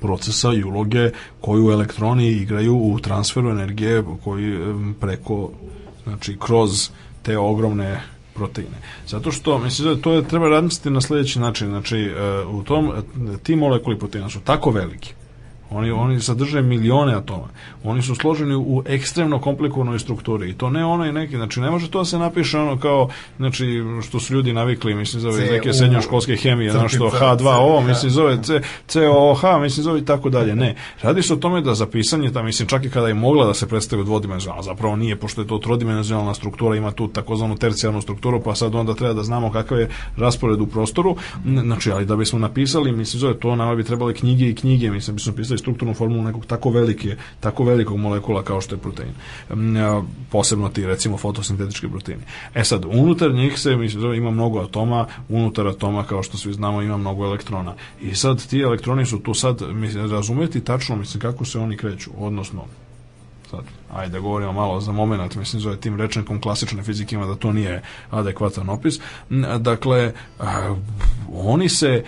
procesa i uloge koju elektroni igraju u transferu energije koji preko znači kroz te ogromne proteine. Zato što mislim da to je treba raditi na sledeći način, znači e, u tom ti molekuli proteina su tako veliki Oni, oni sadrže milione atoma. Oni su složeni u ekstremno komplikovanoj strukturi i to ne onaj neki, znači ne može to da se napiše ono kao, znači što su ljudi navikli, mislim zove iz neke srednjoškolske hemije, znaš što crtica, H2O, C, mislim zove C, COOH, mislim zove i tako dalje. Ne, radi se o tome da za pisanje, ta, mislim čak i kada je mogla da se predstavi dvodimenzionalno, zapravo nije, pošto je to trodimenzionalna struktura, ima tu takozvanu tercijarnu strukturu, pa sad onda treba da znamo kakav je raspored u prostoru, znači, ali da bismo napisali, mislim zove to, nama bi trebale knjige i knjige, mislim bismo pisali strukturnu formulu nekog tako velike, tako velikog molekula kao što je protein. Mm, Posebno ti recimo fotosintetički proteini. E sad, unutar njih se mislim ima mnogo atoma, unutar atoma kao što svi znamo ima mnogo elektrona. I sad ti elektroni su tu sad mislim razumeti tačno mislim kako se oni kreću, odnosno sad, ajde da govorimo malo za moment, mislim zove tim rečnikom klasične fizike ima da to nije adekvatan opis. Dakle, oni se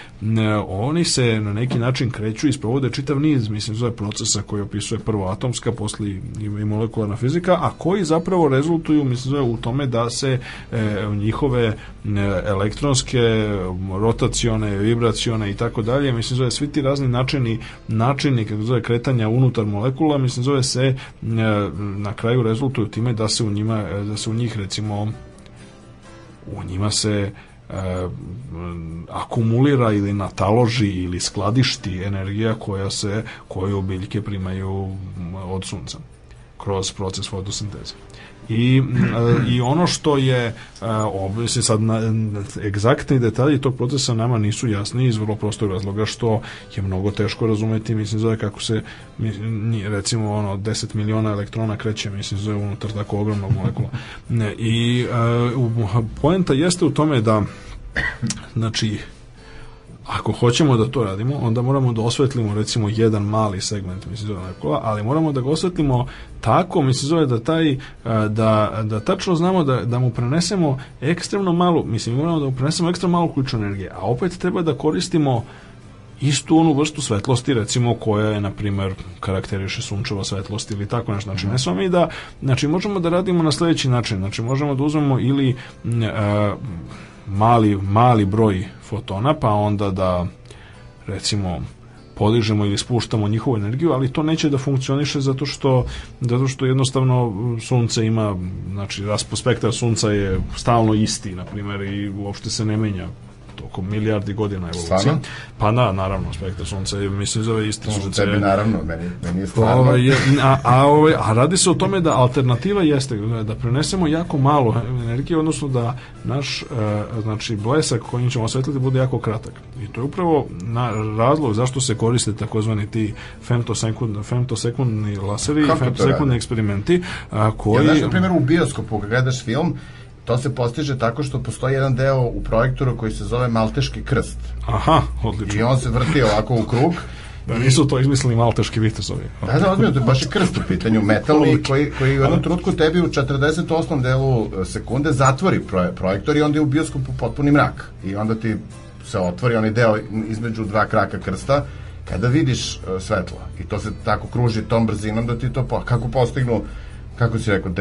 oni se na neki način kreću i sprovode čitav niz, mislim zove procesa koji opisuje prvo atomska, posle i, molekularna fizika, a koji zapravo rezultuju, mislim zove u tome da se e, njihove elektronske, rotacione, vibracione i tako dalje, mislim zove svi ti razni načini, načini kako zove kretanja unutar molekula, mislim zove se e, na kraju rezultuju time da se u njima da se u njih recimo u njima se e, akumulira ili nataloži ili skladišti energija koja se koju biljke primaju od sunca kroz proces fotosinteze. I, e, I ono što je e, obvisi sad na, egzaktni detalji tog procesa nama nisu jasni iz vrlo prostog razloga što je mnogo teško razumeti mislim zove kako se recimo ono 10 miliona elektrona kreće mislim zove unutar tako ogromnog molekula. I e, poenta jeste u tome da znači ako hoćemo da to radimo, onda moramo da osvetlimo recimo jedan mali segment mislim zove molekula, ali moramo da ga osvetlimo tako, mislim zove da taj e, da, da tačno znamo da, da mu prenesemo ekstremno malu, mislim moramo da mu prenesemo ekstremno malu količinu energije, a opet treba da koristimo istu onu vrstu svetlosti recimo koja je na primer karakteriše sunčeva svetlost ili tako nešto. Znači ne samo mi da znači možemo da radimo na sledeći način. Znači možemo da uzmemo ili e, mali mali broj fotona pa onda da recimo podižemo ili spuštamo njihovu energiju, ali to neće da funkcioniše zato što zato što jednostavno sunce ima znači raspon spektra sunca je stalno isti na primjer i uopšte se ne menja tokom milijardi godina evolucije. Stvarno? Pa da, naravno, spektar sunca mislim, zove isti Može sunce. tebi naravno, meni, meni je stvarno. Ovaj, je- a, a, ovaj, a radi se o tome da alternativa jeste da prenesemo jako malo energije, odnosno da naš e, znači blesak kojim ćemo osvetliti bude jako kratak. I to je upravo na razlog zašto se koriste takozvani ti femtosekund, femtosekundni laseri i femtosekundni eksperimenti a, Ja, koji... znaš, na primjer, u bioskopu, kad gledaš film, to se postiže tako što postoji jedan deo u projektoru koji se zove Malteški krst. Aha, odlično. I on se vrti ovako u krug. Da nisu to izmislili malteški vitezovi. Da, da, ozbiljno, to je baš i krst u pitanju metal koji, koji u jednom trenutku tebi u 48. delu e, sekunde zatvori proje- projektor i onda je u bioskopu potpuni mrak. I onda ti se otvori onaj deo između dva kraka krsta kada vidiš e, svetlo. I to se tako kruži tom brzinom da ti to, po, kako postignu kako si rekao,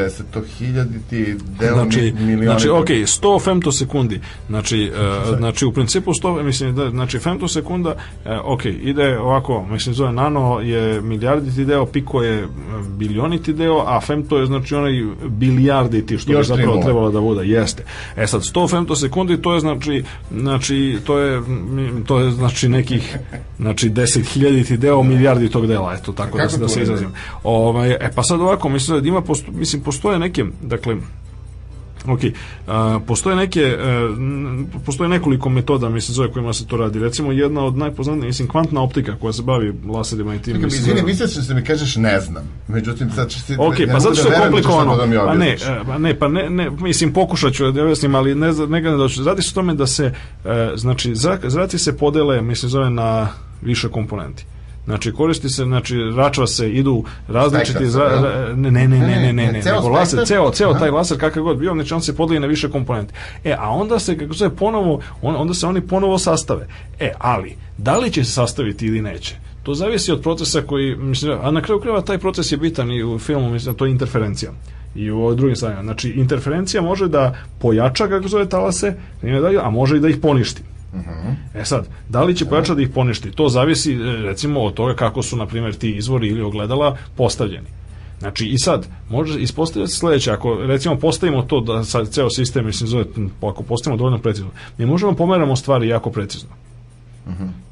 ti deo Znači, mi- milioni... znači ok, 100 femtosekundi. Znači, uh, znači u principu 100, mislim da znači femtosekunda, uh, ok, ide ovako, mislim zove nano je milijarditi deo, piko je uh, bilioniti deo, a femto je znači onaj bilijarditi što bi Još tri zapravo nule. trebalo da bude, jeste. E sad 100 femtosekundi to je znači znači to je mm, to je znači nekih znači 10.000 deo milijardi tog dela, eto tako da da se izrazim. Ovaj e pa sad ovako mislim da ima posto, mislim postoje neke dakle Ok, a, postoje neke, e, n- postoje nekoliko metoda, mislim, zove kojima se to radi. Recimo, jedna od najpoznatnijih, mislim, kvantna optika koja se bavi laserima i tim. Čekaj, mislim, izvini, zove- mislio sam da mi kažeš ne znam. Međutim, sad ćeš ti... Ok, pa mogu zato da što je da komplikovano. da Pa ne, e, pa ne, pa ne, ne, mislim pokušat ću da objasnim, ali ne ne ga ne doću. Radi se o tome da se e, znači zraci se podele, mislim zove na više komponenti. Znači koristi se, znači račva se, idu različiti Spektar, ra- ne ne ne ne ne ne, ne, nego laser, ceo ceo taj laser kakav god bio, znači on se podeli na više komponenti. E, a onda se kako se ponovo on, onda se oni ponovo sastave. E, ali da li će se sastaviti ili neće? To zavisi od procesa koji, mislim, a na kraju krajeva taj proces je bitan i u filmu, mislim, to je interferencija i u drugim stvarima. Znači, interferencija može da pojača, kako zove talase, da- a može i da ih poništi. E sad, da li će pojačati da ih poništi? To zavisi, e, recimo, od toga kako su, na primjer, ti izvori ili ogledala postavljeni. Znači, i sad, može ispostaviti sledeće, ako recimo postavimo to da sad ceo sistem, mislim, zove, ako postavimo dovoljno precizno, mi možemo pomeramo stvari jako precizno.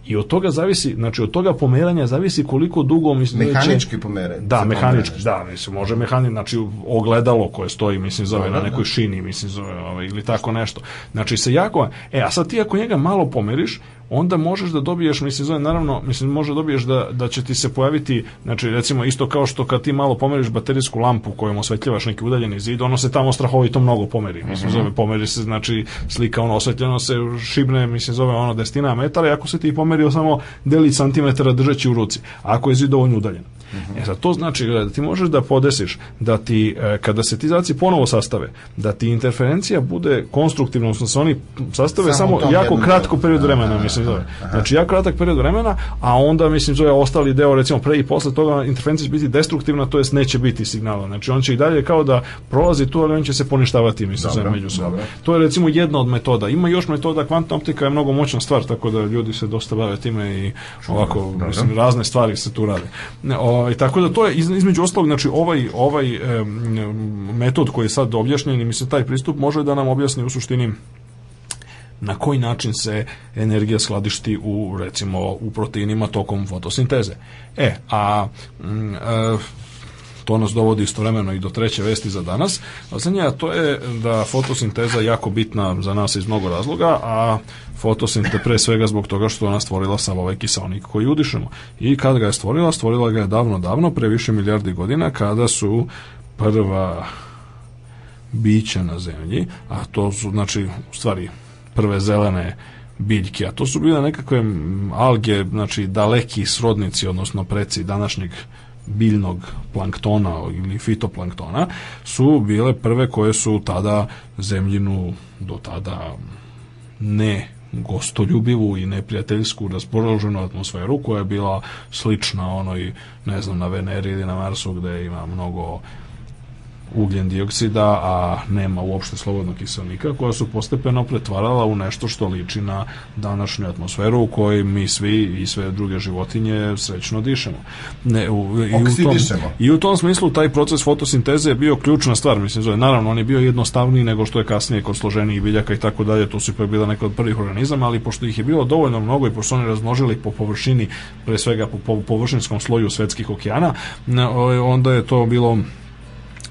I od toga zavisi, znači od toga pomeranja zavisi koliko dugo mislim da će- Mehanički pomere. da, mehanički, pomere. da, mislim, može mehanički, znači ogledalo koje stoji, mislim, zove Da, na da, nekoj šini, mislim, zove, ovaj, ili tako nešto. Znači, se jako, e, a sad ti ako njega malo pomeriš, onda možeš da dobiješ, mislim, zove, naravno, mislim, može da dobiješ da, da će ti se pojaviti, znači, recimo, isto kao što kad ti malo pomeriš baterijsku lampu kojom osvetljavaš neki udaljeni zid, ono se tamo strahovito mnogo pomeri, mislim, zove, pomeri se, znači, slika, ono, osvetljeno se šibne, mislim, zove, ono, destina metara, i ako se ti pomerio samo deli centimetara držeći u ruci, ako je zid dovoljno udaljen. E sad, to znači da ti možeš da podesiš da ti, e, kada se ti zaci ponovo sastave, da ti interferencija bude konstruktivna, odnosno da se oni sastave Samo samo, jako kratko period vremena, Aha, mislim, zove. aha. Znači, jako kratak period vremena, a onda, mislim, zove ostali deo, recimo, pre i posle toga interferencija će biti destruktivna, to jest neće biti signala. Znači, on će i dalje kao da prolazi tu, ali on će se poništavati, mislim, zove međusobno. To je recimo jedna od metoda. Ima još metoda, kvantna optika je mnogo moćna stvar, tako da ljudi se dosta bave time i ovako, mislim, razne stvari se tu rade. Ne, ovaj, tako da to je iz- između ostalog, znači ovaj, ovaj metod koji je sad objašnjen i mislim taj pristup može da nam objasni u suštini na koji način se energija skladišti u recimo u proteinima tokom fotosinteze. E, a e, to nas dovodi istovremeno i do treće vesti za danas. A za nje, to je da fotosinteza je jako bitna za nas iz mnogo razloga, a fotosinte pre svega zbog toga što ona stvorila sav ovaj kiselnik koji udišemo. I kad ga je stvorila, stvorila ga je davno, davno, pre više milijardi godina, kada su prva bića na zemlji, a to su, znači, u stvari, prve zelene biljke, a to su bile nekakve alge, znači daleki srodnici, odnosno preci današnjeg biljnog planktona ili fitoplanktona, su bile prve koje su tada zemljinu do tada ne gostoljubivu i neprijateljsku raspoloženu atmosferu koja je bila slična onoj, ne znam, na Veneri ili na Marsu gde ima mnogo ugljen dioksida, a nema uopšte slobodnog kiselnika, koja su postepeno pretvarala u nešto što liči na današnju atmosferu u kojoj mi svi i sve druge životinje srećno dišemo. Ne, u, i, u tom. I u tom smislu taj proces fotosinteze je bio ključna stvar, mislim, zove. naravno on je bio jednostavniji nego što je kasnije kod složenijih biljaka i tako dalje, to su ipak bila neka od prvih organizama, ali pošto ih je bilo dovoljno mnogo i pošto oni razmnožili po površini, pre svega po, po površinskom sloju svetskih okeana, onda je to bilo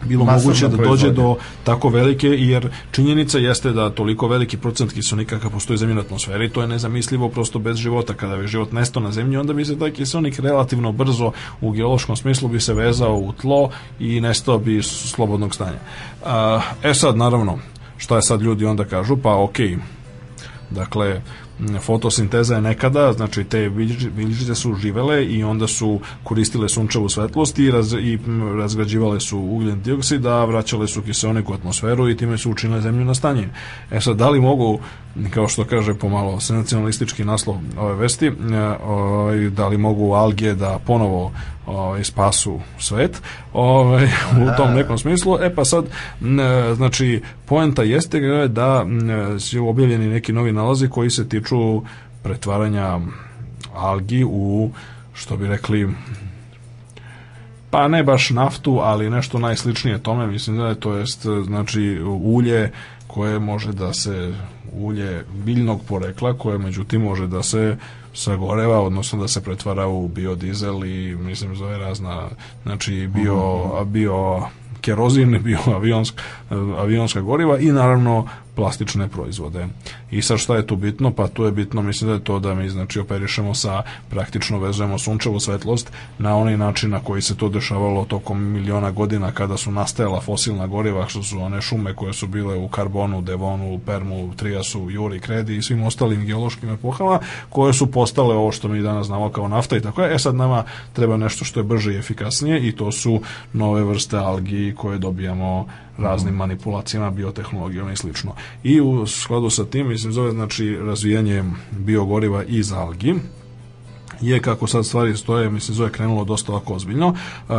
bilo Masovna moguće da dođe do tako velike, jer činjenica jeste da toliko veliki procent kiselnika kakav postoji u zemljinoj atmosferi, to je nezamislivo prosto bez života. Kada bi život nestao na zemlji, onda bi se taj kiselnik relativno brzo u geološkom smislu bi se vezao u tlo i nestao bi slobodnog stanja. E sad, naravno, šta je sad ljudi onda kažu? Pa okej, Dakle, m, fotosinteza je nekada, znači te biljčice su živele i onda su koristile sunčevu svetlost i, raz, i razgrađivale su ugljen dioksid, a vraćale su kiseonik u atmosferu i time su učinile zemlju na stanjine. E sad, da li mogu kao što kaže pomalo sensacionalistički naslov ove vesti, e, ovaj, da li mogu alge da ponovo ovaj, spasu svet ovaj, u tom nekom smislu. E pa sad, znači, poenta jeste da su objavljeni neki novi nalazi koji se tiču pretvaranja algi u, što bi rekli, pa ne baš naftu, ali nešto najsličnije tome, mislim da je to jest znači ulje koje može da se ulje biljnog porekla koje međutim može da se sagoreva, odnosno da se pretvara u biodizel i mislim zove razna znači bio, bio kerozin, bio avionsk, avionska goriva i naravno plastične proizvode. I sad šta je tu bitno? Pa tu je bitno, mislim da je to da mi znači operišemo sa, praktično vezujemo sunčevu svetlost na onaj način na koji se to dešavalo tokom miliona godina kada su nastajala fosilna goriva, što su one šume koje su bile u karbonu, devonu, permu, trijasu, juri, kredi i svim ostalim geološkim epohama, koje su postale ovo što mi danas znamo kao nafta i tako je. E sad nama treba nešto što je brže i efikasnije i to su nove vrste algi koje dobijamo raznim manipulacijama, biotehnologijama i slično. I u skladu sa tim, mislim, zove znači razvijanje biogoriva iz algi, je kako sad stvari stoje, mislim, zove krenulo dosta ovako ozbiljno. E,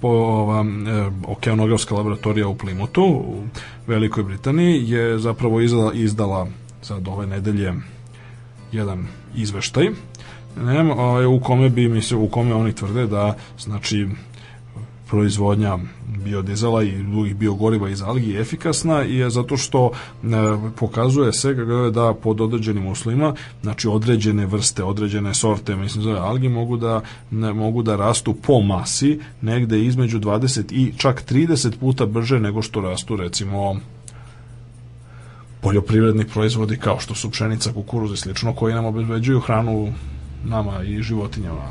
po ova, e, okeanografska laboratorija u Plimutu u Velikoj Britaniji je zapravo izdala, izdala sad ove nedelje jedan izveštaj ne, ovaj, u kome bi mislim, u kome oni tvrde da znači proizvodnja biodizela i drugih biogoriva iz algi efikasna i je zato što e, pokazuje se da pod određenim uslovima, znači određene vrste, određene sorte, mislim zove algi mogu da ne, mogu da rastu po masi negde između 20 i čak 30 puta brže nego što rastu recimo poljoprivredni proizvodi kao što su pšenica, kukuruz i slično koji nam obezbeđuju hranu nama i životinjama,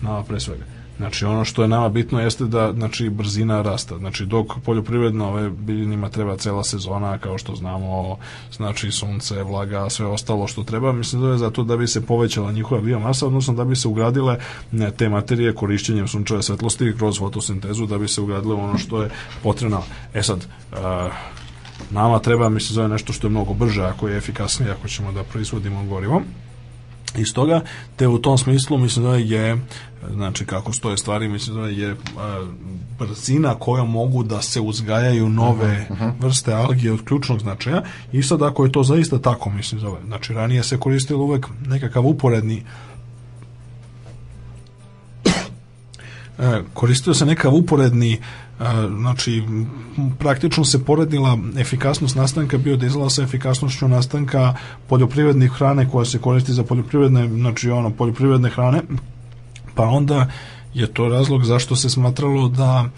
nama pre svega. Znači ono što je nama bitno jeste da znači brzina rasta. Znači dok poljoprivredno ove biljinima treba cela sezona kao što znamo, znači sunce, vlaga, sve ostalo što treba, mislim da je zato da bi se povećala njihova biomasa, odnosno da bi se ugradile te materije korišćenjem sunčeve svetlosti kroz fotosintezu da bi se ugradile ono što je potrebno. E sad, uh, nama treba, mislim, zove nešto što je mnogo brže, ako je efikasnije, ako ćemo da proizvodimo gorivo. Iz toga, te u tom smislu mislim da je znači kako stoje stvari, mislim da je a, brzina koja mogu da se uzgajaju nove uh -huh. vrste algije od ključnog značaja i sad ako je to zaista tako, mislim zove, znači ranije se koristilo uvek nekakav uporedni e, koristio se nekav uporedni znači praktično se poredila efikasnost nastanka biodizela sa efikasnošću nastanka poljoprivrednih hrane koja se koristi za poljoprivredne znači ono poljoprivredne hrane pa onda je to razlog zašto se smatralo da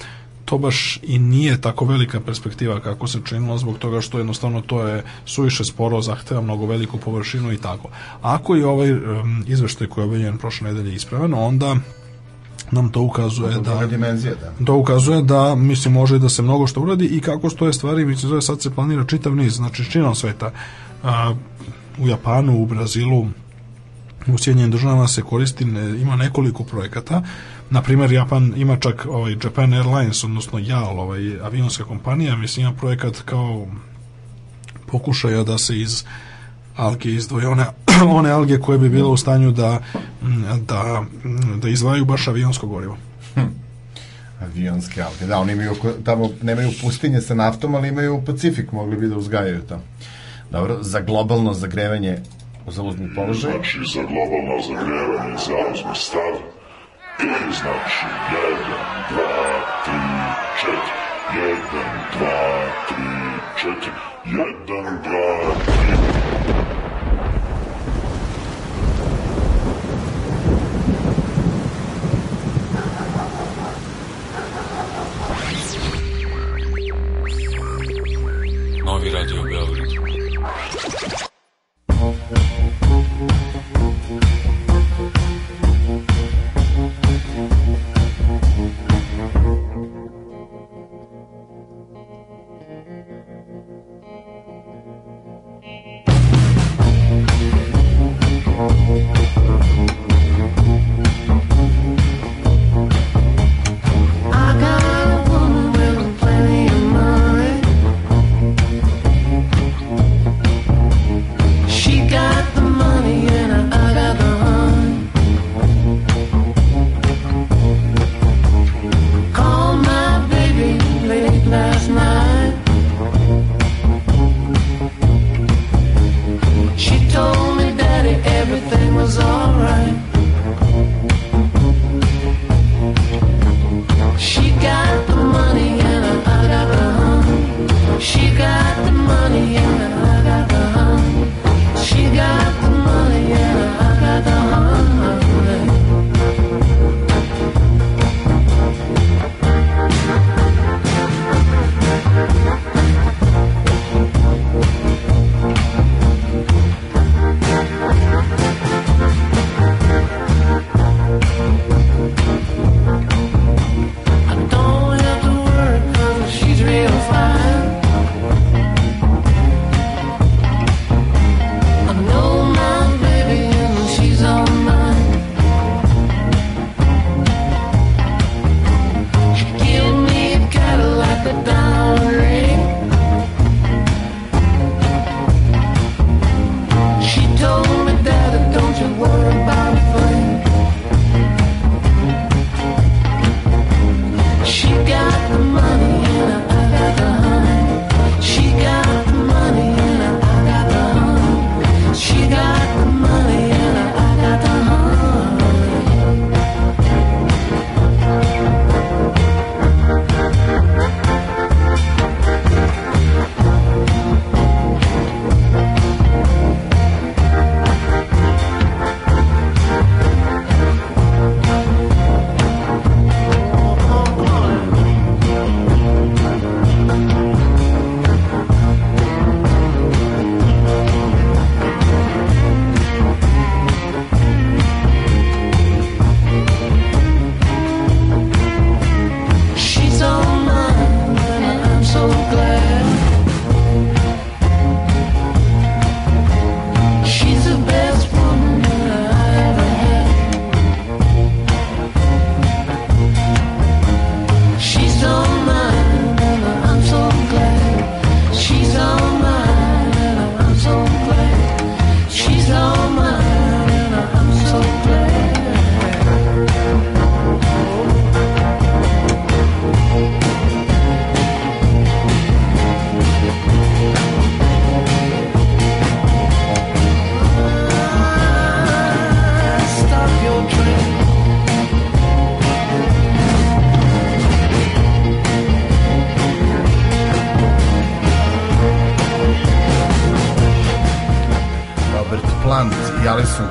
to baš i nije tako velika perspektiva kako se činilo zbog toga što jednostavno to je suviše sporo, zahteva mnogo veliku površinu i tako. Ako je ovaj um, izveštaj koji je objavljen prošle nedelje ispravan, onda nam to ukazuje da, dimenzija, da. to ukazuje da mislim može da se mnogo što uradi i kako stoje stvari mislim da sad se planira čitav niz znači širom sveta. A, u Japanu, u Brazilu u Sjedinjenim državama se koristi ima nekoliko projekata. Na primjer Japan ima čak ovaj Japan Airlines odnosno JAL ovaj avionska kompanija. Mislim ima projekat kao pokušaja da se iz alge izdvoje one, one alge koje bi bile u stanju da, da, da izvaju baš avionsko gorivo. Hm. Avionske alge, da, oni imaju, tamo nemaju pustinje sa naftom, ali imaju Pacifik, mogli bi da uzgajaju to. Dobro, za globalno zagrevanje zauzmi položaj. Znači, za globalno zagrevanje zauzmi stav i znači 1, 2, 3, 4, 1, 2, 3, 4, 1, 2, 3, Novi radio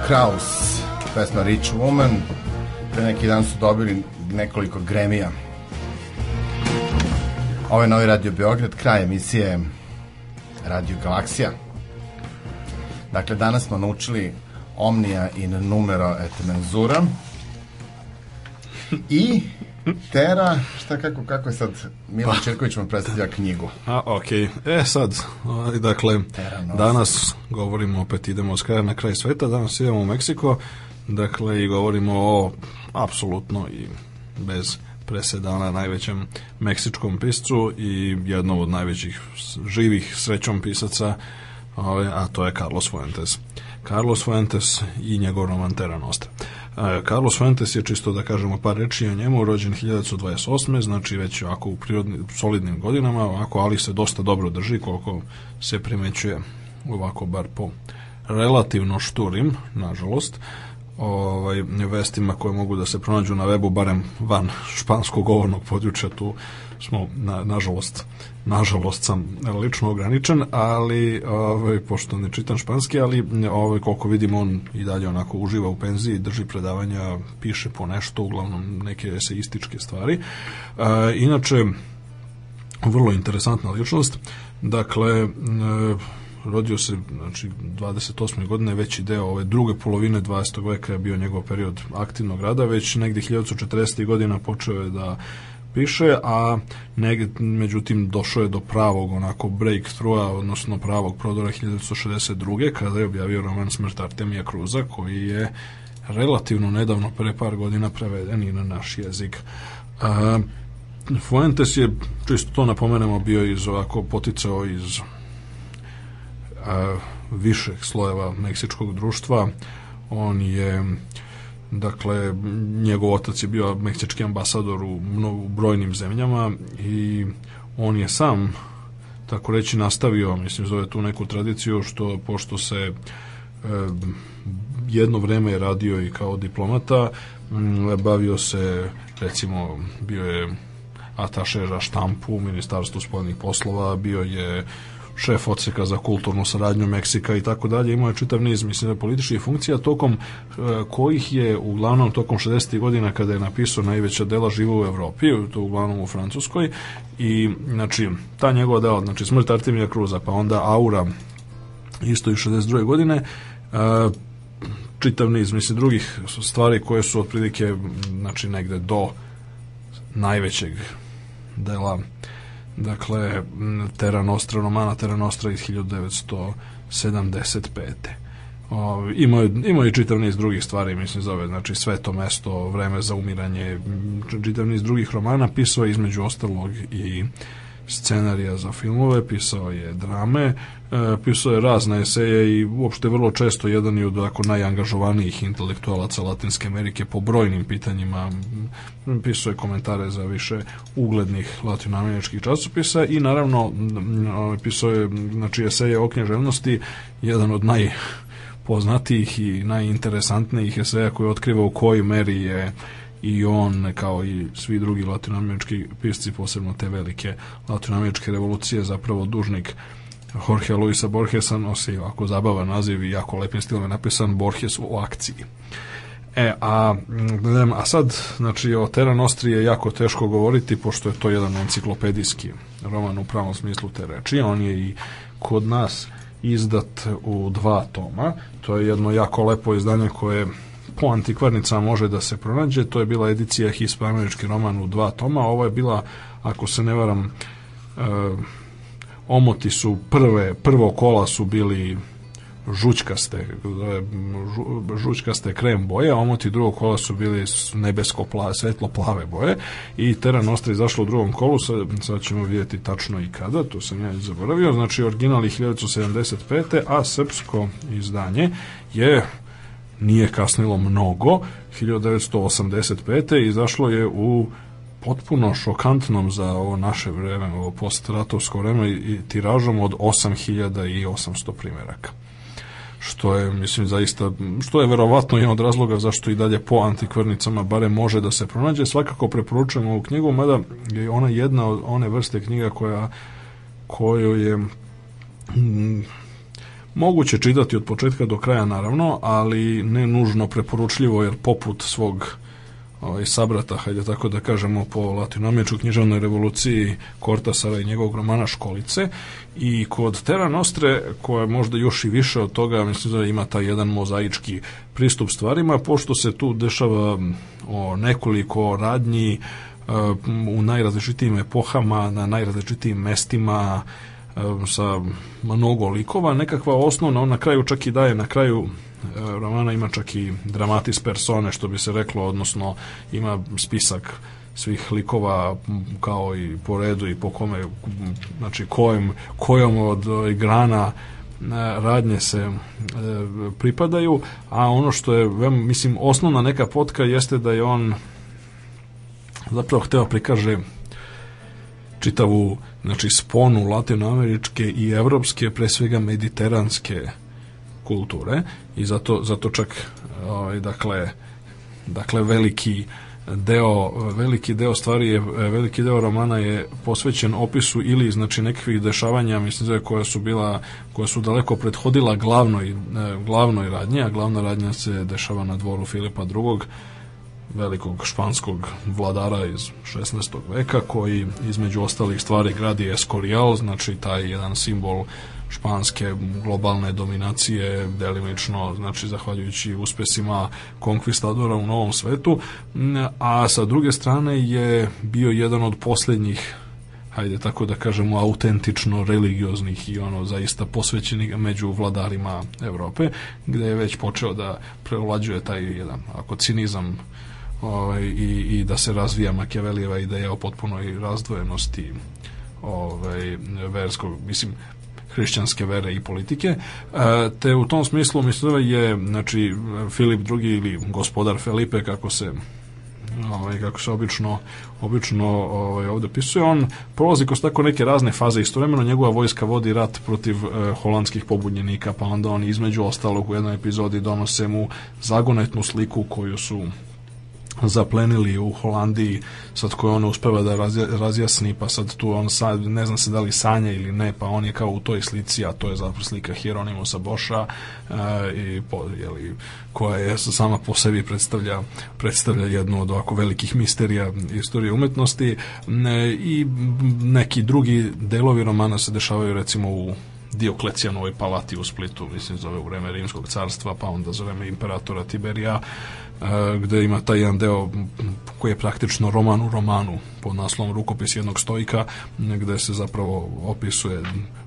Krauss, pesma Rich Woman. Pre neki dan su dobili nekoliko gremija. Ovo je novi Radio Beograd, kraj emisije Radio Galaksija. Dakle, danas smo naučili Omnia in numero et menzura. I Tera, šta kako, kako je sad Milan Čirković vam predstavlja knjigu. A, okej. E, sad, ovaj, dakle, danas govorimo, opet idemo s kraja na kraj sveta, danas idemo u Meksiko, dakle, i govorimo o apsolutno i bez presedana najvećem meksičkom piscu i jednom od najvećih živih srećom pisaca, a to je Carlos Fuentes. Carlos Fuentes i njegov roman Terra Nostra. E, Carlos Fuentes je čisto da kažemo par reči o njemu, rođen 1928. znači već ovako u prirodnim, solidnim godinama, ovako, ali se dosta dobro drži koliko se primećuje ovako bar po relativno šturim, nažalost, ovaj, vestima koje mogu da se pronađu na webu, barem van španskog govornog područja, tu smo, na, nažalost, nažalost sam lično ograničen, ali ovaj, pošto ne čitam španski, ali ovaj, koliko vidim on i dalje onako uživa u penziji, drži predavanja, piše po nešto, uglavnom neke eseističke stvari. E, inače, vrlo interesantna ličnost. Dakle, e, rodio se znači 28. godine veći deo ove druge polovine 20. veka je bio njegov period aktivnog rada već negde 1940. godina počeo je da piše, a negde, međutim došao je do pravog onako breakthrougha, odnosno pravog prodora 1962. kada je objavio roman Smrt Artemija Kruza koji je relativno nedavno pre par godina preveden i na naš jezik. A, Fuentes je, čisto to napomenemo, bio iz ovako poticao iz višeg slojeva meksičkog društva. On je dakle, njegov otac je bio meksički ambasador u, mno, u brojnim zemljama i on je sam tako reći nastavio, mislim zove tu neku tradiciju što pošto se e, jedno vreme je radio i kao diplomata, m, bavio se recimo bio je ataše za štampu u Ministarstvu spoljnih poslova, bio je šef odseka za kulturnu saradnju Meksika i tako dalje. Imao je čitav niz, mislim, da političkih funkcija, tokom e, kojih je uglavnom tokom 60. godina kada je napisao najveća dela živo u Evropi, to uglavnom u Francuskoj, i znači, ta njegova dela, znači smrt Artemija Kruza, pa onda Aura, isto i 62. godine, e, čitav niz, mislim, drugih stvari koje su otprilike, znači, negde do najvećeg dela dakle Terra Nostra romana Terra Nostra iz 1975. O, imao, je, imao je čitav niz drugih stvari, mislim zove, znači sve to mesto, vreme za umiranje, čitav niz drugih romana, pisao je između ostalog i scenarija za filmove, pisao je drame, e, pisao je razne eseje i uopšte vrlo često jedan je od ako najangažovanijih intelektualaca Latinske Amerike po brojnim pitanjima. Pisao je komentare za više uglednih latinoameričkih časopisa i naravno pisao je znači eseje o knježevnosti, jedan od naj poznatijih i najinteresantnijih eseja koji otkriva u kojoj meri je i on kao i svi drugi latinoamerički pisci, posebno te velike latinoameričke revolucije, zapravo dužnik Jorge Luisa Borgesa nosi ovako zabavan naziv i jako lepim stilom je napisan Borges u akciji. E, a, a sad, znači, o Terra Nostri je jako teško govoriti, pošto je to jedan enciklopedijski roman u pravom smislu te reči. On je i kod nas izdat u dva toma. To je jedno jako lepo izdanje koje po antikvarnicama može da se pronađe. To je bila edicija hispanoamerički roman u dva toma. Ovo je bila, ako se ne varam, e, omoti su prve, prvo kola su bili žućkaste, žu- žućkaste krem boje, a omoti drugog kola su bili nebesko plave, svetlo plave boje i Terra Nostra izašla u drugom kolu, sad, sad ćemo vidjeti tačno i kada, to sam ja zaboravio, znači original je 1975. a srpsko izdanje je nije kasnilo mnogo, 1985. izašlo je u potpuno šokantnom za ovo naše vreme, ovo postratovsko vreme i tiražom od 8800 primjeraka što je, mislim, zaista, što je verovatno jedan od razloga zašto i dalje po antikvarnicama bare može da se pronađe. Svakako preporučujem ovu knjigu, mada je ona jedna od one vrste knjiga koja koju je moguće čitati od početka do kraja naravno, ali ne nužno preporučljivo jer poput svog ovaj, sabrata, hajde tako da kažemo, po latinoameričkoj književnoj revoluciji Kortasara i njegovog romana Školice. I kod Terra Nostre, koja je možda još i više od toga, mislim da ima taj jedan mozaički pristup stvarima, pošto se tu dešava o nekoliko radnji e, u najrazličitijim epohama, na najrazličitijim mestima, sa mnogo likova, nekakva osnovna, on na kraju čak i daje na kraju e, romana ima čak i dramatis persone, što bi se reklo, odnosno ima spisak svih likova kao i po redu i po kome, znači kojim, kojom od e, grana e, radnje se e, pripadaju, a ono što je, mislim, osnovna neka potka jeste da je on zapravo hteo prikaže čitavu znači sponu latinoameričke i evropske, pre svega mediteranske kulture. I zato, zato čak ovaj, dakle, dakle veliki deo veliki deo stvari je veliki deo romana je posvećen opisu ili znači nekakvih dešavanja mislim da koja su bila koja su daleko prethodila glavnoj glavnoj radnji a glavna radnja se dešava na dvoru Filipa II velikog španskog vladara iz 16. veka koji između ostalih stvari gradi Escorial, znači taj jedan simbol španske globalne dominacije delimično, znači zahvaljujući uspesima konkvistadora u novom svetu, a sa druge strane je bio jedan od poslednjih hajde tako da kažemo autentično religioznih i ono zaista posvećenih među vladarima Evrope gde je već počeo da prevlađuje taj jedan ako cinizam ovaj, i, i da se razvija Makijavelijeva ideja o potpunoj razdvojenosti ovaj, verskog, mislim, hrišćanske vere i politike, e, te u tom smislu mislim da je znači Filip II ili gospodar Felipe kako se ovaj, kako se obično obično ovaj, ovde pisuje, on prolazi kroz tako neke razne faze. Istovremeno njegova vojska vodi rat protiv eh, holandskih pobunjenika, pa onda oni između ostalog u jednoj epizodi donose mu zagonetnu sliku koju su zaplenili u Holandiji, sad koje on uspeva da razja, razjasni, pa sad tu on sad, ne znam se da li sanja ili ne, pa on je kao u toj slici, a to je zapravo slika Hieronymusa Boša, e, i po, jeli, koja je sama po sebi predstavlja, predstavlja jednu od ovako velikih misterija istorije umetnosti. Ne, i neki drugi delovi romana se dešavaju recimo u Dioklecijanovoj palati u Splitu, mislim zove u vreme Rimskog carstva, pa onda za imperatora Tiberija, e, gde ima taj jedan deo koji je praktično roman u romanu pod naslovom Rukopis jednog stojka, gde se zapravo opisuje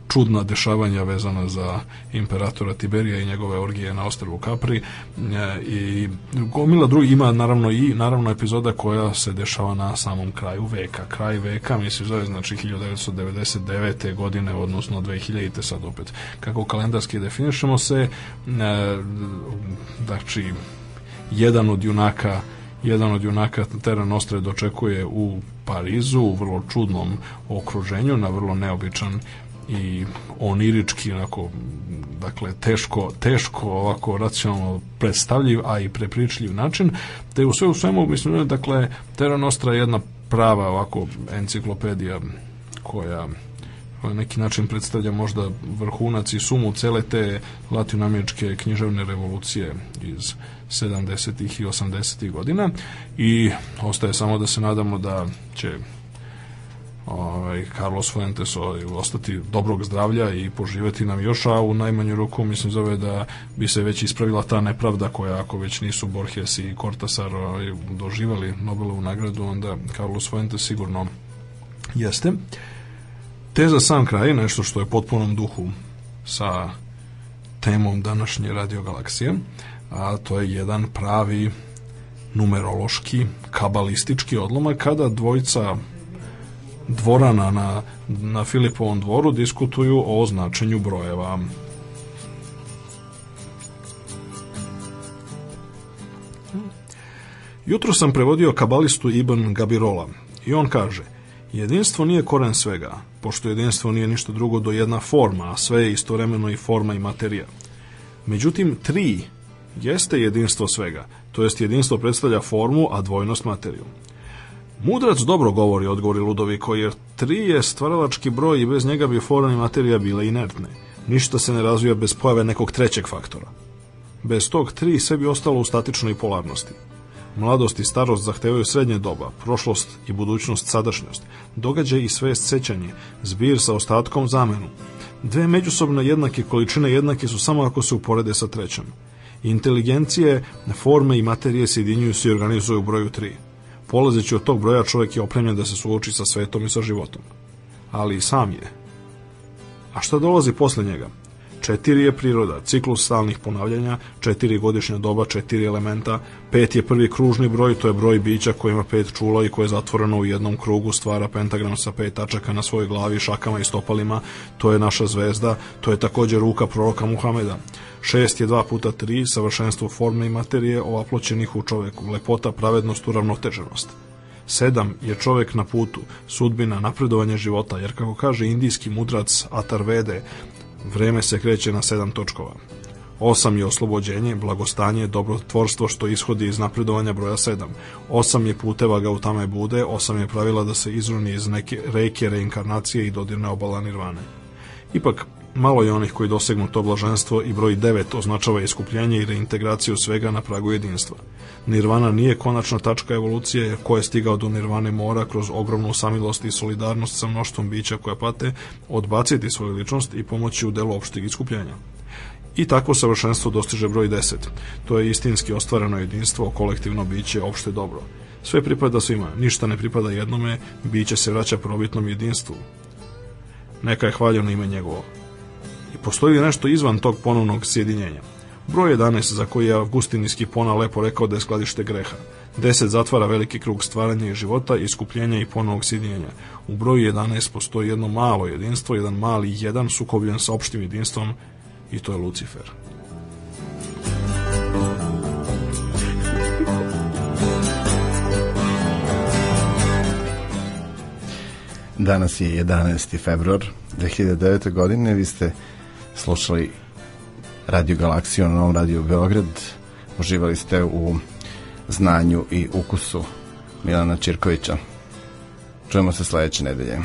čudna dešavanja vezana za imperatora Tiberija i njegove orgije na ostrvu Capri e, i gomila drugi ima naravno i naravno epizoda koja se dešava na samom kraju veka. Kraj veka mislim zove znači 1999. godine odnosno 2000. sad opet kako kalendarski definišemo se e, znači jedan od junaka jedan od junaka Terra Nostra dočekuje u Parizu u vrlo čudnom okruženju na vrlo neobičan i onirički onako dakle teško teško ovako racionalno predstavljiv a i prepričljiv način te u sve u svemu mislim dakle Terra Nostra je jedna prava ovako enciklopedija koja na neki način predstavlja možda vrhunac i sumu cele te latinoameričke književne revolucije iz 70. i 80. godina i ostaje samo da se nadamo da će ovaj, Carlos Fuentes ovaj, ostati dobrog zdravlja i poživeti nam još, a u najmanju ruku mislim zove da bi se već ispravila ta nepravda koja ako već nisu Borges i Cortasar ovaj, doživali Nobelovu nagradu, onda Carlos Fuentes sigurno jeste. Te za sam kraj, nešto što je potpunom duhu sa temom današnje radiogalaksije, a to je jedan pravi numerološki, kabalistički odlomak kada dvojica dvorana na, na Filipovom dvoru diskutuju o značenju brojeva. Jutro sam prevodio kabalistu Ibn Gabirola i on kaže Jedinstvo nije koren svega, pošto jedinstvo nije ništa drugo do jedna forma, a sve je istovremeno i forma i materija. Međutim, tri jeste jedinstvo svega, to jest jedinstvo predstavlja formu, a dvojnost materiju. Mudrac dobro govori, odgovori Ludoviko, jer tri je stvaralački broj i bez njega bi forma i materija bile inertne. Ništa se ne razvija bez pojave nekog trećeg faktora. Bez tog tri sve bi ostalo u statičnoj polarnosti. Mladost i starost zahtevaju srednje doba, prošlost i budućnost sadašnjost, događaj i svest sećanje, zbir sa ostatkom zamenu. Dve međusobno jednake količine jednake su samo ako se uporede sa trećom. Inteligencije, forme i materije se jedinjuju se i organizuju u broju 3. Polazeći od tog broja čovjek je opremljen da se suoči sa svetom i sa životom. Ali i sam je. A šta dolazi posle njega? Četiri je priroda, ciklus stalnih ponavljanja, četiri godišnja doba, četiri elementa, pet je prvi kružni broj, to je broj bića koji ima pet čula i koje je zatvoreno u jednom krugu, stvara pentagram sa pet tačaka na svojoj glavi, šakama i stopalima, to je naša zvezda, to je takođe ruka proroka Muhameda. Šest je dva puta tri, savršenstvo forme i materije ovaploćenih u čoveku, lepota, pravednost, uravnoteženost. Sedam je čovek na putu, sudbina, napredovanje života, jer kako kaže indijski mudrac Atarvede, vreme se kreće na sedam točkova. Osam je oslobođenje, blagostanje, dobrotvorstvo što ishodi iz napredovanja broja 7. Osam je puteva ga u tame bude, osam je pravila da se izruni iz neke reke reinkarnacije i dodirne obala nirvane. Ipak, malo je onih koji dosegnu to blaženstvo i broj 9 označava iskupljenje i reintegraciju svega na pragu jedinstva. Nirvana nije konačna tačka evolucije ko je stigao do nirvane mora kroz ogromnu samilost i solidarnost sa mnoštvom bića koja pate odbaciti svoju ličnost i pomoći u delu opšteg iskupljenja. I takvo savršenstvo dostiže broj 10. To je istinski ostvareno jedinstvo, kolektivno biće, opšte dobro. Sve pripada svima, ništa ne pripada jednome, biće se vraća probitnom jedinstvu. Neka je hvaljeno ime njegovo. I postoji nešto izvan tog ponovnog sjedinjenja? Broj 11 za koji je Avgustin iz Kipona lepo rekao da je skladište greha. 10 zatvara veliki krug stvaranja i života, iskupljenja i ponovog sjedinjenja. U broju 11 postoji jedno malo jedinstvo, jedan mali jedan sukobljen sa opštim jedinstvom i to je Lucifer. Danas je 11. februar 2009. godine. Vi ste slušali Radio Galaksiju na Novom Radio Beograd. Uživali ste u znanju i ukusu Milana Čirkovića. Čujemo se sledeće nedelje.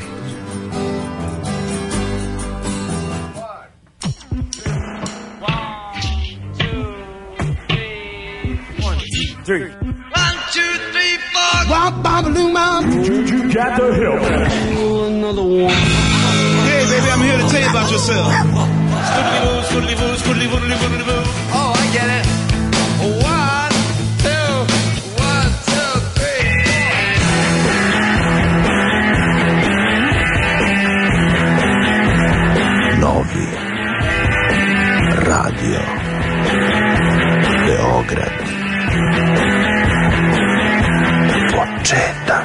Hey, baby, I'm here to tell you about yourself. Scoodly boo, scoodly boo, scoodly boodly boodly boo. Oh, I get it. One, two, one, two, three. Novi Radio Beograd Početak